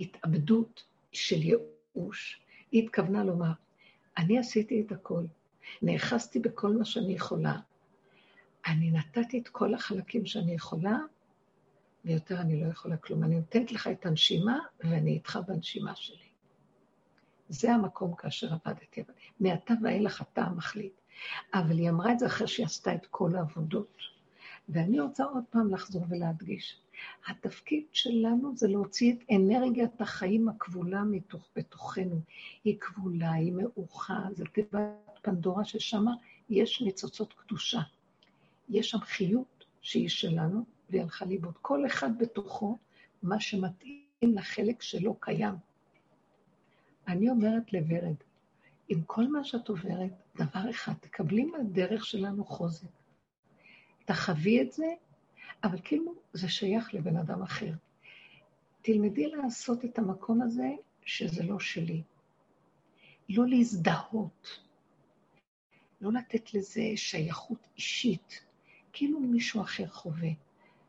להתאבדות של ייאוש, היא התכוונה לומר, אני עשיתי את הכל, נאחזתי בכל מה שאני יכולה, אני נתתי את כל החלקים שאני יכולה, ויותר אני לא יכולה כלום. אני נותנת לך את הנשימה, ואני איתך בנשימה שלי. זה המקום כאשר עבדתי. מעתה ואילך אתה המחליט. אבל היא אמרה את זה אחרי שהיא עשתה את כל העבודות. ואני רוצה עוד פעם לחזור ולהדגיש. התפקיד שלנו זה להוציא את אנרגיית החיים הכבולה מתוך, בתוכנו. היא כבולה, היא מאוחה, זה תיבת פנדורה ששם יש ניצוצות קדושה. יש שם חיות שהיא שלנו, והיא הלכה לאיבוד. כל אחד בתוכו, מה שמתאים לחלק שלו קיים. אני אומרת לוורד, עם כל מה שאת עוברת, דבר אחד, תקבלי מהדרך שלנו חוזק. תחווי את זה, אבל כאילו זה שייך לבן אדם אחר. תלמדי לעשות את המקום הזה שזה לא שלי. לא להזדהות, לא לתת לזה שייכות אישית, כאילו מישהו אחר חווה.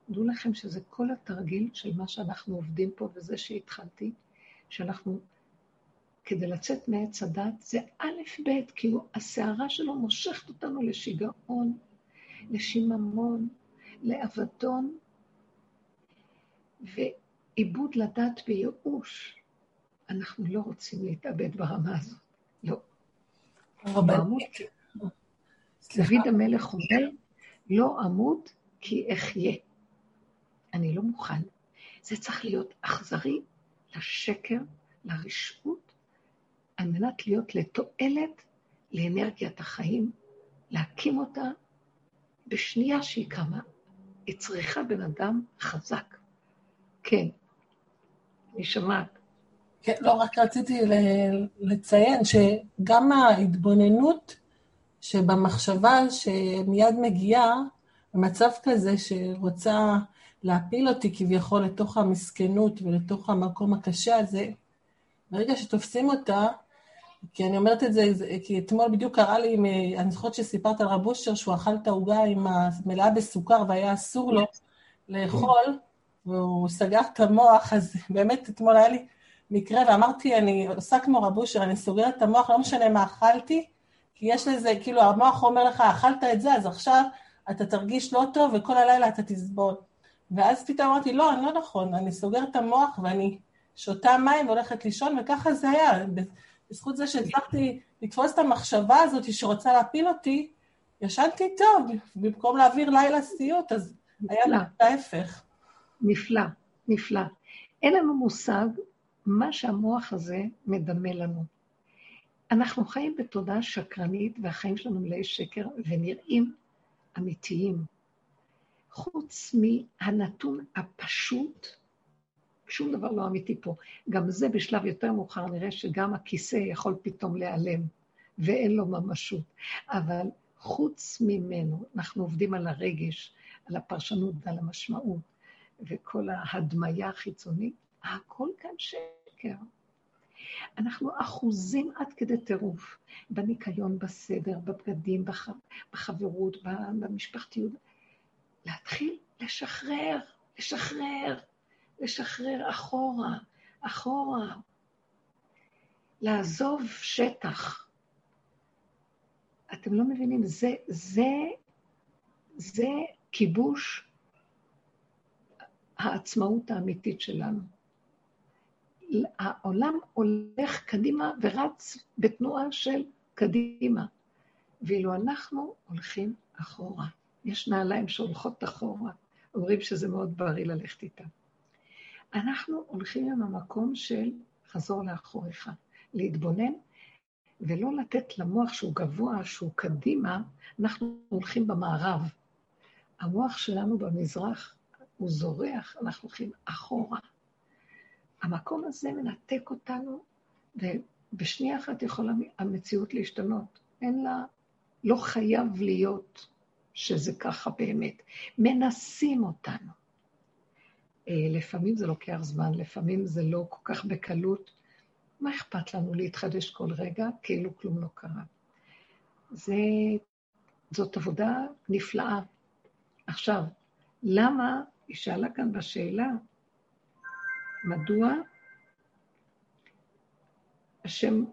דעו לכם שזה כל התרגיל של מה שאנחנו עובדים פה, וזה שהתחלתי, שאנחנו, כדי לצאת מעץ הדת, זה א', ב', כי הסערה שלו מושכת אותנו לשיגעון, לשיממון, לאבדון, ועיבוד לדת וייאוש. אנחנו לא רוצים להתאבד ברמה הזאת, לא. דוד המלך אומר, לא אמות כי אחיה. אני לא מוכן. זה צריך להיות אכזרי לשקר, לרשעות, על מנת להיות לתועלת לאנרגיית החיים, להקים אותה בשנייה שהיא קמה. היא צריכה בן אדם חזק. כן, אני שומעת. כן, לא, רק רציתי לציין שגם ההתבוננות שבמחשבה שמיד מגיעה, במצב כזה שרוצה להפיל אותי כביכול לתוך המסכנות ולתוך המקום הקשה הזה, ברגע שתופסים אותה, כי אני אומרת את זה, כי אתמול בדיוק קרה לי, אני זוכרת שסיפרת על רב אושר שהוא אכל את העוגה עם המלאה בסוכר והיה אסור לו לאכול, והוא סגר את המוח, אז באמת אתמול היה לי מקרה, ואמרתי, אני עושה כמו רב אושר, אני סוגרת את המוח, לא משנה מה אכלתי, כי יש לזה, כאילו המוח אומר לך, אכלת את זה, אז עכשיו אתה תרגיש לא טוב וכל הלילה אתה תסבול. ואז פתאום אמרתי, לא, אני לא נכון, אני סוגרת את המוח ואני שותה מים והולכת לישון, וככה זה היה. בזכות זה שהצלחתי לתפוס את המחשבה הזאת שרוצה להפיל אותי, ישנתי טוב, במקום להעביר לילה סיוט, אז היה לי את ההפך. נפלא, נפלא. אין לנו מושג מה שהמוח הזה מדמה לנו. אנחנו חיים בתודעה שקרנית, והחיים שלנו מלאי שקר, ונראים אמיתיים. חוץ מהנתון הפשוט, שום דבר לא אמיתי פה. גם זה בשלב יותר מאוחר נראה שגם הכיסא יכול פתאום להיעלם, ואין לו ממשות. אבל חוץ ממנו, אנחנו עובדים על הרגש, על הפרשנות ועל המשמעות, וכל ההדמיה החיצונית, הכל כאן שקר. אנחנו אחוזים עד כדי טירוף, בניקיון, בסדר, בבגדים, בח... בחברות, במשפחתיות. להתחיל לשחרר, לשחרר, לשחרר אחורה, אחורה. לעזוב שטח. אתם לא מבינים, זה, זה, זה כיבוש העצמאות האמיתית שלנו. העולם הולך קדימה ורץ בתנועה של קדימה, ואילו אנחנו הולכים אחורה. יש נעליים שהולכות אחורה, אומרים שזה מאוד בריא ללכת איתן. אנחנו הולכים עם המקום של חזור לאחוריך, להתבונן ולא לתת למוח שהוא גבוה, שהוא קדימה, אנחנו הולכים במערב. המוח שלנו במזרח הוא זורח, אנחנו הולכים אחורה. המקום הזה מנתק אותנו, ובשנייה אחת יכולה המציאות להשתנות. אין לה, לא חייב להיות שזה ככה באמת. מנסים אותנו. אה, לפעמים זה לוקח זמן, לפעמים זה לא כל כך בקלות. מה אכפת לנו להתחדש כל רגע כאילו כלום לא קרה? זה, זאת עבודה נפלאה. עכשיו, למה, היא שאלה כאן בשאלה, מדוע השם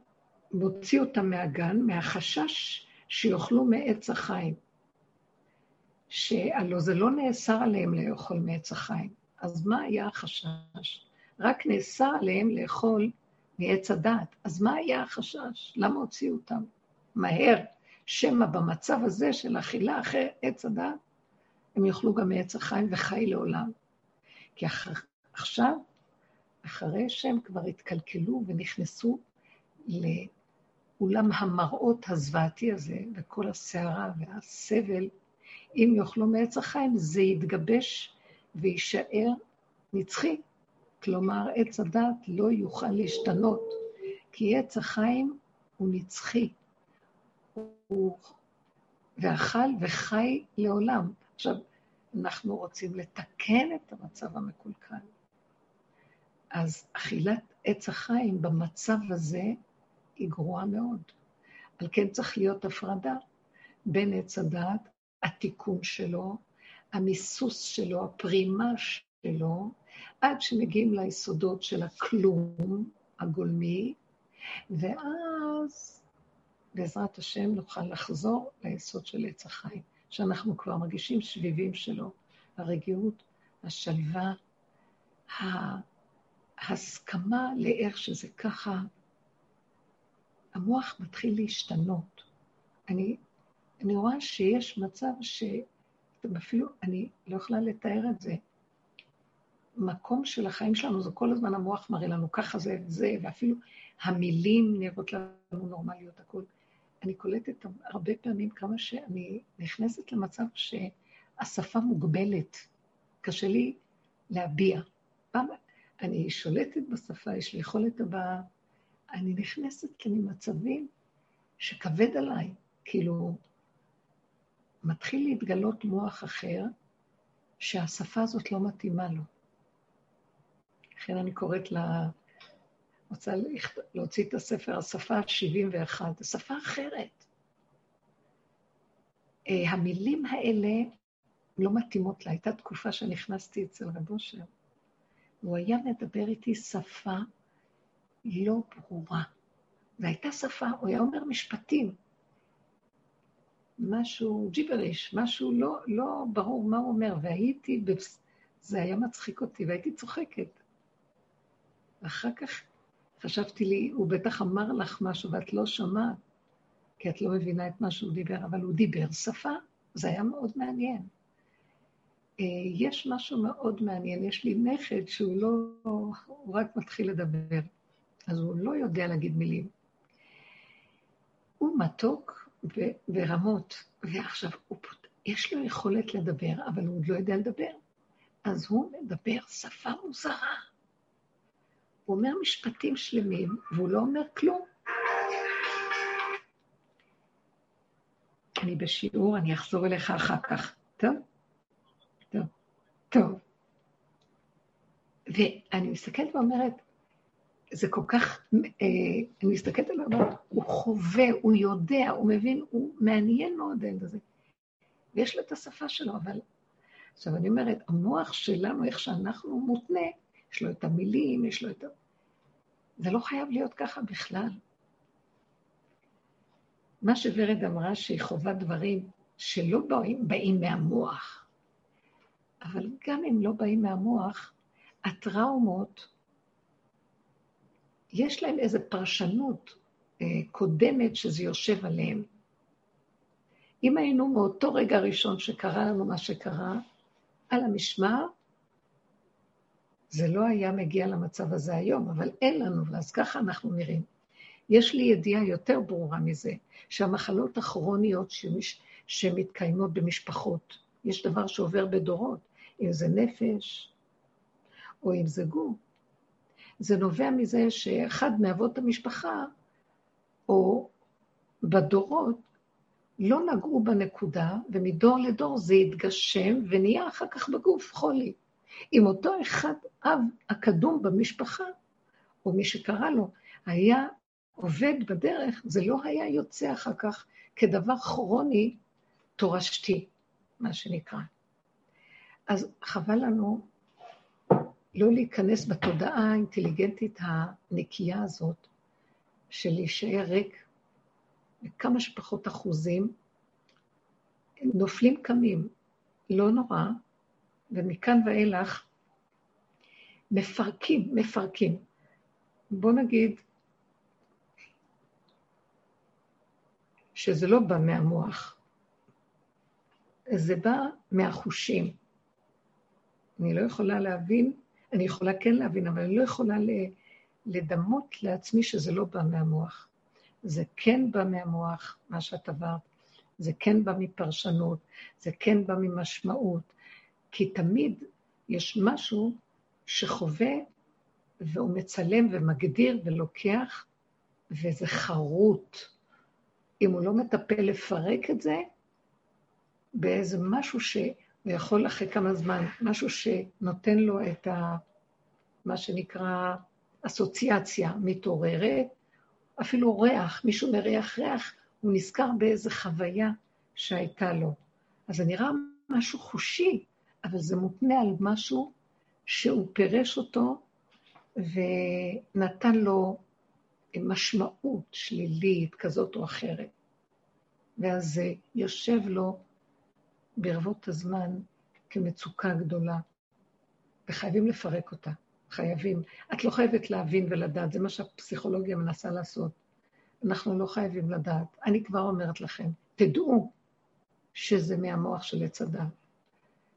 מוציא אותם מהגן, מהחשש שיאכלו מעץ החיים. שהלוא זה לא נאסר עליהם לאכול מעץ החיים. אז מה היה החשש? רק נאסר עליהם לאכול מעץ הדת. אז מה היה החשש? למה הוציאו אותם מהר? שמא במצב הזה של אכילה אחרי עץ הדת, הם יאכלו גם מעץ החיים וחי לעולם. כי אח... עכשיו, אחרי שהם כבר התקלקלו ונכנסו לאולם המראות הזוועתי הזה, וכל הסערה והסבל, אם יאכלו מעץ החיים, זה יתגבש ויישאר נצחי. כלומר, עץ הדת לא יוכל להשתנות, כי עץ החיים הוא נצחי. הוא ואכל וחי לעולם. עכשיו, אנחנו רוצים לתקן את המצב המקולקל. אז אכילת עץ החיים במצב הזה היא גרועה מאוד. על כן צריך להיות הפרדה בין עץ הדעת, התיקון שלו, המיסוס שלו, הפרימה שלו, עד שמגיעים ליסודות של הכלום הגולמי, ואז בעזרת השם נוכל לחזור ליסוד של עץ החיים, שאנחנו כבר מרגישים שביבים שלו, הרגיעות, השלווה, ההסכמה לאיך שזה ככה. המוח מתחיל להשתנות. אני, אני רואה שיש מצב שאתם אפילו, אני לא יכולה לתאר את זה. מקום של החיים שלנו זה כל הזמן המוח מראה לנו ככה זה וזה, ואפילו המילים נראות לנו נורמליות, הכול. אני קולטת הרבה פעמים כמה שאני נכנסת למצב שהשפה מוגבלת, קשה לי להביע. פעם אני שולטת בשפה, יש לי יכולת הבאה, אני נכנסת למצבים שכבד עליי, כאילו, מתחיל להתגלות מוח אחר, שהשפה הזאת לא מתאימה לו. לכן אני קוראת לה, רוצה להוציא את הספר, השפה ה-71, זו שפה אחרת. אה, המילים האלה לא מתאימות לה. הייתה תקופה שנכנסתי אצל רב אושר, הוא היה מדבר איתי שפה לא ברורה. והייתה שפה, הוא היה אומר משפטים, משהו ג'יבריש, משהו לא, לא ברור מה הוא אומר, והייתי, זה היה מצחיק אותי, והייתי צוחקת. אחר כך חשבתי לי, הוא בטח אמר לך משהו ואת לא שמעת, כי את לא מבינה את מה שהוא דיבר, אבל הוא דיבר שפה, זה היה מאוד מעניין. אה, יש משהו מאוד מעניין, יש לי נכד שהוא לא, הוא רק מתחיל לדבר, אז הוא לא יודע להגיד מילים. הוא מתוק ברמות, ועכשיו הוא, יש לו יכולת לדבר, אבל הוא עוד לא יודע לדבר. אז הוא מדבר שפה מוזרה. הוא אומר משפטים שלמים, והוא לא אומר כלום. אני בשיעור, אני אחזור אליך אחר כך. טוב? טוב. טוב. ואני מסתכלת ואומרת, זה כל כך, אה, אני מסתכלת עליו, הוא חווה, הוא יודע, הוא מבין, הוא מעניין מאוד הילד הזה. ויש לו את השפה שלו, אבל... עכשיו, אני אומרת, המוח שלנו, איך שאנחנו מותנה, יש לו את המילים, יש לו את ה... זה לא חייב להיות ככה בכלל. מה שוורד אמרה, שהיא חווה דברים שלא באים, באים מהמוח, אבל גם אם לא באים מהמוח, הטראומות, יש להם איזו פרשנות אה, קודמת שזה יושב עליהם. אם היינו מאותו רגע ראשון שקרה לנו מה שקרה, על המשמר, זה לא היה מגיע למצב הזה היום, אבל אין לנו, ואז ככה אנחנו נראים. יש לי ידיעה יותר ברורה מזה, שהמחלות הכרוניות שמש, שמתקיימות במשפחות, יש דבר שעובר בדורות, אם זה נפש או אם זה גוף. זה נובע מזה שאחד מאבות המשפחה, או בדורות, לא נגעו בנקודה, ומדור לדור זה התגשם ונהיה אחר כך בגוף חולי. אם אותו אחד, אב הקדום במשפחה, או מי שקרא לו, היה עובד בדרך, זה לא היה יוצא אחר כך כדבר כרוני תורשתי, מה שנקרא. אז חבל לנו לא להיכנס בתודעה האינטליגנטית הנקייה הזאת, של להישאר ריק בכמה שפחות אחוזים, נופלים קמים, לא נורא, ומכאן ואילך מפרקים, מפרקים. בוא נגיד שזה לא בא מהמוח, זה בא מהחושים. אני לא יכולה להבין, אני יכולה כן להבין, אבל אני לא יכולה לדמות לעצמי שזה לא בא מהמוח. זה כן בא מהמוח, מה שאת עברת, זה כן בא מפרשנות, זה כן בא ממשמעות, כי תמיד יש משהו שחווה והוא מצלם ומגדיר ולוקח, וזה חרוט. אם הוא לא מטפל לפרק את זה, באיזה משהו שהוא יכול אחרי כמה זמן, משהו שנותן לו את ה... מה שנקרא אסוציאציה מתעוררת, אפילו ריח, מישהו מריח ריח, הוא נזכר באיזה חוויה שהייתה לו. אז זה נראה משהו חושי, אבל זה מותנה על משהו שהוא פירש אותו ונתן לו משמעות שלילית כזאת או אחרת. ואז זה יושב לו ברבות הזמן כמצוקה גדולה, וחייבים לפרק אותה. חייבים. את לא חייבת להבין ולדעת, זה מה שהפסיכולוגיה מנסה לעשות. אנחנו לא חייבים לדעת. אני כבר אומרת לכם, תדעו שזה מהמוח של עץ הדת.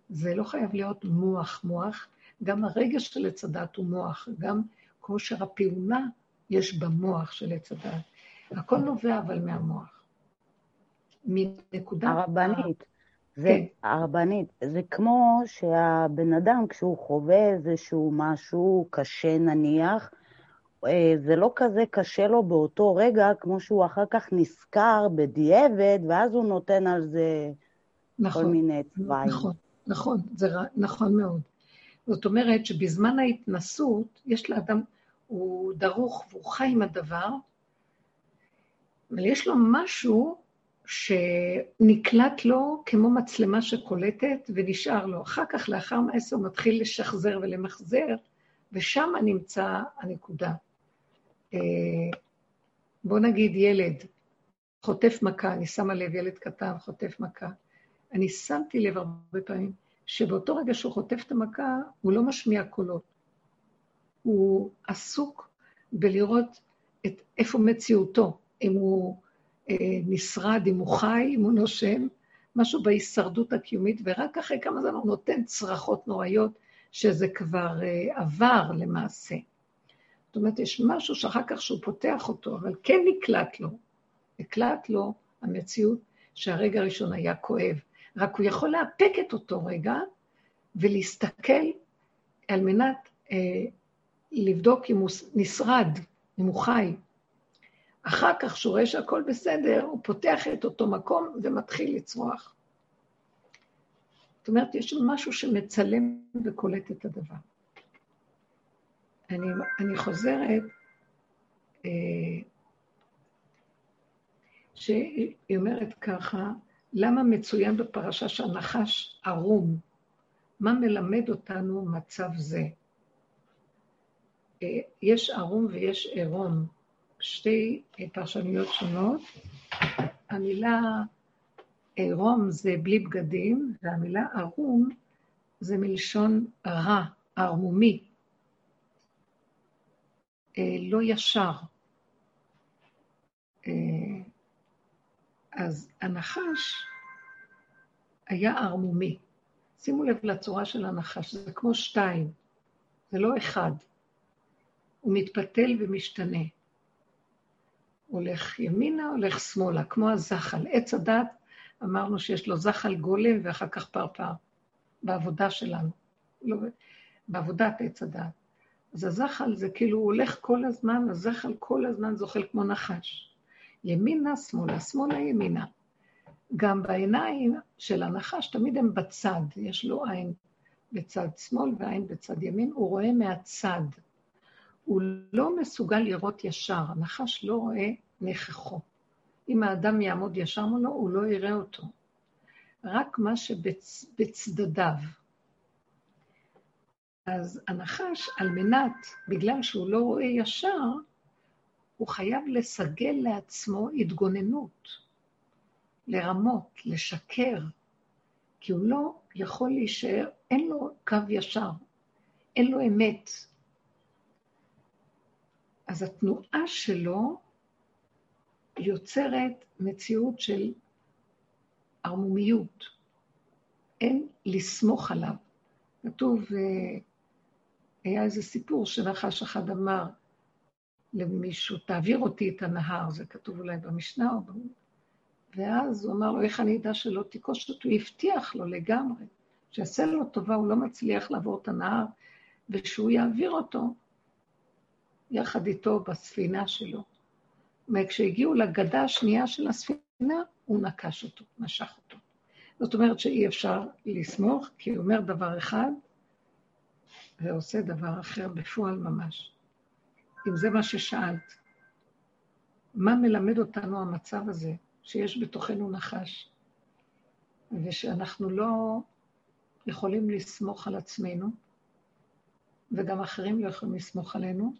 זה לא חייב להיות מוח מוח, גם הרגש של עץ הדת הוא מוח, גם כושר הפעולה יש במוח של עץ הדת. הכל נובע אבל מהמוח. מנקודה... הרבנית. זה כן. הרבנית, זה כמו שהבן אדם, כשהוא חווה איזשהו משהו קשה נניח, אה, זה לא כזה קשה לו באותו רגע, כמו שהוא אחר כך נזכר בדיעבד, ואז הוא נותן על זה נכון, כל מיני צבעים. נכון, נכון, זה נכון מאוד. זאת אומרת שבזמן ההתנסות, יש לאדם, הוא דרוך והוא חי עם הדבר, אבל יש לו משהו שנקלט לו כמו מצלמה שקולטת ונשאר לו. אחר כך, לאחר מעשר, הוא מתחיל לשחזר ולמחזר, ושם נמצא הנקודה. אה, בוא נגיד ילד חוטף מכה, אני שמה לב, ילד קטן חוטף מכה. אני שמתי לב הרבה פעמים שבאותו רגע שהוא חוטף את המכה, הוא לא משמיע קולות. הוא עסוק בלראות את איפה מציאותו, אם הוא נשרד, אם הוא חי, אם הוא נושם, משהו בהישרדות הקיומית, ורק אחרי כמה זמן הוא נותן צרחות נוראיות, שזה כבר אה, עבר למעשה. זאת אומרת, יש משהו שאחר כך שהוא פותח אותו, אבל כן נקלט לו. נקלט לו המציאות שהרגע הראשון היה כואב. רק הוא יכול לאפק את אותו רגע ולהסתכל על מנת אה, לבדוק אם הוא נשרד, אם הוא חי. אחר כך, כשהוא רואה שהכל בסדר, הוא פותח את אותו מקום ומתחיל לצרוח. זאת אומרת, יש משהו שמצלם וקולט את הדבר. אני, אני חוזרת, אה, שהיא אומרת ככה, למה מצוין בפרשה שהנחש ערום? מה מלמד אותנו מצב זה? אה, יש ערום ויש עירום, שתי פרשנויות שונות. המילה עירום זה בלי בגדים, והמילה ערום זה מלשון רע, ערמומי, אה, לא ישר. אה, אז הנחש היה ערמומי. שימו לב לצורה של הנחש, זה כמו שתיים, זה לא אחד. הוא מתפתל ומשתנה. הולך ימינה, הולך שמאלה, כמו הזחל. עץ הדת, אמרנו שיש לו זחל גולם ואחר כך פרפר, בעבודה שלנו, לא, בעבודת עץ הדת. אז הזחל זה כאילו, הוא הולך כל הזמן, הזחל כל הזמן זוחל כמו נחש. ימינה, שמאלה, שמאלה, ימינה. גם בעיניים של הנחש, תמיד הם בצד, יש לו עין בצד שמאל ועין בצד ימין, הוא רואה מהצד. הוא לא מסוגל לראות ישר, הנחש לא רואה נכחו. אם האדם יעמוד ישר מולו, הוא לא יראה אותו. רק מה שבצדדיו. אז הנחש, על מנת, בגלל שהוא לא רואה ישר, הוא חייב לסגל לעצמו התגוננות, לרמות, לשקר, כי הוא לא יכול להישאר, אין לו קו ישר, אין לו אמת. אז התנועה שלו יוצרת מציאות של ערמומיות. אין לסמוך עליו. כתוב, אה, היה איזה סיפור שנחש אחד אמר למישהו, תעביר אותי את הנהר, זה כתוב אולי במשנה או במ... ואז הוא אמר לו, איך אני אדע שלא תיכוש אותו? הוא הבטיח לו לגמרי, שיעשה לו טובה, הוא לא מצליח לעבור את הנהר, ושהוא יעביר אותו יחד איתו בספינה שלו. וכשהגיעו לגדה השנייה של הספינה, הוא נקש אותו, משך אותו. זאת אומרת שאי אפשר לסמוך, כי הוא אומר דבר אחד ועושה דבר אחר בפועל ממש. אם זה מה ששאלת, מה מלמד אותנו המצב הזה, שיש בתוכנו נחש, ושאנחנו לא יכולים לסמוך על עצמנו, וגם אחרים לא יכולים לסמוך עלינו,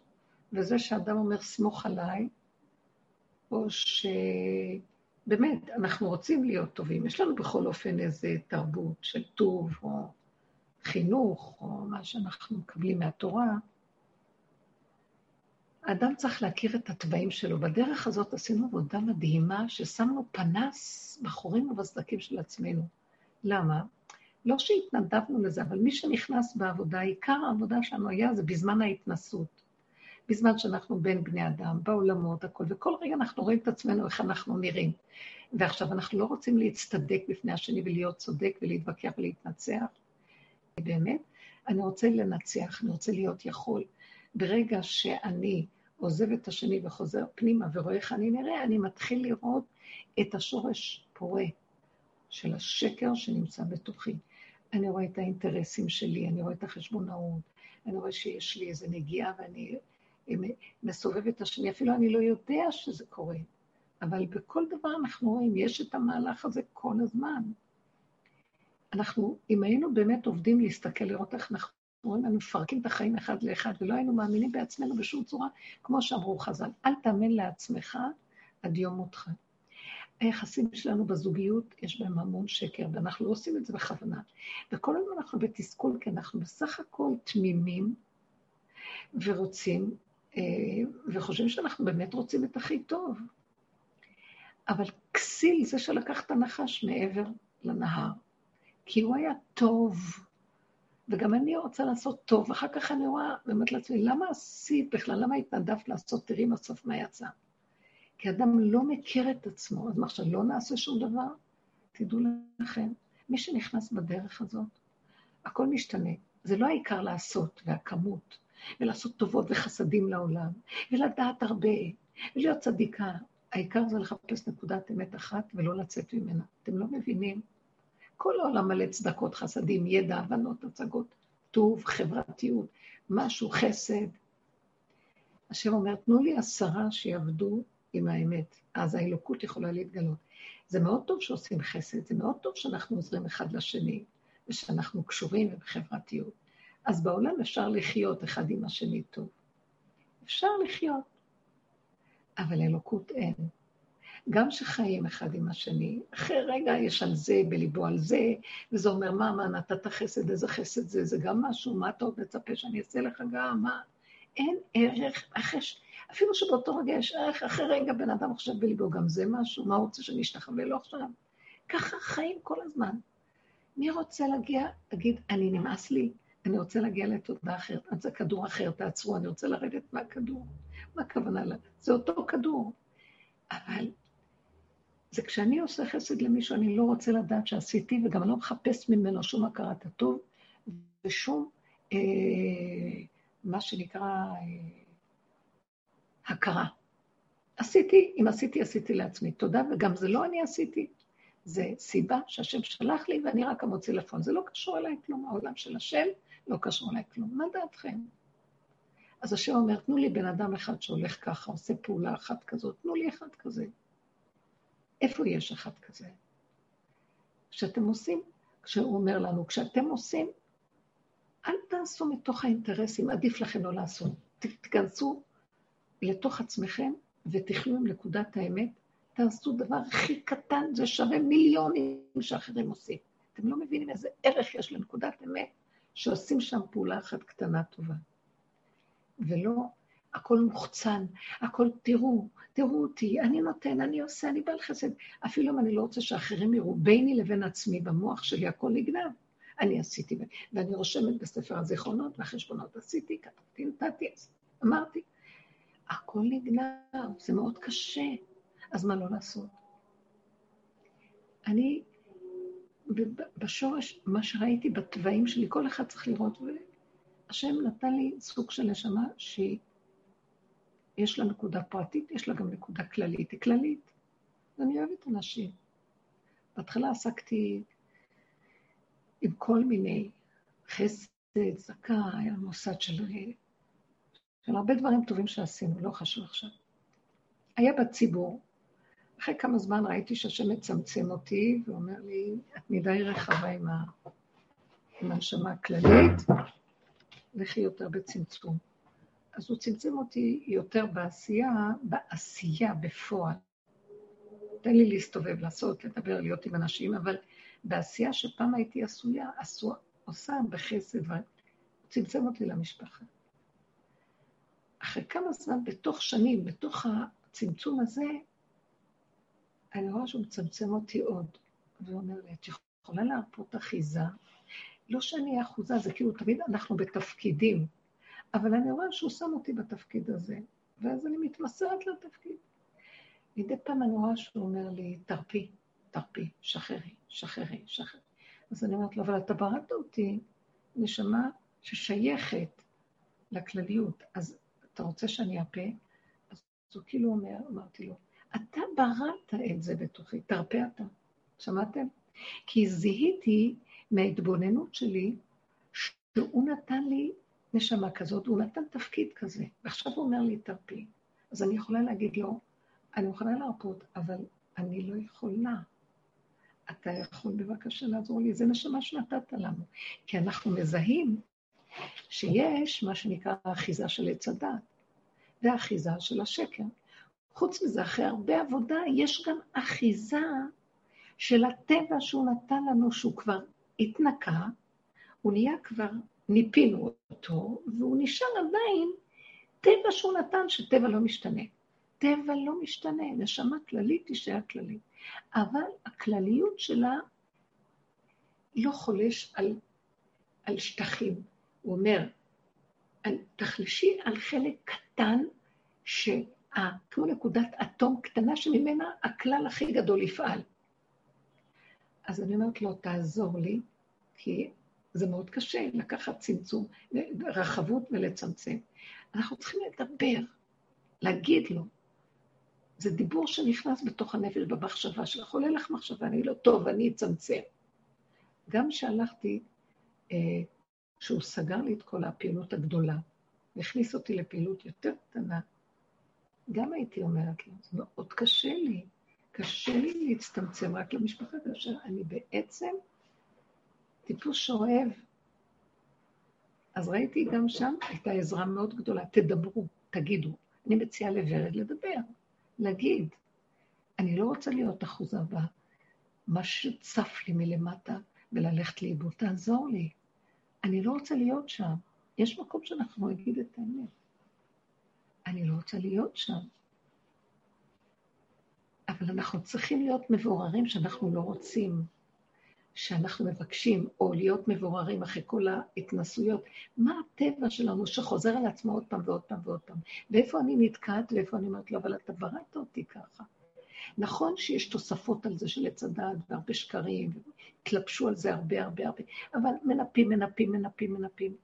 וזה שאדם אומר, סמוך עליי, או שבאמת, אנחנו רוצים להיות טובים. יש לנו בכל אופן איזו תרבות של טוב, או חינוך, או מה שאנחנו מקבלים מהתורה. האדם צריך להכיר את התוואים שלו. בדרך הזאת עשינו עבודה מדהימה, ששמנו פנס בחורים ובסדקים של עצמנו. למה? לא שהתנדבנו לזה, אבל מי שנכנס בעבודה, עיקר העבודה שלנו היה זה בזמן ההתנסות. בזמן שאנחנו בין בני אדם, בעולמות, הכול, וכל רגע אנחנו רואים את עצמנו איך אנחנו נראים. ועכשיו אנחנו לא רוצים להצטדק בפני השני ולהיות צודק ולהתווכח ולהתנצח. באמת, אני רוצה לנצח, אני רוצה להיות יכול. ברגע שאני עוזב את השני וחוזר פנימה ורואה איך אני נראה, אני מתחיל לראות את השורש פורה של השקר שנמצא בתוכי. אני רואה את האינטרסים שלי, אני רואה את החשבונאות, אני רואה שיש לי איזו נגיעה ואני מסובב את השני, אפילו אני לא יודע שזה קורה, אבל בכל דבר אנחנו רואים, יש את המהלך הזה כל הזמן. אנחנו, אם היינו באמת עובדים להסתכל, לראות איך אנחנו רואים, היינו מפרקים את החיים אחד לאחד, ולא היינו מאמינים בעצמנו בשום צורה, כמו שאמרו חז"ל, אל תאמן לעצמך עד יום מותך. היחסים שלנו בזוגיות, יש בהם המון שקר, ואנחנו לא עושים את זה בכוונה. וכל הזמן אנחנו בתסכול, כי אנחנו בסך הכל תמימים, ורוצים, וחושבים שאנחנו באמת רוצים את הכי טוב. אבל כסיל זה שלקח את הנחש מעבר לנהר, כי הוא היה טוב, וגם אני רוצה לעשות טוב, אחר כך אני רואה, ואומרת לעצמי, למה עשית בכלל, למה התנדבת לעשות, תראי בסוף מה יצא. כי אדם לא מכיר את עצמו, אז מה עכשיו, לא נעשה שום דבר? תדעו לכם, מי שנכנס בדרך הזאת, הכל משתנה. זה לא העיקר לעשות, והכמות, ולעשות טובות וחסדים לעולם, ולדעת הרבה, ולהיות צדיקה. העיקר זה לחפש נקודת אמת אחת ולא לצאת ממנה. אתם לא מבינים? כל העולם מלא צדקות, חסדים, ידע, הבנות, הצגות, טוב, חברתיות, משהו, חסד. השם אומר, תנו לי עשרה שיעבדו עם האמת, אז האלוקות יכולה להתגלות. זה מאוד טוב שעושים חסד, זה מאוד טוב שאנחנו עוזרים אחד לשני, ושאנחנו קשורים ובחברתיות. אז בעולם אפשר לחיות אחד עם השני טוב. אפשר לחיות, אבל אלוקות אין. גם שחיים אחד עם השני, אחרי רגע יש על זה, בליבו על זה, וזה אומר, מה, מה, נתת חסד, איזה חסד זה, זה גם משהו, מה אתה עוד מצפה שאני אעשה לך גם, מה? אין ערך, אחרי, אפילו שבאותו רגע יש ערך, אחרי רגע בן אדם חושב בליבו, גם זה משהו, מה הוא רוצה שאני אשתחווה לו עכשיו? ככה חיים כל הזמן. מי רוצה להגיע, תגיד, אני נמאס לי, אני רוצה להגיע לתודעה אחרת, אז זה כדור אחר, תעצרו, אני רוצה לרדת מהכדור. מה הכוונה לה? זה אותו כדור. אבל זה כשאני עושה חסד למישהו, אני לא רוצה לדעת שעשיתי, וגם לא מחפש ממנו שום הכרת הטוב, ושום, אה, מה שנקרא, אה, הכרה. עשיתי, אם עשיתי, עשיתי לעצמי. תודה, וגם זה לא אני עשיתי, זה סיבה שהשם שלח לי ואני רק המוציא לפון. זה לא קשור אליי כלום, העולם של השם לא קשור אליי כלום. מה דעתכם? אז השם אומר, תנו לי בן אדם אחד שהולך ככה, עושה פעולה אחת כזאת, תנו לי אחד כזה. איפה יש אחד כזה? כשאתם עושים, כשהוא אומר לנו, כשאתם עושים, אל תעשו מתוך האינטרסים, עדיף לכם לא לעשות. תיכנסו לתוך עצמכם ותחיו עם נקודת האמת, תעשו דבר הכי קטן, זה שווה מיליונים שאחרים עושים. אתם לא מבינים איזה ערך יש לנקודת אמת, שעושים שם פעולה אחת קטנה טובה. ולא הכל מוחצן, הכל תראו, תראו אותי, אני נותן, אני עושה, אני בעל חסד. אפילו אם אני לא רוצה שאחרים יראו, ביני לבין עצמי, במוח שלי הכל נגנב. אני עשיתי, ואני רושמת בספר הזיכרונות והחשבונות, עשיתי, כתבתי, נתתי, אמרתי. הכל נגנב, זה מאוד קשה, אז מה לא לעשות? אני, בשורש, מה שראיתי בתוואים שלי, כל אחד צריך לראות, והשם נתן לי סוג של נשמה שהיא, יש לה נקודה פרטית, יש לה גם נקודה כללית, היא כללית. ואני אוהבת אנשים. בהתחלה עסקתי עם כל מיני חסד, צדקה, היה מוסד של של הרבה דברים טובים שעשינו, לא חשוב עכשיו. היה בציבור, אחרי כמה זמן ראיתי שהשם מצמצם אותי ואומר לי, את מדי רחבה עם, ה... עם הנשמה הכללית, לכי יותר בצמצום. אז הוא צמצם אותי יותר בעשייה, בעשייה, בפועל. תן לי להסתובב, לעשות, לדבר, להיות עם אנשים, אבל בעשייה שפעם הייתי עשויה, עשו, עושה בחסד, הוא צמצם אותי למשפחה. אחרי כמה זמן, בתוך שנים, בתוך הצמצום הזה, אני רואה שהוא מצמצם אותי עוד. והוא אומר לי, את יכולה להרפות אחיזה? לא שאני אחוזה, זה כאילו תמיד אנחנו בתפקידים, אבל אני רואה שהוא שם אותי בתפקיד הזה, ואז אני מתמסרת לתפקיד. מדי פעם אני רואה שהוא אומר לי, תרפי, תרפי, שחררי, שחררי, שחררי. אז אני אומרת לו, אבל אתה בראת אותי נשמה ששייכת לכלליות, אז אתה רוצה שאני ארפה? אז הוא כאילו אומר, אמרתי לו, אתה בראת את זה בתוכי, תרפה אתה. שמעתם? כי זיהיתי מההתבוננות שלי שהוא נתן לי נשמה כזאת, הוא נתן תפקיד כזה, ועכשיו הוא אומר לי, תרפי. אז אני יכולה להגיד לו, אני מוכנה להרפות, אבל אני לא יכולה. אתה יכול בבקשה לעזור לי, זה נשמה שנתת לנו. כי אנחנו מזהים שיש מה שנקרא האחיזה של עץ הדת, והאחיזה של השקר. חוץ מזה, אחרי הרבה עבודה, יש גם אחיזה של הטבע שהוא נתן לנו, שהוא כבר התנקה, הוא נהיה כבר ניפינו אותו, והוא נשאר עדיין טבע שהוא נתן, שטבע לא משתנה. טבע לא משתנה, נשמה כללית תישאר כללית. אבל הכלליות שלה לא חולש על, על שטחים. הוא אומר, תחלשי על חלק קטן, שה, כמו נקודת אטום קטנה שממנה הכלל הכי גדול יפעל. אז אני אומרת לו, תעזור לי, כי זה מאוד קשה לקחת צמצום, רחבות ולצמצם. אנחנו צריכים לדבר, להגיד לו. זה דיבור שנכנס בתוך הנפש, במחשבה שלך. עולה לך מחשבה, אני לא טוב, אני אצמצם. גם כשהלכתי, אה, שהוא סגר לי את כל הפעילות הגדולה, והכניס אותי לפעילות יותר קטנה, גם הייתי אומרת לו, זה מאוד קשה לי. קשה לי להצטמצם רק למשפחה, כאשר אני בעצם טיפוס שאוהב. אז ראיתי גם שם, הייתה עזרה מאוד גדולה, תדברו, תגידו. אני מציעה לוורד לדבר, להגיד. אני לא רוצה להיות אחוזה במה שצף לי מלמטה וללכת לאיבוד, תעזור לי. אני לא רוצה להיות שם. יש מקום שאנחנו נגיד את האמת. אני לא רוצה להיות שם. אבל אנחנו צריכים להיות מבוררים שאנחנו לא רוצים, שאנחנו מבקשים, או להיות מבוררים אחרי כל ההתנסויות. מה הטבע שלנו שחוזר על עצמו עוד פעם ועוד פעם ועוד פעם? ואיפה אני נתקעת ואיפה אני אומרת לו, אבל אתה בראת אותי ככה. נכון שיש תוספות על זה של עץ הדעת והרבה שקרים, התלבשו על זה הרבה הרבה הרבה, אבל מנפים, מנפים, מנפים, מנפים.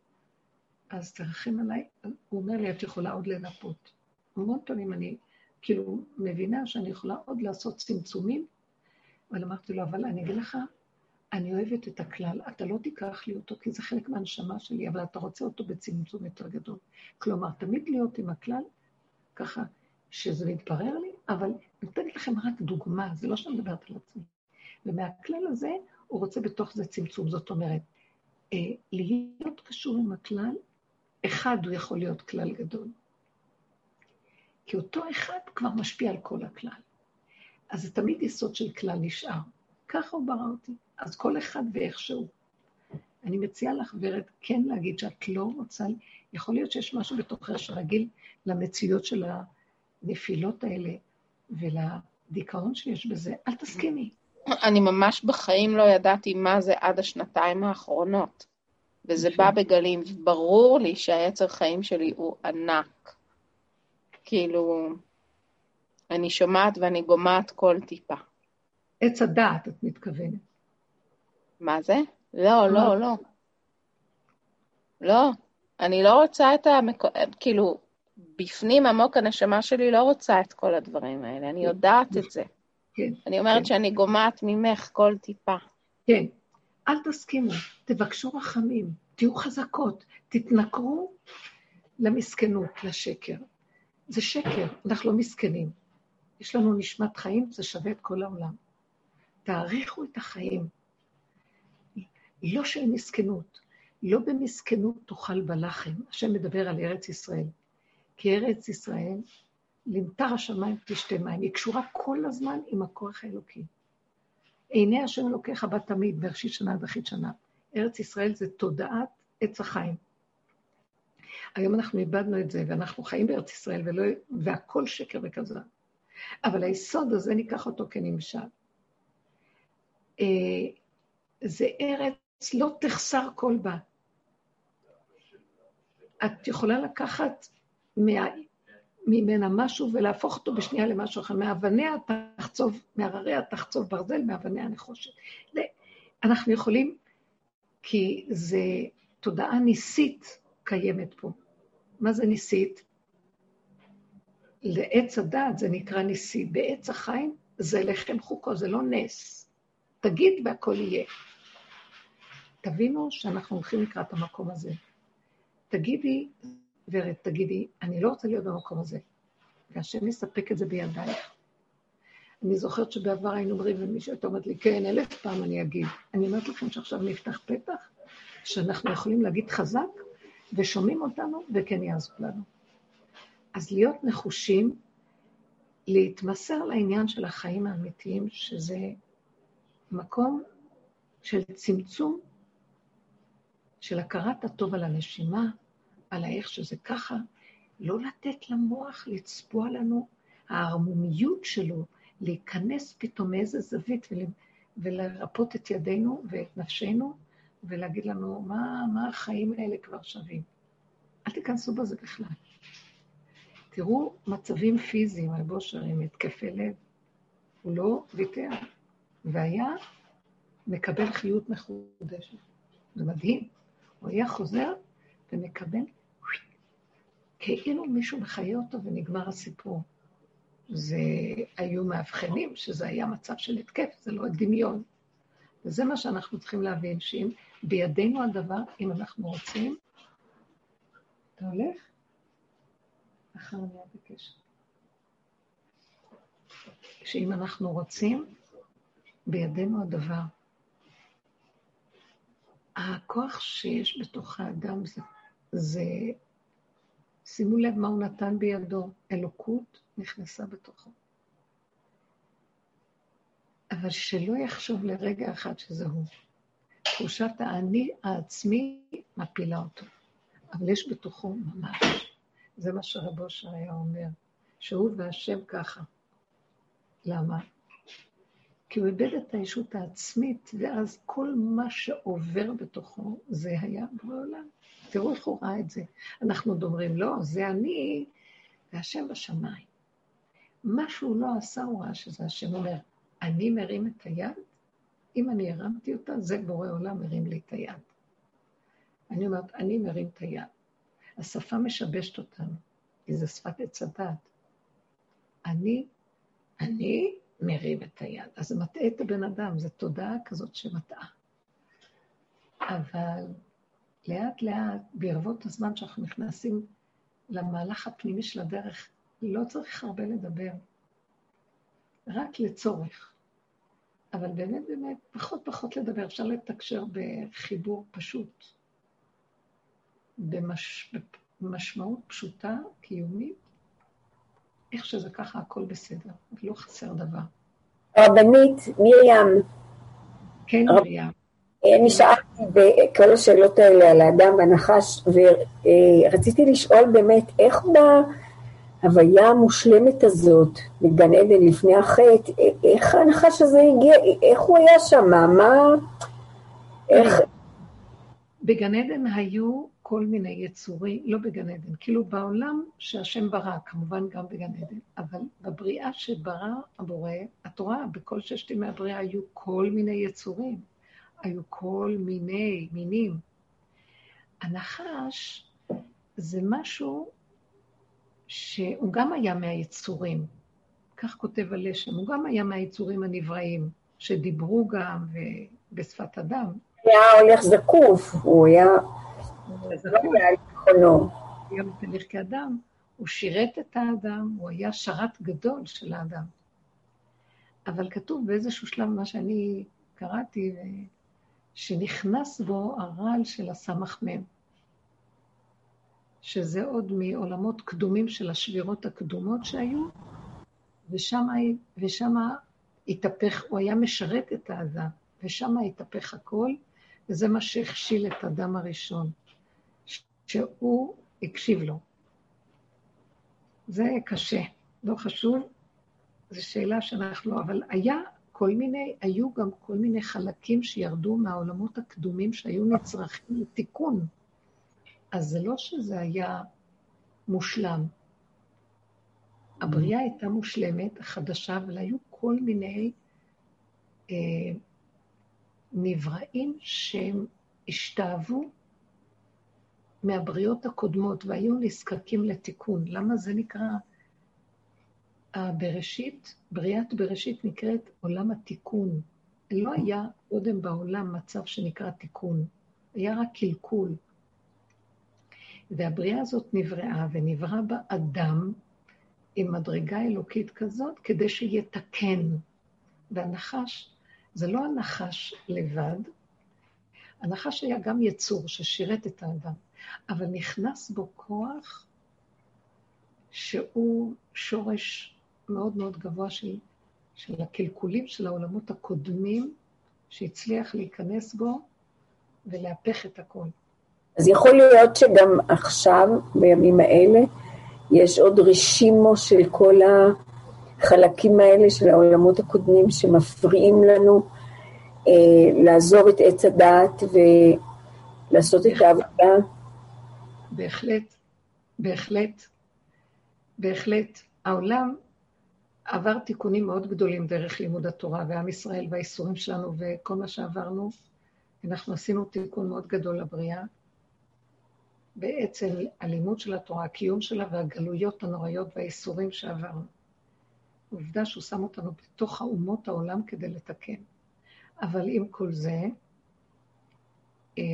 אז תרחם עליי, הוא אומר לי, את יכולה עוד לנפות. המון פעמים אני כאילו מבינה שאני יכולה עוד לעשות צמצומים, אבל אמרתי לו, אבל אני אגיד לך, אני אוהבת את הכלל, אתה לא תיקח לי אותו, כי זה חלק מהנשמה שלי, אבל אתה רוצה אותו בצמצום יותר גדול. כלומר, תמיד להיות עם הכלל, ככה, שזה מתברר לי, אבל נותנת לכם רק דוגמה, זה לא שאני מדברת על עצמי. ומהכלל הזה, הוא רוצה בתוך זה צמצום. זאת אומרת, אה, להיות קשור עם הכלל, אחד הוא יכול להיות כלל גדול. כי אותו אחד כבר משפיע על כל הכלל. אז זה תמיד יסוד של כלל נשאר. ככה הוא ברא אותי. אז כל אחד ואיכשהו. אני מציעה לך, ורד, כן להגיד שאת לא רוצה, יכול להיות שיש משהו בתוכך שרגיל למציאות של הנפילות האלה ולדיכאון שיש בזה, אל תסכימי. אני ממש בחיים לא ידעתי מה זה עד השנתיים האחרונות. וזה בא בגלים. ברור לי שהיצר חיים שלי הוא ענק. כאילו, אני שומעת ואני גומעת כל טיפה. עץ הדעת, את מתכוונת. מה זה? לא, לא, לא. לא, אני לא רוצה את המק... כאילו, בפנים עמוק הנשמה שלי לא רוצה את כל הדברים האלה, אני יודעת את זה. כן. אני אומרת כן. שאני גומעת ממך כל טיפה. כן. אל תסכימו, תבקשו רחמים, תהיו חזקות, תתנכרו למסכנות, לשקר. זה שקר, אנחנו לא מסכנים. יש לנו נשמת חיים, זה שווה את כל העולם. תעריכו את החיים. לא של מסכנות. לא במסכנות תאכל בלחם. השם מדבר על ארץ ישראל. כי ארץ ישראל, למטר השמיים תשתה מים. היא קשורה כל הזמן עם הכוח האלוקי. עיני השם אלוקיך בה תמיד, בראשית שנה ובחית שנה. ארץ ישראל זה תודעת עץ החיים. היום אנחנו איבדנו את זה, ואנחנו חיים בארץ ישראל, ולא, והכל שקר וכזב. אבל היסוד הזה, ניקח אותו כנמשל. אה, זה ארץ לא תחסר כל בה. את יכולה לקחת מה, ממנה משהו ולהפוך אותו בשנייה למשהו אחר. מאבניה תחצוב, מהרריה תחצוב ברזל, מאבניה נחושת. אנחנו יכולים, כי זה תודעה ניסית קיימת פה. מה זה ניסית? לעץ הדעת זה נקרא ניסי. בעץ החיים זה לחם חוקו, זה לא נס. תגיד והכל יהיה. תבינו שאנחנו הולכים לקראת המקום הזה. תגידי, ורד, תגידי, אני לא רוצה להיות במקום הזה, והשם יספק את זה בידייך. אני זוכרת שבעבר היינו אומרים, ומישהו הייתה אומרת לי, כן, אלף פעם אני אגיד. אני אומרת לכם שעכשיו נפתח פתח, שאנחנו יכולים להגיד חזק, ושומעים אותנו, וכן יעזור לנו. אז להיות נחושים, להתמסר לעניין של החיים האמיתיים, שזה מקום של צמצום, של הכרת הטוב על הנשימה, על האיך שזה ככה, לא לתת למוח לצבוע לנו, הערמומיות שלו, להיכנס פתאום מאיזה זווית ול, ולרפות את ידינו ואת נפשנו, ולהגיד לנו, מה, מה החיים האלה כבר שווים? אל תיכנסו בזה בכלל. תראו מצבים פיזיים, רב אושר עם התקפי לב. הוא לא ויתר, והיה מקבל חיות מחודשת. זה מדהים. הוא היה חוזר ומקבל כאילו מישהו מחיה אותו ונגמר הסיפור. זה היו מאבחנים שזה היה מצב של התקף, זה לא דמיון. וזה מה שאנחנו צריכים להבין, שאם בידינו הדבר, אם אנחנו רוצים, אתה הולך? אחר נהיה בקשר. שאם אנחנו רוצים, בידינו הדבר. הכוח שיש בתוך האדם זה, זה, שימו לב מה הוא נתן בידו, אלוקות נכנסה בתוכו. אבל שלא יחשוב לרגע אחד שזה הוא. תחושת האני העצמי מפילה אותו, אבל יש בתוכו ממש. זה מה שרבו אושר היה אומר, שהוא והשם ככה. למה? כי הוא איבד את הישות העצמית, ואז כל מה שעובר בתוכו, זה היה בורא עולם. תראו איך הוא ראה את זה. אנחנו דומרים, לא, זה אני, והשם בשמיים. מה שהוא לא עשה, הוא ראה שזה השם אומר, אני מרים את היד, אם אני הרמתי אותה, זה בורא עולם מרים לי את היד. אני אומרת, אני מרים את היד. השפה משבשת אותנו, כי זה שפת עץ הדת. אני, אני מרים את היד. אז זה מטעה את הבן אדם, זו תודעה כזאת שמטעה. אבל לאט לאט, בערבות הזמן שאנחנו נכנסים למהלך הפנימי של הדרך, לא צריך הרבה לדבר, רק לצורך. אבל באמת באמת, פחות פחות לדבר, אפשר לתקשר בחיבור פשוט, במש... במשמעות פשוטה, קיומית, איך שזה ככה, הכל בסדר, לא חסר דבר. רבנית מרים. כן, מרים. אני שאלתי בכל השאלות האלה על האדם והנחש, ורציתי לשאול באמת, איך בהוויה המושלמת הזאת, בגן עדן לפני החטא, איך הנחש הזה הגיע, איך הוא היה שם, מה... איך... בגן עדן היו כל מיני יצורים, לא בגן עדן, כאילו בעולם שהשם ברא, כמובן גם בגן עדן, אבל בבריאה שברא הבורא, את רואה, בכל ששת ימי הבריאה היו כל מיני יצורים. היו כל מיני מינים. הנחש זה משהו שהוא גם היה מהיצורים, כך כותב הלשם, הוא גם היה מהיצורים הנבראים, שדיברו גם בשפת אדם. היה הולך זקוף, הוא היה... זקוף. הוא היה מתהלך כאדם, הוא שירת את האדם, הוא היה שרת גדול של האדם. אבל כתוב באיזשהו שלב, מה שאני קראתי, שנכנס בו הרעל של הסמ"ם, שזה עוד מעולמות קדומים של השבירות הקדומות שהיו, ושם, ושם התהפך, הוא היה משרת את האדם, ושם התהפך הכל, וזה מה שהכשיל את האדם הראשון, שהוא הקשיב לו. זה קשה, לא חשוב, זו שאלה שאנחנו, אבל היה כל מיני, היו גם כל מיני חלקים שירדו מהעולמות הקדומים שהיו נצרכים לתיקון. אז זה לא שזה היה מושלם. הבריאה הייתה מושלמת, חדשה, אבל היו כל מיני אה, נבראים שהם השתאבו מהבריאות הקודמות והיו נזקקים לתיקון. למה זה נקרא הבראשית, בריאת בראשית נקראת עולם התיקון. לא היה קודם בעולם מצב שנקרא תיקון, היה רק קלקול. והבריאה הזאת נבראה, ונברא בה אדם עם מדרגה אלוקית כזאת, כדי שיתקן. והנחש, זה לא הנחש לבד, הנחש היה גם יצור ששירת את האדם, אבל נכנס בו כוח שהוא שורש מאוד מאוד גבוה של, של הקלקולים של העולמות הקודמים, שהצליח להיכנס בו ולהפך את הכל. אז יכול להיות שגם עכשיו, בימים האלה, יש עוד רשימו של כל החלקים האלה של העולמות הקודמים שמפריעים לנו אה, לעזוב את עץ הדעת ולעשות את העבודה. בהחלט, בהחלט, בהחלט. העולם עבר תיקונים מאוד גדולים דרך לימוד התורה ועם ישראל והאיסורים שלנו וכל מה שעברנו. אנחנו עשינו תיקון מאוד גדול לבריאה. בעצם הלימוד של התורה, הקיום שלה והגלויות הנוראיות והאיסורים שעברנו. עובדה שהוא שם אותנו בתוך האומות העולם כדי לתקן. אבל עם כל זה, אה,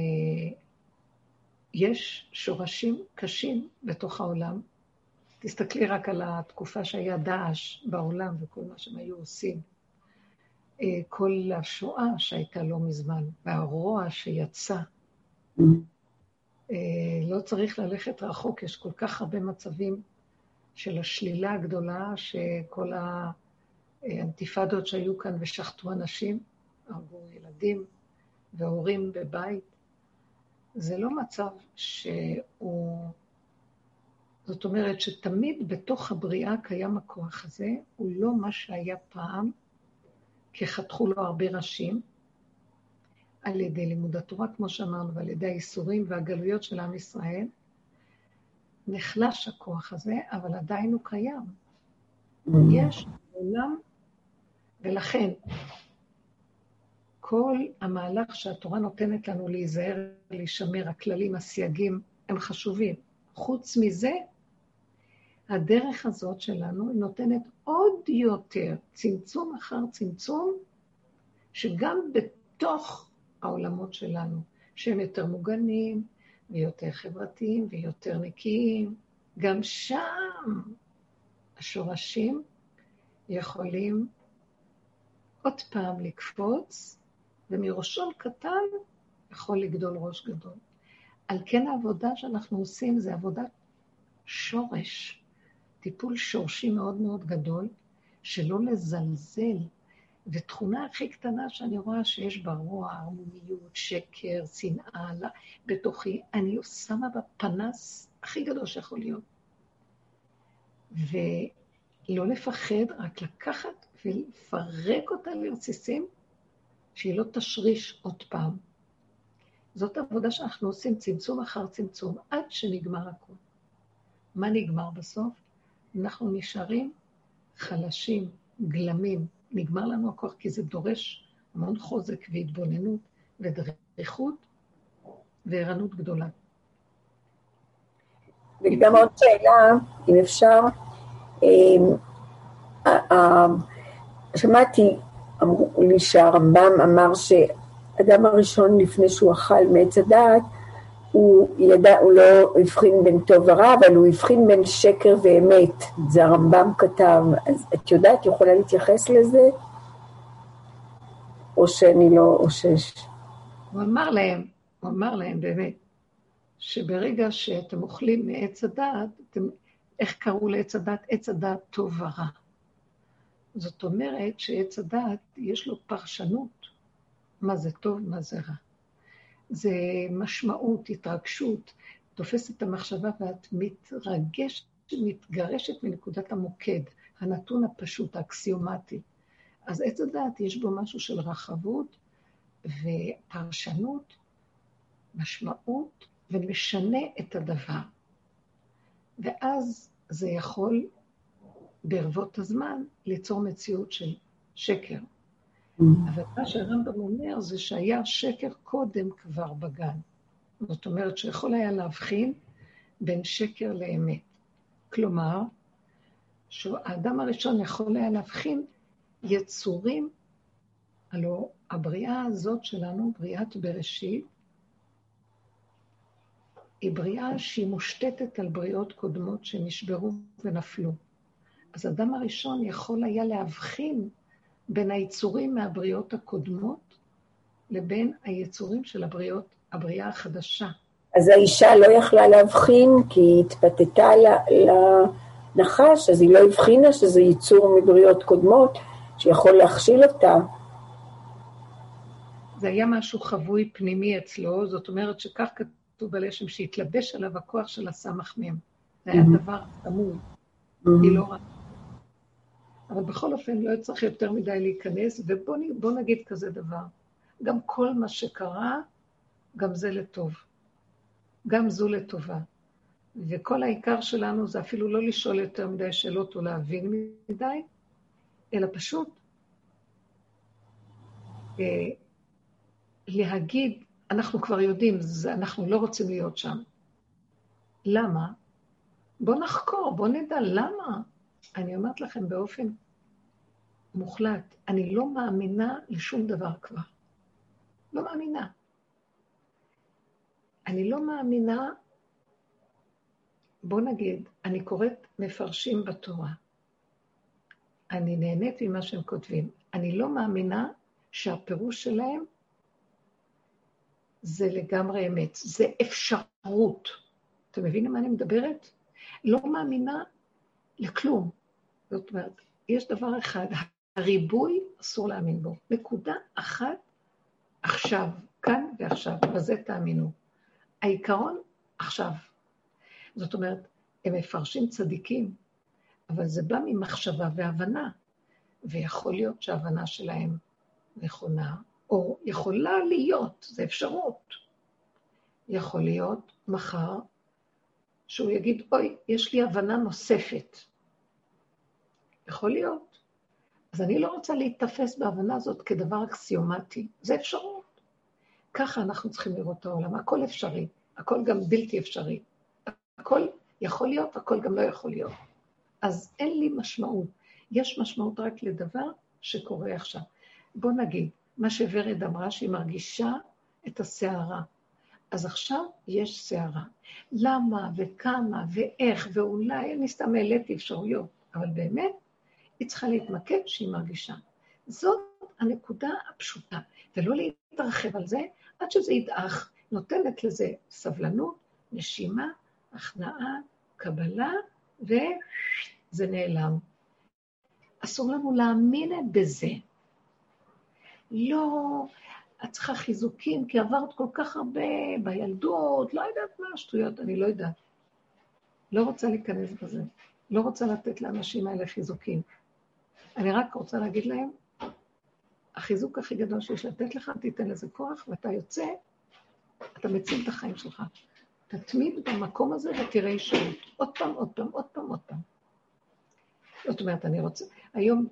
יש שורשים קשים בתוך העולם. תסתכלי רק על התקופה שהיה דאעש בעולם וכל מה שהם היו עושים. אה, כל השואה שהייתה לא מזמן, והרוע שיצא. אה, לא צריך ללכת רחוק, יש כל כך הרבה מצבים של השלילה הגדולה, שכל האנטיפדות שהיו כאן ושחטו אנשים, הרגו ילדים והורים בבית, זה לא מצב שהוא... זאת אומרת שתמיד בתוך הבריאה קיים הכוח הזה, הוא לא מה שהיה פעם, כי חתכו לו הרבה ראשים, על ידי לימוד התורה, כמו שאמרנו, ועל ידי האיסורים והגלויות של עם ישראל, נחלש הכוח הזה, אבל עדיין הוא קיים. יש עולם, ולכן כל המהלך שהתורה נותנת לנו להיזהר, להישמר, הכללים, הסייגים, הם חשובים. חוץ מזה, הדרך הזאת שלנו נותנת עוד יותר צמצום אחר צמצום, שגם בתוך העולמות שלנו, שהם יותר מוגנים ויותר חברתיים ויותר נקיים, גם שם השורשים יכולים עוד פעם לקפוץ, ומראשון קטן יכול לגדול ראש גדול. על כן העבודה שאנחנו עושים זה עבודת שורש, טיפול שורשי מאוד מאוד גדול, שלא לזלזל ותכונה הכי קטנה שאני רואה שיש בה רוע, ערמומיות, שקר, שנאה, בתוכי, אני שמה בפנס הכי גדול שיכול להיות. ולא לפחד, רק לקחת ולפרק אותה לרסיסים, שהיא לא תשריש עוד פעם. זאת עבודה שאנחנו עושים, צמצום אחר צמצום, עד שנגמר הכול. מה נגמר בסוף? אנחנו נשארים חלשים, גלמים, נגמר לנו הכוח, כי זה דורש המון חוזק והתבוננות ודריכות וערנות גדולה. וגם עוד שאלה, אם אפשר, אמ, שמעתי, אמרו לי שהרמב"ם אמר שאדם הראשון לפני שהוא אכל מעץ הדעת, הוא ידע, הוא לא הבחין בין טוב ורע, אבל הוא הבחין בין שקר ואמת. זה הרמב"ם כתב. אז את יודעת, יכולה להתייחס לזה? או שאני לא, או ש... הוא אמר להם, הוא אמר להם באמת, שברגע שאתם אוכלים מעץ הדעת, אתם, איך קראו לעץ הדעת? עץ הדעת טוב ורע. זאת אומרת שעץ הדעת יש לו פרשנות, מה זה טוב, מה זה רע. זה משמעות, התרגשות, תופס את המחשבה ואת מתרגשת, מתגרשת מנקודת המוקד, הנתון הפשוט, האקסיומטי. אז עץ הדעת יש בו משהו של רחבות ופרשנות, משמעות, ומשנה את הדבר. ואז זה יכול ברבות הזמן ליצור מציאות של שקר. Mm. אבל מה שהרמב"ם אומר זה שהיה שקר קודם כבר בגן. זאת אומרת שיכול היה להבחין בין שקר לאמת. כלומר, שהאדם הראשון יכול היה להבחין יצורים, הלוא הבריאה הזאת שלנו, בריאת בראשית, היא בריאה שהיא מושתתת על בריאות קודמות שנשברו ונפלו. אז אדם הראשון יכול היה להבחין בין היצורים מהבריאות הקודמות לבין היצורים של הבריאות, הבריאה החדשה. אז האישה לא יכלה להבחין כי היא התפתתה לנחש, אז היא לא הבחינה שזה ייצור מבריאות קודמות, שיכול להכשיל אותה. זה היה משהו חבוי פנימי אצלו, זאת אומרת שכך כתוב בלשם, שהתלבש עליו הכוח של הסמ"ך מ'. זה היה דבר תמוי, היא לא רע. אבל בכל אופן לא צריך יותר מדי להיכנס, ובואו נגיד כזה דבר. גם כל מה שקרה, גם זה לטוב. גם זו לטובה. וכל העיקר שלנו זה אפילו לא לשאול יותר מדי שאלות או להבין מדי, אלא פשוט אה, להגיד, אנחנו כבר יודעים, זה, אנחנו לא רוצים להיות שם. למה? בואו נחקור, בואו נדע למה. אני אומרת לכם באופן מוחלט, אני לא מאמינה לשום דבר כבר. לא מאמינה. אני לא מאמינה, בוא נגיד, אני קוראת מפרשים בתורה. אני נהנית ממה שהם כותבים. אני לא מאמינה שהפירוש שלהם זה לגמרי אמת, זה אפשרות. אתם מבינים מה אני מדברת? לא מאמינה לכלום. זאת אומרת, יש דבר אחד, הריבוי אסור להאמין בו. נקודה אחת עכשיו, כאן ועכשיו, בזה תאמינו. העיקרון עכשיו. זאת אומרת, הם מפרשים צדיקים, אבל זה בא ממחשבה והבנה, ויכול להיות שההבנה שלהם נכונה, או יכולה להיות, זו אפשרות. יכול להיות מחר שהוא יגיד, אוי, יש לי הבנה נוספת. יכול להיות. אז אני לא רוצה להיתפס בהבנה הזאת כדבר אקסיומטי, זה אפשרות. ככה אנחנו צריכים לראות את העולם, הכל אפשרי, הכל גם בלתי אפשרי. הכל יכול להיות, הכל גם לא יכול להיות. אז אין לי משמעות. יש משמעות רק לדבר שקורה עכשיו. בוא נגיד, מה שוורד אמרה, שהיא מרגישה את הסערה. אז עכשיו יש סערה. למה וכמה ואיך ואולי, אני סתם העליתי אפשרויות, אבל באמת, היא צריכה להתמקד שהיא מרגישה. זאת הנקודה הפשוטה, ולא להתרחב על זה עד שזה ידעך. נותנת לזה סבלנות, נשימה, הכנעה, קבלה, וזה נעלם. אסור לנו להאמין בזה. לא, את צריכה חיזוקים, כי עברת כל כך הרבה בילדות, לא יודעת מה השטויות, אני לא יודעת. לא רוצה להיכנס בזה. לא רוצה לתת לאנשים האלה חיזוקים. אני רק רוצה להגיד להם, החיזוק הכי גדול שיש לתת לך, תיתן לזה כוח, ואתה יוצא, אתה מציל את החיים שלך. תתמיד במקום הזה ותראה ישרות. עוד פעם, עוד פעם, עוד פעם, עוד פעם. זאת אומרת, אני רוצה... היום,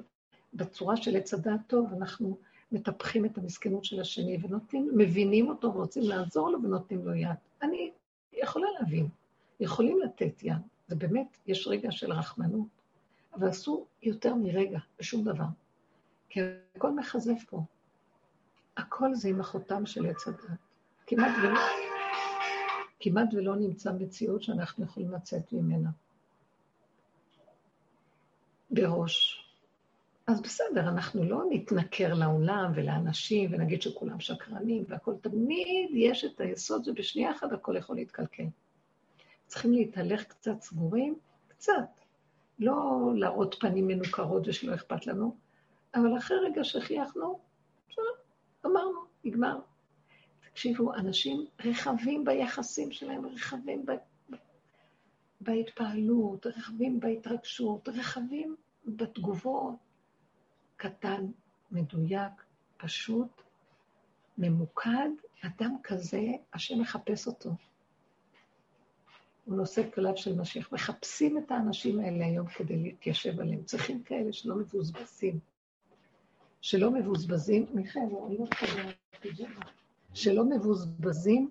בצורה של עץ הדעת טוב, אנחנו מטפחים את המסכנות של השני ונותנים, מבינים אותו ורוצים לעזור לו ונותנים לו יד. אני יכולה להבין, יכולים לתת יד. זה באמת, יש רגע של רחמנות, אבל אסור יותר מרגע, בשום דבר. כי הכל מכזב פה. הכל זה עם החותם של עץ הדת. כמעט ולא, כמעט ולא נמצא מציאות שאנחנו יכולים לצאת ממנה. בראש. אז בסדר, אנחנו לא נתנכר לעולם ולאנשים ונגיד שכולם שקרנים והכול, תמיד יש את היסוד ובשנייה אחת הכל יכול להתקלקל. צריכים להתהלך קצת סגורים, קצת. לא להראות פנים מנוכרות ושלא אכפת לנו, אבל אחרי רגע שחייכנו, אמרנו, נגמר. תקשיבו, אנשים רחבים ביחסים שלהם, רחבים ב... בהתפעלות, רחבים בהתרגשות, רחבים בתגובות. קטן, מדויק, פשוט, ממוקד, אדם כזה, השם מחפש אותו. הוא נושא כליו של משיח. מחפשים את האנשים האלה היום כדי להתיישב עליהם. צריכים כאלה שלא מבוזבזים. שלא מבוזבזים, מיכאל, אני לא פיג'מה. שלא מבוזבזים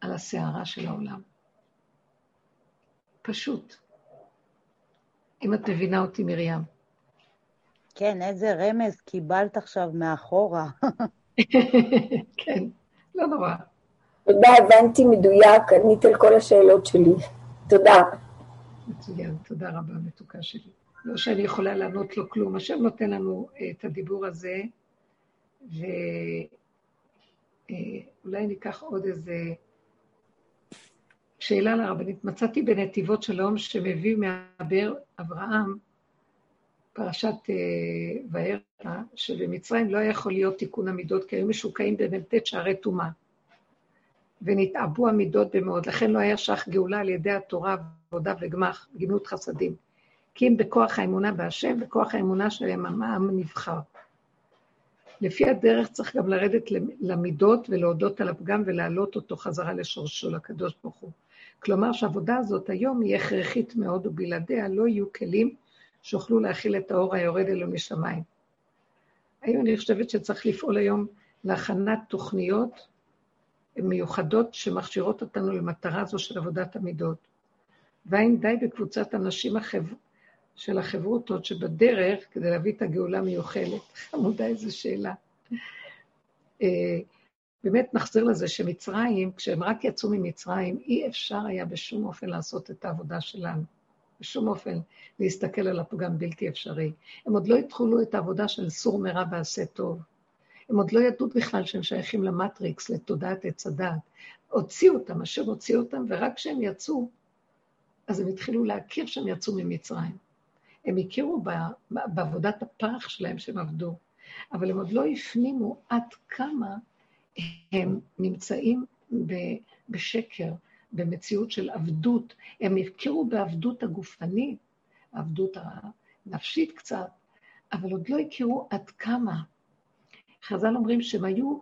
על הסערה של העולם. פשוט. אם את מבינה אותי, מרים. כן, איזה רמז קיבלת עכשיו מאחורה. כן, לא נורא. תודה, הבנתי מדויק, ענית על כל השאלות שלי. תודה. מצוין, תודה רבה, מתוקה שלי. לא שאני יכולה לענות לו כלום. השם נותן לנו אה, את הדיבור הזה, ואולי אה, ניקח עוד איזה שאלה לרבנית. מצאתי בנתיבות שלום שמביא מהבאר אברהם, פרשת אה, וארא, שבמצרים לא היה יכול להיות תיקון המידות, כי היו משוקעים במ"ט שערי טומאה. ונתעבו המידות במאוד. לכן לא היה שך גאולה על ידי התורה, עבודה וגמח, גמילות חסדים. כי אם בכוח האמונה בהשם, בכוח האמונה שלהם העם נבחר. לפי הדרך צריך גם לרדת למידות ולהודות על הפגם ולהעלות אותו חזרה לשורשו, לקדוש ברוך הוא. כלומר שהעבודה הזאת היום היא הכרחית מאוד, ובלעדיה לא יהיו כלים שיוכלו להכיל את האור היורד אלו משמיים. היום אני חושבת שצריך לפעול היום להכנת תוכניות מיוחדות שמכשירות אותנו למטרה הזו של עבודת המידות. והאם די בקבוצת הנשים החב... של החברותות שבדרך כדי להביא את הגאולה מיוחלת? חמודה, איזו שאלה. אה, באמת נחזיר לזה שמצרים, כשהם רק יצאו ממצרים, אי אפשר היה בשום אופן לעשות את העבודה שלנו. בשום אופן להסתכל על הפגם בלתי אפשרי. הם עוד לא התחילו את העבודה של סור מרע ועשה טוב. הם עוד לא ידעו בכלל שהם שייכים למטריקס, לתודעת עץ הדעת. הוציאו אותם, אשר הוציאו אותם, ורק כשהם יצאו, אז הם התחילו להכיר שהם יצאו ממצרים. הם הכירו בעבודת הפרח שלהם שהם עבדו, אבל הם עוד לא הפנימו עד כמה הם נמצאים בשקר, במציאות של עבדות. הם הכירו בעבדות הגופנית, עבדות הנפשית קצת, אבל עוד לא הכירו עד כמה. חז"ל אומרים שהם היו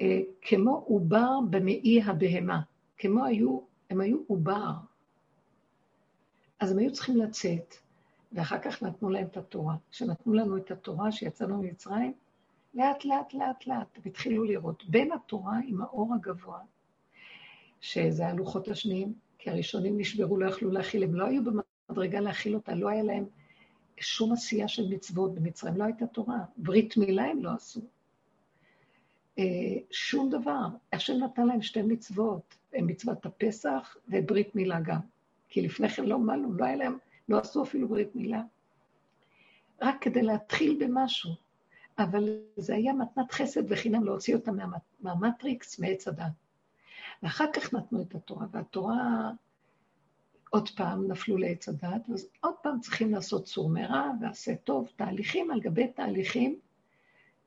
אה, כמו עובר במעי הבהמה, כמו היו, הם היו עובר. אז הם היו צריכים לצאת, ואחר כך נתנו להם את התורה. כשנתנו לנו את התורה שיצאנו ממצרים, לאט, לאט, לאט, לאט, והתחילו לראות. בין התורה עם האור הגבוה, שזה הלוחות השניים, כי הראשונים נשברו, לא יכלו להכיל, הם לא היו במדרגה להכיל אותה, לא היה להם שום עשייה של מצוות במצרים, לא הייתה תורה. ברית מילה הם לא עשו. אה, שום דבר. השם נתן להם שתי מצוות, מצוות הפסח וברית מילה גם. כי לפני כן לא מלו, לא היה להם, לא עשו אפילו ברית מילה. רק כדי להתחיל במשהו. אבל זה היה מתנת חסד וחינם להוציא אותם מהמטריקס, מעץ הדת. ואחר כך נתנו את התורה, והתורה עוד פעם נפלו לעץ הדת, אז עוד פעם צריכים לעשות צור מרע ועשה טוב, תהליכים על גבי תהליכים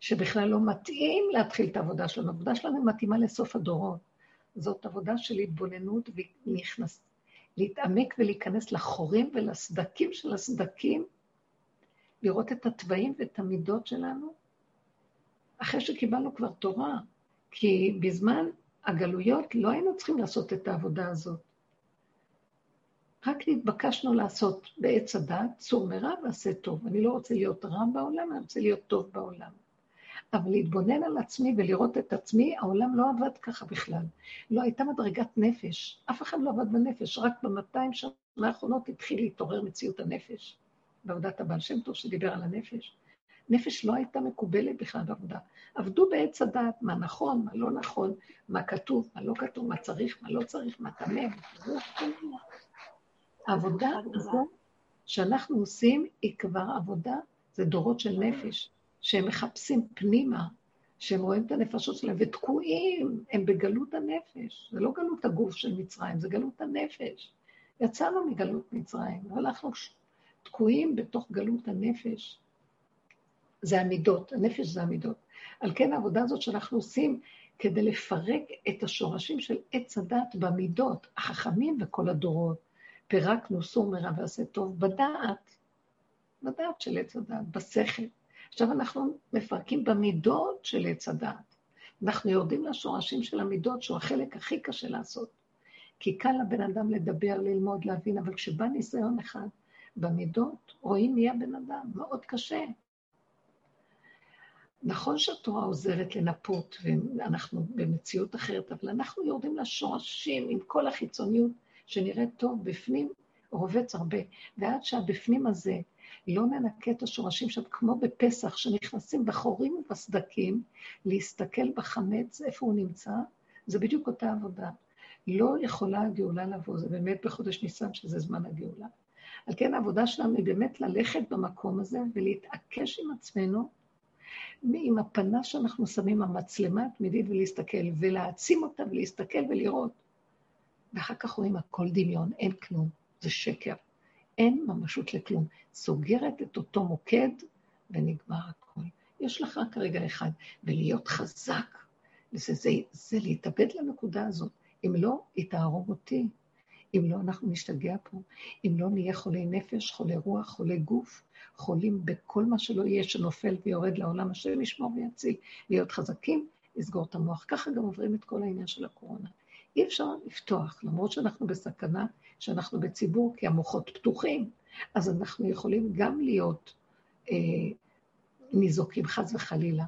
שבכלל לא מתאים להתחיל את העבודה שלנו. העבודה שלנו מתאימה לסוף הדורות. זאת עבודה של התבוננות ונכנס, להתעמק ולהיכנס לחורים ולסדקים של הסדקים, לראות את התוואים ואת המידות שלנו, אחרי שקיבלנו כבר תורה, כי בזמן הגלויות לא היינו צריכים לעשות את העבודה הזאת. רק נתבקשנו לעשות בעץ הדת, צור מרע ועשה טוב. אני לא רוצה להיות רע בעולם, אני רוצה להיות טוב בעולם. אבל להתבונן על עצמי ולראות את עצמי, העולם לא עבד ככה בכלל. לא הייתה מדרגת נפש, אף אחד לא עבד בנפש, רק במאתיים שנה האחרונות התחיל להתעורר מציאות הנפש. בעבודת הבעל שם טוב שדיבר על הנפש. נפש לא הייתה מקובלת בכלל בעבודה. עבדו בעץ הדעת, מה נכון, מה לא נכון, מה כתוב, מה לא כתוב, מה צריך, מה לא צריך, מה טמא, העבודה הזו שאנחנו עושים היא כבר עבודה, זה דורות של נפש, שהם מחפשים פנימה, שהם רואים את הנפשות שלהם ותקועים, הם בגלות הנפש. זה לא גלות הגוף של מצרים, זה גלות הנפש. יצאנו מגלות מצרים, אבל אנחנו תקועים בתוך גלות הנפש. זה המידות, הנפש זה המידות. על כן העבודה הזאת שאנחנו עושים כדי לפרק את השורשים של עץ הדת במידות, החכמים וכל הדורות. פירקנו סור מרע ועשה טוב בדעת, בדעת של עץ הדת, בשכל. עכשיו אנחנו מפרקים במידות של עץ הדעת. אנחנו יורדים לשורשים של המידות, שהוא החלק הכי קשה לעשות. כי קל לבן אדם לדבר, ללמוד, להבין, אבל כשבא ניסיון אחד במידות, רואים מי הבן אדם, מאוד קשה. נכון שהתורה עוזרת לנפות, ואנחנו במציאות אחרת, אבל אנחנו יורדים לשורשים עם כל החיצוניות שנראית טוב בפנים, רובץ הרבה. ועד שהבפנים הזה לא ננקה את השורשים שם, כמו בפסח, שנכנסים בחורים ובסדקים, להסתכל בחמץ, איפה הוא נמצא, זה בדיוק אותה עבודה. לא יכולה הגאולה לבוא, זה באמת בחודש ניסן, שזה זמן הגאולה. על כן העבודה שלנו היא באמת ללכת במקום הזה ולהתעקש עם עצמנו, עם הפנה שאנחנו שמים, המצלמה התמידית ולהסתכל, ולהעצים אותה ולהסתכל ולראות. ואחר כך רואים הכל דמיון, אין כלום, זה שקר. אין ממשות לכלום. סוגרת את אותו מוקד ונגמר הכל. יש לך רק רגע אחד, ולהיות חזק, זה, זה, זה להתאבד לנקודה הזאת. אם לא, היא תהרוג אותי. אם לא, אנחנו נשתגע פה. אם לא, נהיה חולי נפש, חולי רוח, חולי גוף, חולים בכל מה שלא יהיה שנופל ויורד לעולם, השם ישמור ויציל. להיות חזקים, לסגור את המוח. ככה גם עוברים את כל העניין של הקורונה. אי אפשר לפתוח, למרות שאנחנו בסכנה, שאנחנו בציבור, כי המוחות פתוחים, אז אנחנו יכולים גם להיות אה, ניזוקים, חס וחלילה.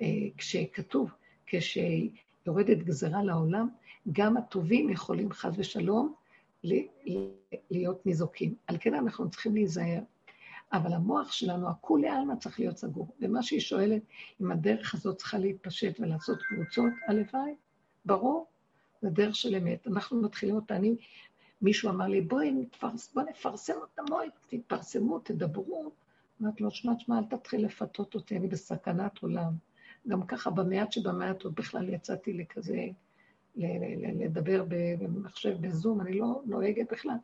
אה, כשכתוב, כשיורדת גזרה לעולם, גם הטובים יכולים חס ושלום להיות ניזוקים. על כן אנחנו צריכים להיזהר. אבל המוח שלנו, הכולי עלמא צריך להיות סגור. ומה שהיא שואלת, אם הדרך הזאת צריכה להתפשט ולעשות קבוצות, הלוואי, ברור, זה דרך של אמת. אנחנו מתחילים אותה, אני, מישהו אמר לי, בואי נפרס, בוא נפרסם אותה, בואי, תתפרסמו, תדברו. אמרתי לו, שמע, שמע, אל תתחיל לפתות אותי, אני בסכנת עולם. גם ככה, במעט שבמעט עוד בכלל יצאתי לכזה, לדבר במחשב, בזום, אני לא נוהגת בכלל,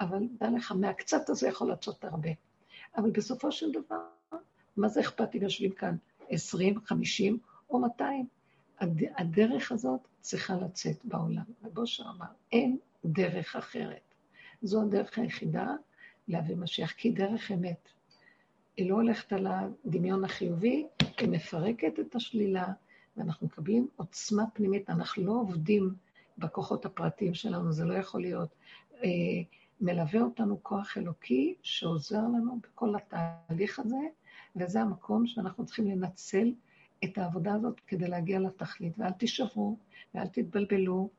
אבל דע לך, מהקצת הזה יכול לעשות הרבה. אבל בסופו של דבר, מה זה אכפת אם יושבים כאן 20, 50 או 200? הדרך הזאת צריכה לצאת בעולם. ובושר אמר, אין דרך אחרת. זו הדרך היחידה להביא משיח, כי דרך אמת. היא לא הולכת על הדמיון החיובי, היא מפרקת את השלילה, ואנחנו מקבלים עוצמה פנימית. אנחנו לא עובדים בכוחות הפרטיים שלנו, זה לא יכול להיות. אה, מלווה אותנו כוח אלוקי שעוזר לנו בכל התהליך הזה, וזה המקום שאנחנו צריכים לנצל את העבודה הזאת כדי להגיע לתכלית. ואל תישברו ואל תתבלבלו.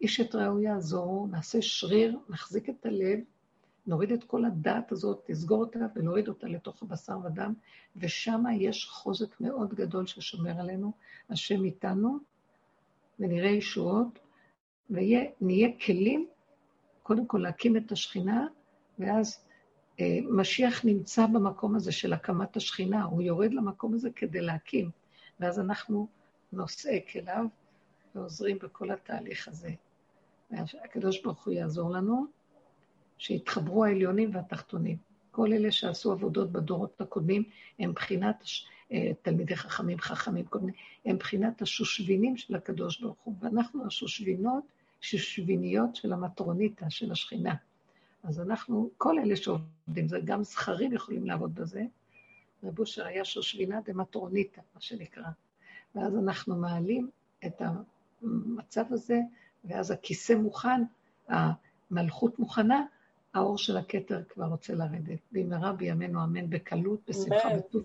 איש את רעהו יעזור, נעשה שריר, נחזיק את הלב, נוריד את כל הדעת הזאת, תסגור אותה ונוריד אותה לתוך הבשר ודם, ושם יש חוזק מאוד גדול ששומר עלינו, השם איתנו, ונראה ישועות, ונהיה כלים, קודם כל להקים את השכינה, ואז אה, משיח נמצא במקום הזה של הקמת השכינה, הוא יורד למקום הזה כדי להקים, ואז אנחנו נושאי כליו ועוזרים בכל התהליך הזה. הקדוש ברוך הוא יעזור לנו. שהתחברו העליונים והתחתונים. כל אלה שעשו עבודות בדורות הקודמים הם בחינת אה, תלמידי חכמים, חכמים קודמים, הם בחינת השושבינים של הקדוש ברוך הוא, ואנחנו השושבינות, שושביניות של המטרוניתא, של השכינה. אז אנחנו, כל אלה שעובדים, זה גם זכרים יכולים לעבוד בזה. רב אושר היה שושבינה דמטרוניתא, מה שנקרא. ואז אנחנו מעלים את המצב הזה, ואז הכיסא מוכן, המלכות מוכנה, האור של הכתר כבר רוצה לרדת. במהרה בימינו אמן בקלות, בשמחה, בטוב